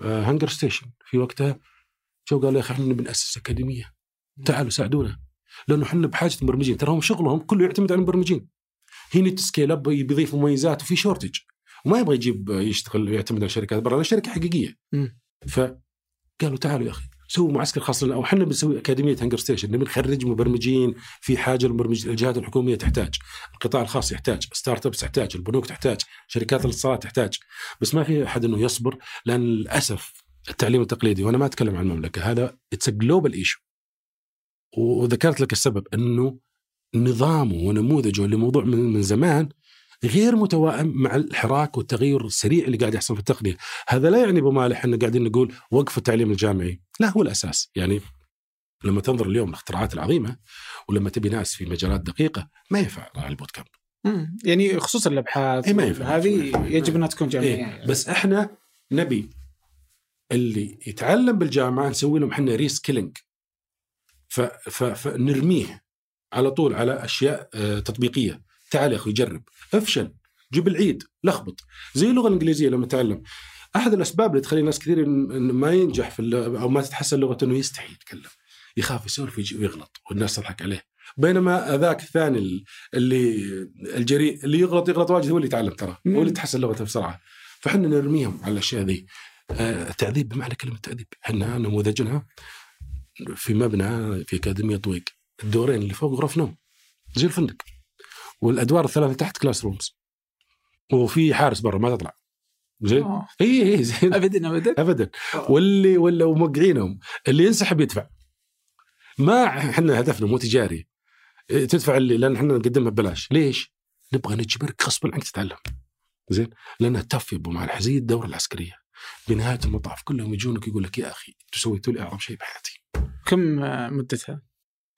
آه HungerStation. في وقتها جو قال يا أخي إحنا نبي نأسس أكاديمية. تعالوا ساعدونا. لأنه إحنا بحاجة مبرمجين. ترى هم شغلهم كله يعتمد على المبرمجين. هي scale up بيضيف مميزات وفي shortage وما يبغى يجيب يشتغل يعتمد على شركات برا شركة حقيقية. مم. فقالوا تعالوا يا أخي سووا معسكر خاص لنا أو إحنا بنسوي أكاديمية HungerStation نبي نخرج مبرمجين في حاجة المبرمج الجهات الحكومية تحتاج القطاع الخاص يحتاج startups تحتاج البنوك تحتاج شركات الاتصالات تحتاج. بس ما في أحد إنه يصبر لأن للأسف التعليم التقليدي وأنا ما أتكلم عن المملكة هذا it's global issue وذكرت لك السبب إنه نظامه ونموذجه لموضوع من, من زمان غير متوائم مع الحراك والتغير السريع اللي قاعد يحصل في التقنية، هذا لا يعني أبو مالح ان قاعدين نقول وقف التعليم الجامعي، لا هو الأساس، يعني لما تنظر اليوم الاختراعات العظيمة ولما تبي ناس في مجالات دقيقة ما ينفع راعي البوت كامب. يعني خصوصا الأبحاث إيه ما ينفع. هذه. يجب أنها تكون جامعية. إيه بس إحنا نبي اللي يتعلم بالجامعة نسوي لهم إحنا ريسكيلينج فنرميه على طول على أشياء آه، تطبيقية. تعال يا أخوي جرب. أفشل. جيب العيد. لخبط. زي اللغة الإنجليزية لما تعلم أحد الأسباب اللي تخلي ناس كثير ما ينجح في أو ما تتحسن لغته إنه يستحي يتكلم. يخاف يسولف ويغلط والناس تضحك عليه. بينما ذاك الثاني ال- اللي الجريء اللي يغلط يغلط واجد هو اللي يتعلم ترى. هو اللي يتحسن لغته بسرعة. فحنا نرميهم على الأشياء ذي. آه، التعذيب بمعنى كلمة تعذيب إحنا نموذجنا في مبنى في أكاديمية طويق. الدورين اللي فوق غرف نوم زي الفندق. والأدوار الثلاثة تحت classrooms وفي حارس برا ما تطلع. زين. إي إي زين. ابدا ابدا. ابدا. واللي ولا موقعينهم. اللي ينسحب يدفع. ما إحنا هدفنا مو تجاري. إيه، تدفع اللي لأن إحنا نقدمها ببلاش. ليش؟ نبغى نجبرك غصبا عنك تتعلم. زين؟ لانها تف يا أبو مالح زي الدورة العسكرية. بنهاية المطاف كلهم يجونك يقول لك يا أخي أنتم سويتوا لي أعظم شيء بحياتي. كم مدتها؟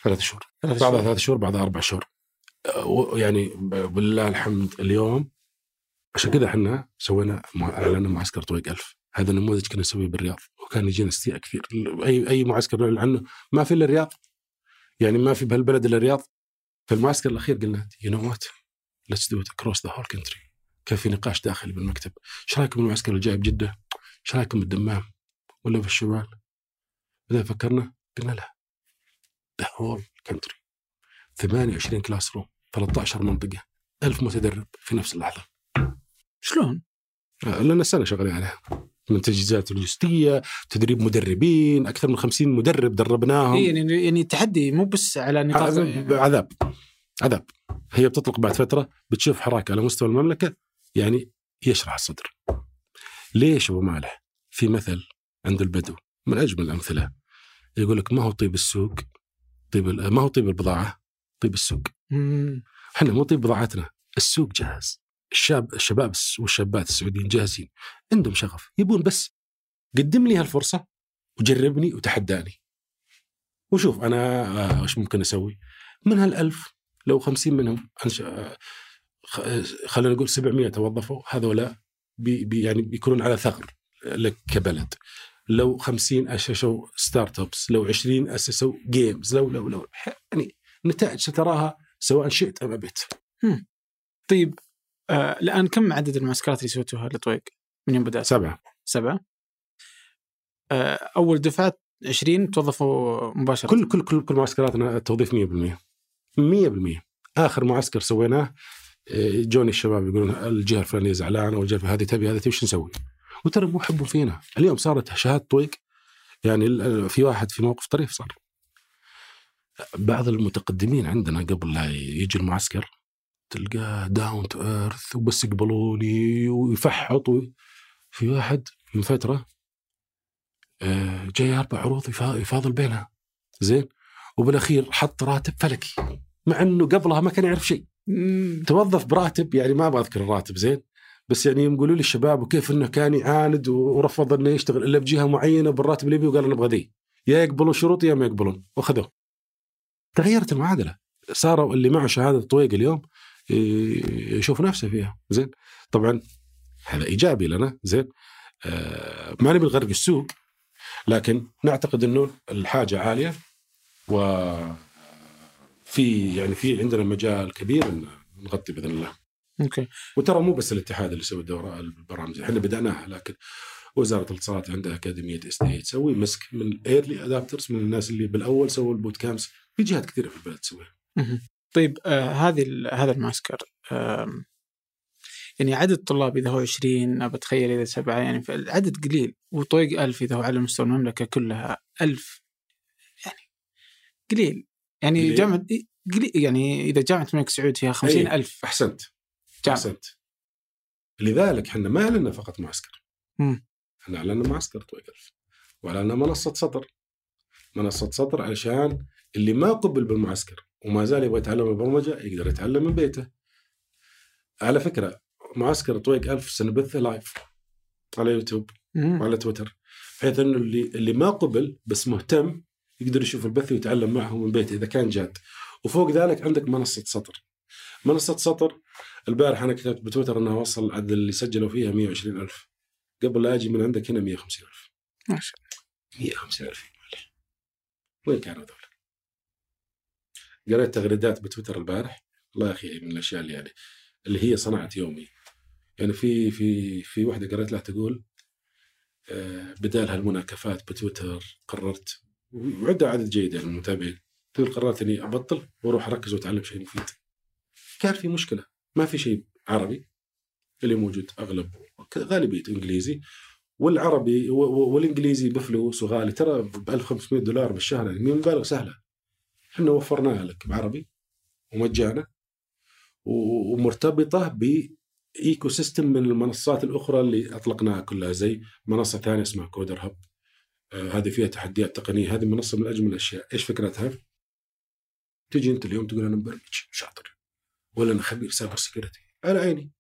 ثلاث شهور. ثلاث بعضها شهور. ثلاث شهور بعضها أربع شهور. يعني بالله الحمد اليوم عشان كذا إحنا سوينا اعلنا معسكر طويق ألف. هذا النموذج كنا نسويه بالرياض وكان يجينا استياء كثير. اي أي معسكر نعلن عنه ما في إلا الرياض. يعني ما في بهالبلد إلا الرياض. في المعسكر الأخير قلنا you know what let's do it across the whole country كان في نقاش داخلي بالمكتب. إيش رأيكم بالمعسكر الجاي بجدة؟ إيش رأيكم بالدمام؟ ولا في الشمال؟ بعدين فكرنا قلنا لا. the whole country 28 classroom 13 منطقة 1000 متدرب في نفس اللحظة. شلون؟ آه، لنا سنه شغالين عليها. من تجهيزات لوجستية تدريب مدربين أكثر من 50 مدرب دربناهم. إيه يعني يعني تحدي مو بس على نطاق عذاب عذاب عذاب. هي بتطلق بعد فترة بتشوف حراك على مستوى المملكة يعني يشرح الصدر. ليش أبو مالح في مثل عند البدو من أجمل الأمثلة؟ يقول لك ما هو طيب السوق طيب ما هو طيب البضاعة؟ طيب السوق. إحنا مو طيب بضاعتنا. السوق جاهز. الشاب الشباب والشابات السعوديين جاهزين. عندهم شغف. يبون بس. قدم لي هالفرصة وجربني وتحداني. وشوف أنا آه، وش ممكن أسوي؟ من هالألف لو خمسين منهم خلينا نقول 700 توظفوا هذولا بي بي يعني بيكونون على ثغر لك كبلد. لو 50 أسسوا startups لو 20 أسسوا games لو لو لو يعني نتائج ستراها سواء شئت أم أبيت. طيب آه الآن كم عدد المعسكرات اللي سويتوها لطويق من يوم بدأت؟ سبعة. سبعة. آه أول دفعة 20 توظفوا مباشرة. كل كل كل كل معسكراتنا التوظيف 100% 100% آخر معسكر سويناه آه، جوني الشباب يقولون الجهة الفلانية زعلانة والجهة هذه تبي هذه تبي شو نسوي؟ وترى مو حبوا فينا. اليوم صارت شهادة طويق يعني في واحد في موقف طريف صار. بعض المتقدمين عندنا قبل لا يجي المعسكر تلقاه down to earth وبس يقبلوني ويفحط. في واحد من فترة آه، جاي أربع عروض يفا- يفاضل بينها. زين؟ وبالأخير حط راتب فلكي مع إنه قبلها ما كان يعرف شيء. توظف براتب يعني ما بذكر الراتب زين؟ بس يعني يوم يقولوا لي الشباب وكيف إنه كان يعاند ورفض إنه يشتغل إلا بجهة معينة بالراتب اللي يبيه وقال أنا أبغى ذي. يا يقبلون شروطي يا ما يقبلون. وأخذوه. تغيرت المعادلة. صاروا اللي معه شهادة طويق اليوم يشوف نفسه فيها. زين. طبعا هذا إيجابي لنا. زين. آه ما نبي نغرق السوق لكن نعتقد إنه الحاجة عالية. و في يعني في عندنا مجال كبير إن نغطي بإذن الله. أوكي. وترى مو بس الاتحاد اللي يسوي الدورة البرامج. إحنا بدأناها لكن وزارة الاتصالات عندها اكاديميه STC تسوي مسك من ال early adopters من الناس اللي بالأول سووا ال boot camps في جهات كثيرة في البلد تسويها. طيب آه هذه هذا المعسكر آم، يعني عدد الطلاب إذا هو 20 بتخيل إذا سبعة يعني العدد قليل. وطويق 1000 إذا هو على مستوى المملكة كلها 1000 يعني قليل. يعني قليل. جامعة قليل يعني إذا جامعة الملك سعود فيها 50000 أحسنت. جامعة. أحسنت. لذلك إحنا ما اعلنا فقط معسكر. مم. إحنا اعلنا معسكر طويق ألف واعلنا منصة سطر منصة سطر علشان اللي ما قبل بالمعسكر وما زال يبغى يتعلم البرمجة يقدر يتعلم من بيته. على فكرة معسكر طويق ألف سنبثه لايف على يوتيوب. وعلى تويتر بحيث إنه اللي اللي ما قبل بس مهتم يقدر يشوف البث ويتعلم معه من بيته إذا كان جاد. وفوق ذلك عندك منصة سطر. منصة سطر البارح أنا كتبت بتويتر إنها وصل عدد اللي سجلوا فيها 120 ألف قبل لا أجي من عندك هنا 150 ألف. ما شاء 150 ألف وين كانوا ذولا؟ قريت تغريدات بتويتر البارح. والله يا أخي من الأشياء اللي يعني اللي هي صنعه يومي. يعني في في في واحدة قريت لها تقول آه، بدال هالمناكفات بتويتر قررت وعندها عدد جيد يعني من المتابعين تقول قررت إني أبطل وأروح أركز وأتعلم شيء مفيد. كان في مشكلة. ما في شيء عربي اللي موجود أغلب غالبيته إنجليزي والعربي والإنجليزي بفلوس وغالي ترى ب 1500 دولار بالشهر يعني مبالغ سهلة. إحنا وفرناها لك بعربي ومجانا ومرتبطة ب ecosystem من المنصات الأخرى اللي أطلقناها كلها زي منصة ثانية اسمها CoderHub. آه هذه فيها تحديات تقنية. هذه منصة من أجمل الأشياء. إيش فكرتها؟ تجي أنت اليوم تقول أنا مبرمج شاطر ولا أنا خبير cyber security على عيني.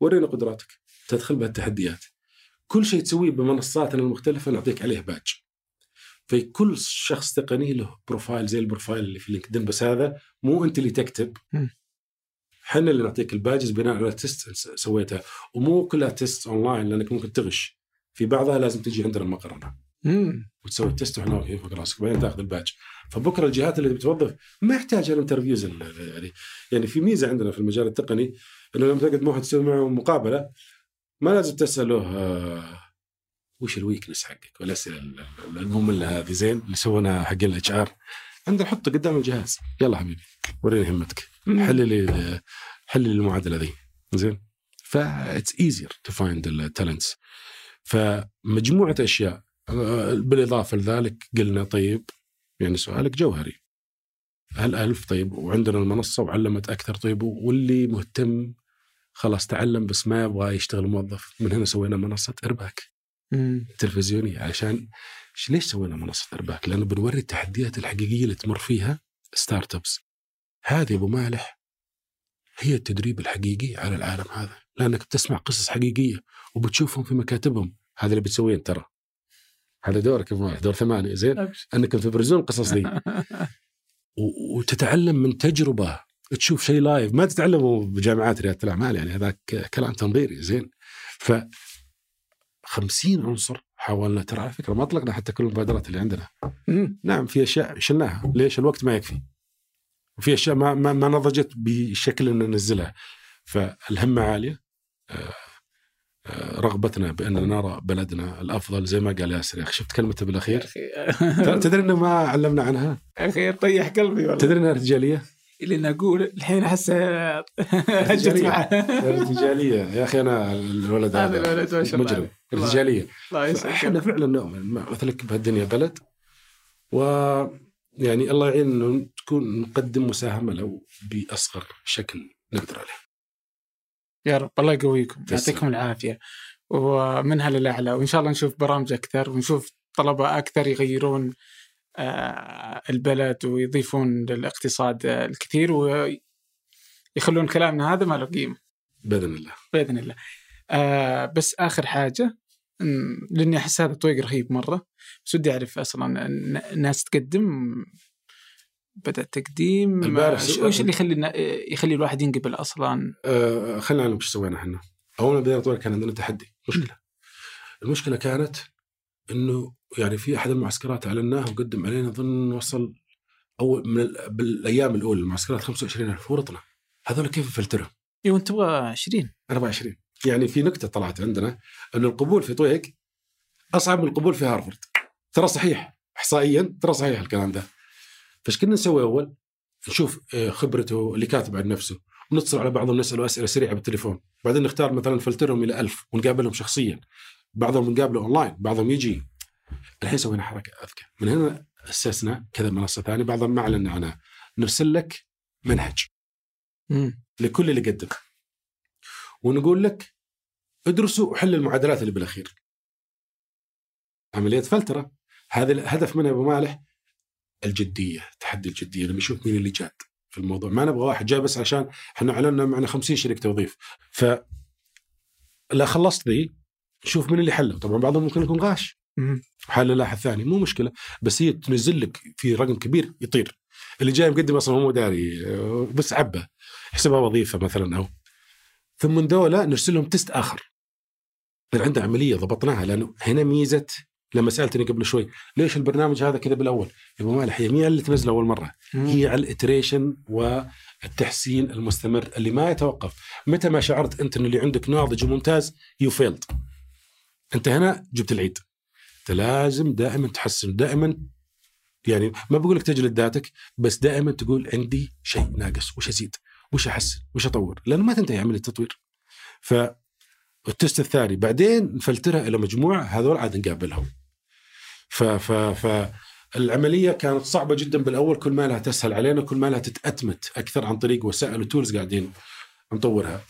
ورينا قدراتك. تدخل بهالتحديات كل شيء تسويه بمنصاتنا المختلفة نعطيك عليه باج في كل شخص تقني له profile زي ال profile اللي في LinkedIn بس هذا مو أنت اللي تكتب. إحنا اللي نعطيك ال badges بناء على test سويتها. ومو كلها test online لأنك ممكن تغش. في بعضها لازم تجي عندنا المقر هنا. وتسوي ال test وإحنا واقفين فوق راسك بعدين تاخذ الباج فبكرة الجهات اللي بتوظف ما يحتاج ال interviews ال- يعني يعني في ميزة عندنا في المجال التقني إنه لما تقعد مع واحد تسوي معه مقابلة ما لازم تساله آه، وش ال weakness حقك؟ والاسئله ال- ال- الممله هذه. زين اللي سويناها حق ال HR عندنا حطه قدام الجهاز. يلا حبيبي وريني همتك. حل لي حل لي المعادلة ذي. زين. ف it's easier to find ال talents فمجموعة أشياء آه، بالإضافة لذلك قلنا طيب يعني سؤالك جوهري. هل ألف؟ طيب وعندنا المنصة وعلمت أكثر طيب واللي مهتم خلاص تعلم بس ما يبغى يشتغل موظف من هنا سوينا منصة إرباك. تلفزيونيه عشان ش- ليش سوينا منصة إرباك؟ لأنه بنوري التحديات الحقيقية اللي تمر فيها startups. هذه أبو مالح هي التدريب الحقيقي على العالم هذا، لأنك بتسمع قصص حقيقية وبتشوفهم في مكاتبهم، هذا اللي بتسويه ترى. هذا دورك أبو مالح، دور ثمانية زين؟ أبشر. أنك تبرزون القصص دي وتتعلم من تجربة تشوف شيء live ما تتعلمه بجامعات رياده الأعمال يعني هذاك كلام تنظيري زين. ف 50 عنصر حاولنا ترى على فكرة ما اطلقنا حتى كل المبادرات اللي عندنا. مم. نعم في أشياء شلناها. ليش؟ الوقت ما يكفي. وفي أشياء ما ما, ما نضجت بالشكل ان ننزلها. فالهمة عالية. آه، آه، رغبتنا بان نرى بلدنا الأفضل زي ما قال ياسر. يا أخي شفت كلمته بالأخير؟ أخي. تدري إنه ما علمنا عنها؟ يا أخي طيح قلبي والله. تدري إنها ارتجاليه اللي أقول الحين أحس هجت رجالية. معه ارتجالية. يا أخي أنا الولد هذا هذا الولد ما شاء الله. مجرم. ارتجالية. الله إحنا فعلا نؤمن. ما- مثل لك بهالدنيا بلد. و يعني الله يعين إنه تكون نقدم مساهمة لو بأصغر شكل نقدر عليه. يا رب. الله يقويكم. يعطيكم العافية. ومنها للاعلى وإن شاء الله نشوف برامج أكثر ونشوف طلبة أكثر يغيرون البلد ويضيفون للاقتصاد آه، الكثير ويخلون كلامنا هذا ما له قيمة بإذن الله. بإذن الله. آه بس آخر حاجة لأني أحس هذا طويق رهيب مرة بس ودي أعرف أصلا ن- ناس تقدم بدأ التقديم البارح آه، وش اللي يخلي يخلي الواحد ينقبل أصلا؟ آه خلينا نعلم وش سوينا إحنا. اول ما بدينا طول كان عندنا تحدي مشكلة. المشكلة كانت إنه يعني في أحد المعسكرات أعلناه وقدم علينا اظن وصل أول من ال- بالأيام الأولى المعسكرات 25000 ورطنا. هذول كيف نفلترهم؟ اي وانت تبغى 20 24 يعني في نكته طلعت عندنا إنه القبول في طويق أصعب من القبول في هارفرد ترى صحيح احصائيا ترى صحيح الكلام ده فايش كنا نسوي أول؟ نشوف آه، خبرته اللي كاتب عن نفسه ونتصل على بعضهم نسأله أسئلة سريعة بالتليفون بعدين نختار مثلا نفلترهم إلى ألف ونقابلهم شخصيا بعضهم نقابله اونلاين بعضهم يجي. الحين سوينا حركة أذكى. من هنا أسسنا كذا منصة ثانية بعضهم ما اعلنا عنها. نرسل لك منهج. مم. لكل اللي قدم. ونقول لك ادرسوا وحل المعادلات اللي بالأخير. عملية فلترة. هذا الهدف منها أبو مالح الجدية تحدي الجدية. لما يشوف مين اللي جاد في الموضوع. ما نبغى واحد جاي بس عشان إحنا اعلنا معنا 50 شريك توظيف. ف لا خلصت ذي. شوف من اللي حله طبعا بعضهم ممكن يكون غاش. حل لاحد ثاني. مو مشكلة. بس هي تنزل لك في رقم كبير يطير. اللي جاي مقدم أصلا هو مو داري آه، بس عبه. يحسبها وظيفة مثلا أو. ثم من ذولا نرسل لهم تست آخر. عنده عملية ضبطناها. لأنه هنا ميزة لما سألتني قبل شوي ليش البرنامج هذا كذا بالأول؟ يا ابو مالح هي مين اللي تنزل أول مرة؟ مم. هي على الاتريشن والتحسين المستمر اللي ما يتوقف. متى ما شعرت أنت إن اللي عندك ناضج وممتاز you failed أنت هنا جبت العيد. أنت لازم دائما تحسن دائما يعني ما بقول لك تجلد ذاتك بس دائما تقول عندي شيء ناقص وش أزيد وش أحسن وش أطور لأنه ما تنتهي عملية التطوير. ف ال test الثاني بعدين نفلترها إلى مجموعه هذول عاد نقابلهم. ف ف ف العملية كانت صعبة جدا بالأول كل ما لها تسهل علينا كل ما لها تتأتمت أكثر عن طريق وسائل و tools قاعدين نطورها.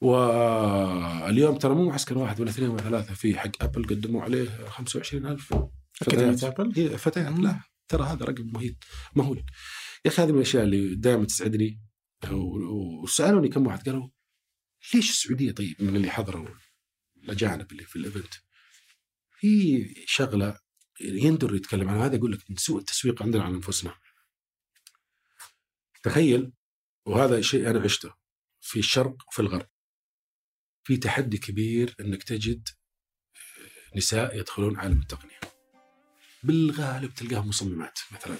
واليوم ترى مو معسكر واحد ولا اثنين ولا ثلاثة في حق Apple قدموا عليه 25000 أكاديمية فتيات Apple؟ هي فتيات. لا ترى هذا رقم مهيب مهول. يا أخي هذه من الأشياء اللي دائما تسعدني. وسألوني كم واحد قالوا ليش السعودية طيب؟ من اللي حضروا الأجانب اللي في ال event. في شغلة يندر يتكلم عنها هذا يقول لك سوء التسويق عندنا على أنفسنا. تخيل وهذا شيء أنا عشته في الشرق وفي الغرب. في تحدي كبير إنك تجد نساء يدخلون عالم التقنية. بالغالب تلقاهم مصممات مثلا.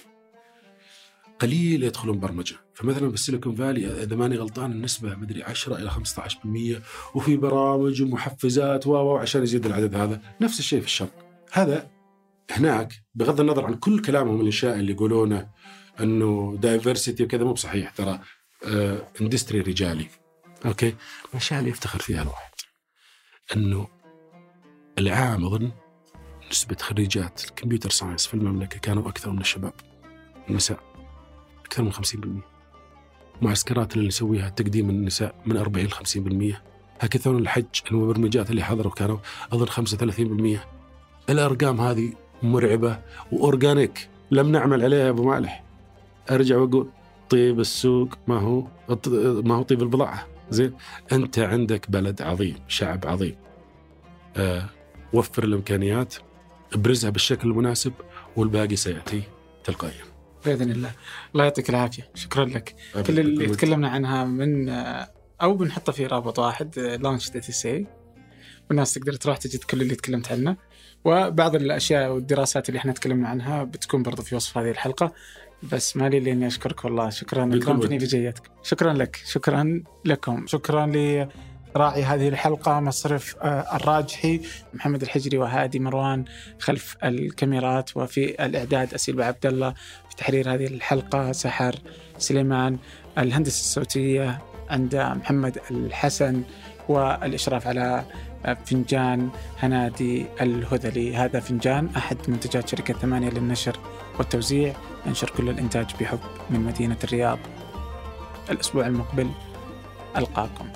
قليل يدخلون برمجة. فمثلا بالسيليكون فالي إذا ماني غلطان النسبة مدري 10 إلى 15% وفي برامج ومحفزات و عشان يزيد العدد هذا. نفس الشيء في الشرق. هذا هناك بغض النظر عن كل كلامهم الأشياء اللي يقولونه إنه diversity وكذا مو بصحيح ترى آه industry رجالي. أوكي. الاشياء اللي يفتخر فيها الواحد. إنه العام أظن نسبة خريجات ال computer science في المملكة كانوا أكثر من الشباب النساء. أكثر من 50% معسكرات اللي نسويها تقديم النساء من 40 ل 50% هاكاثون الحج المبرمجات اللي حضروا كانوا أظن 35% الأرقام هذه مرعبة و organic لم نعمل عليها يا أبو مالح. أرجع وأقول طيب السوق ما هو ما هو طيب البضاعة. زين أنت عندك بلد عظيم شعب عظيم. آه وفر الإمكانيات ابرزها بالشكل المناسب والباقي سيأتي تلقائيا. بإذن الله. الله يعطيك العافية. شكرا لك. كل اللي تكلمنا عنها من أو بنحطه في رابط واحد launch دي تي سي والناس تقدر تروح تجد كل اللي تكلمت عنه. وبعض الأشياء والدراسات اللي إحنا تكلمنا عنها بتكون برضو في وصف هذه الحلقة. بس ما لي إني أشكرك والله. شكرا ود. بجيتك شكرا لك. شكرا لكم. شكرا لراعي هذه الحلقة مصرف آه، الراجحي محمد الحجري وهادي مروان خلف الكاميرات وفي الإعداد أسيل عبد الله. في تحرير هذه الحلقة سحر سليمان الهندسة الصوتية عند محمد الحسن والإشراف على فنجان هنادي الهذلي. هذا فنجان أحد منتجات شركة ثمانية للنشر والتوزيع. ينشر كل الإنتاج بحب من مدينة الرياض. الأسبوع المقبل ألقاكم.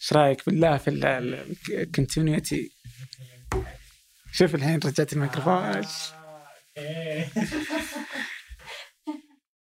إيش رأيك بالله في الكونتينيوتي شوف الحين رجعت الميكروفون. Hey. Eh.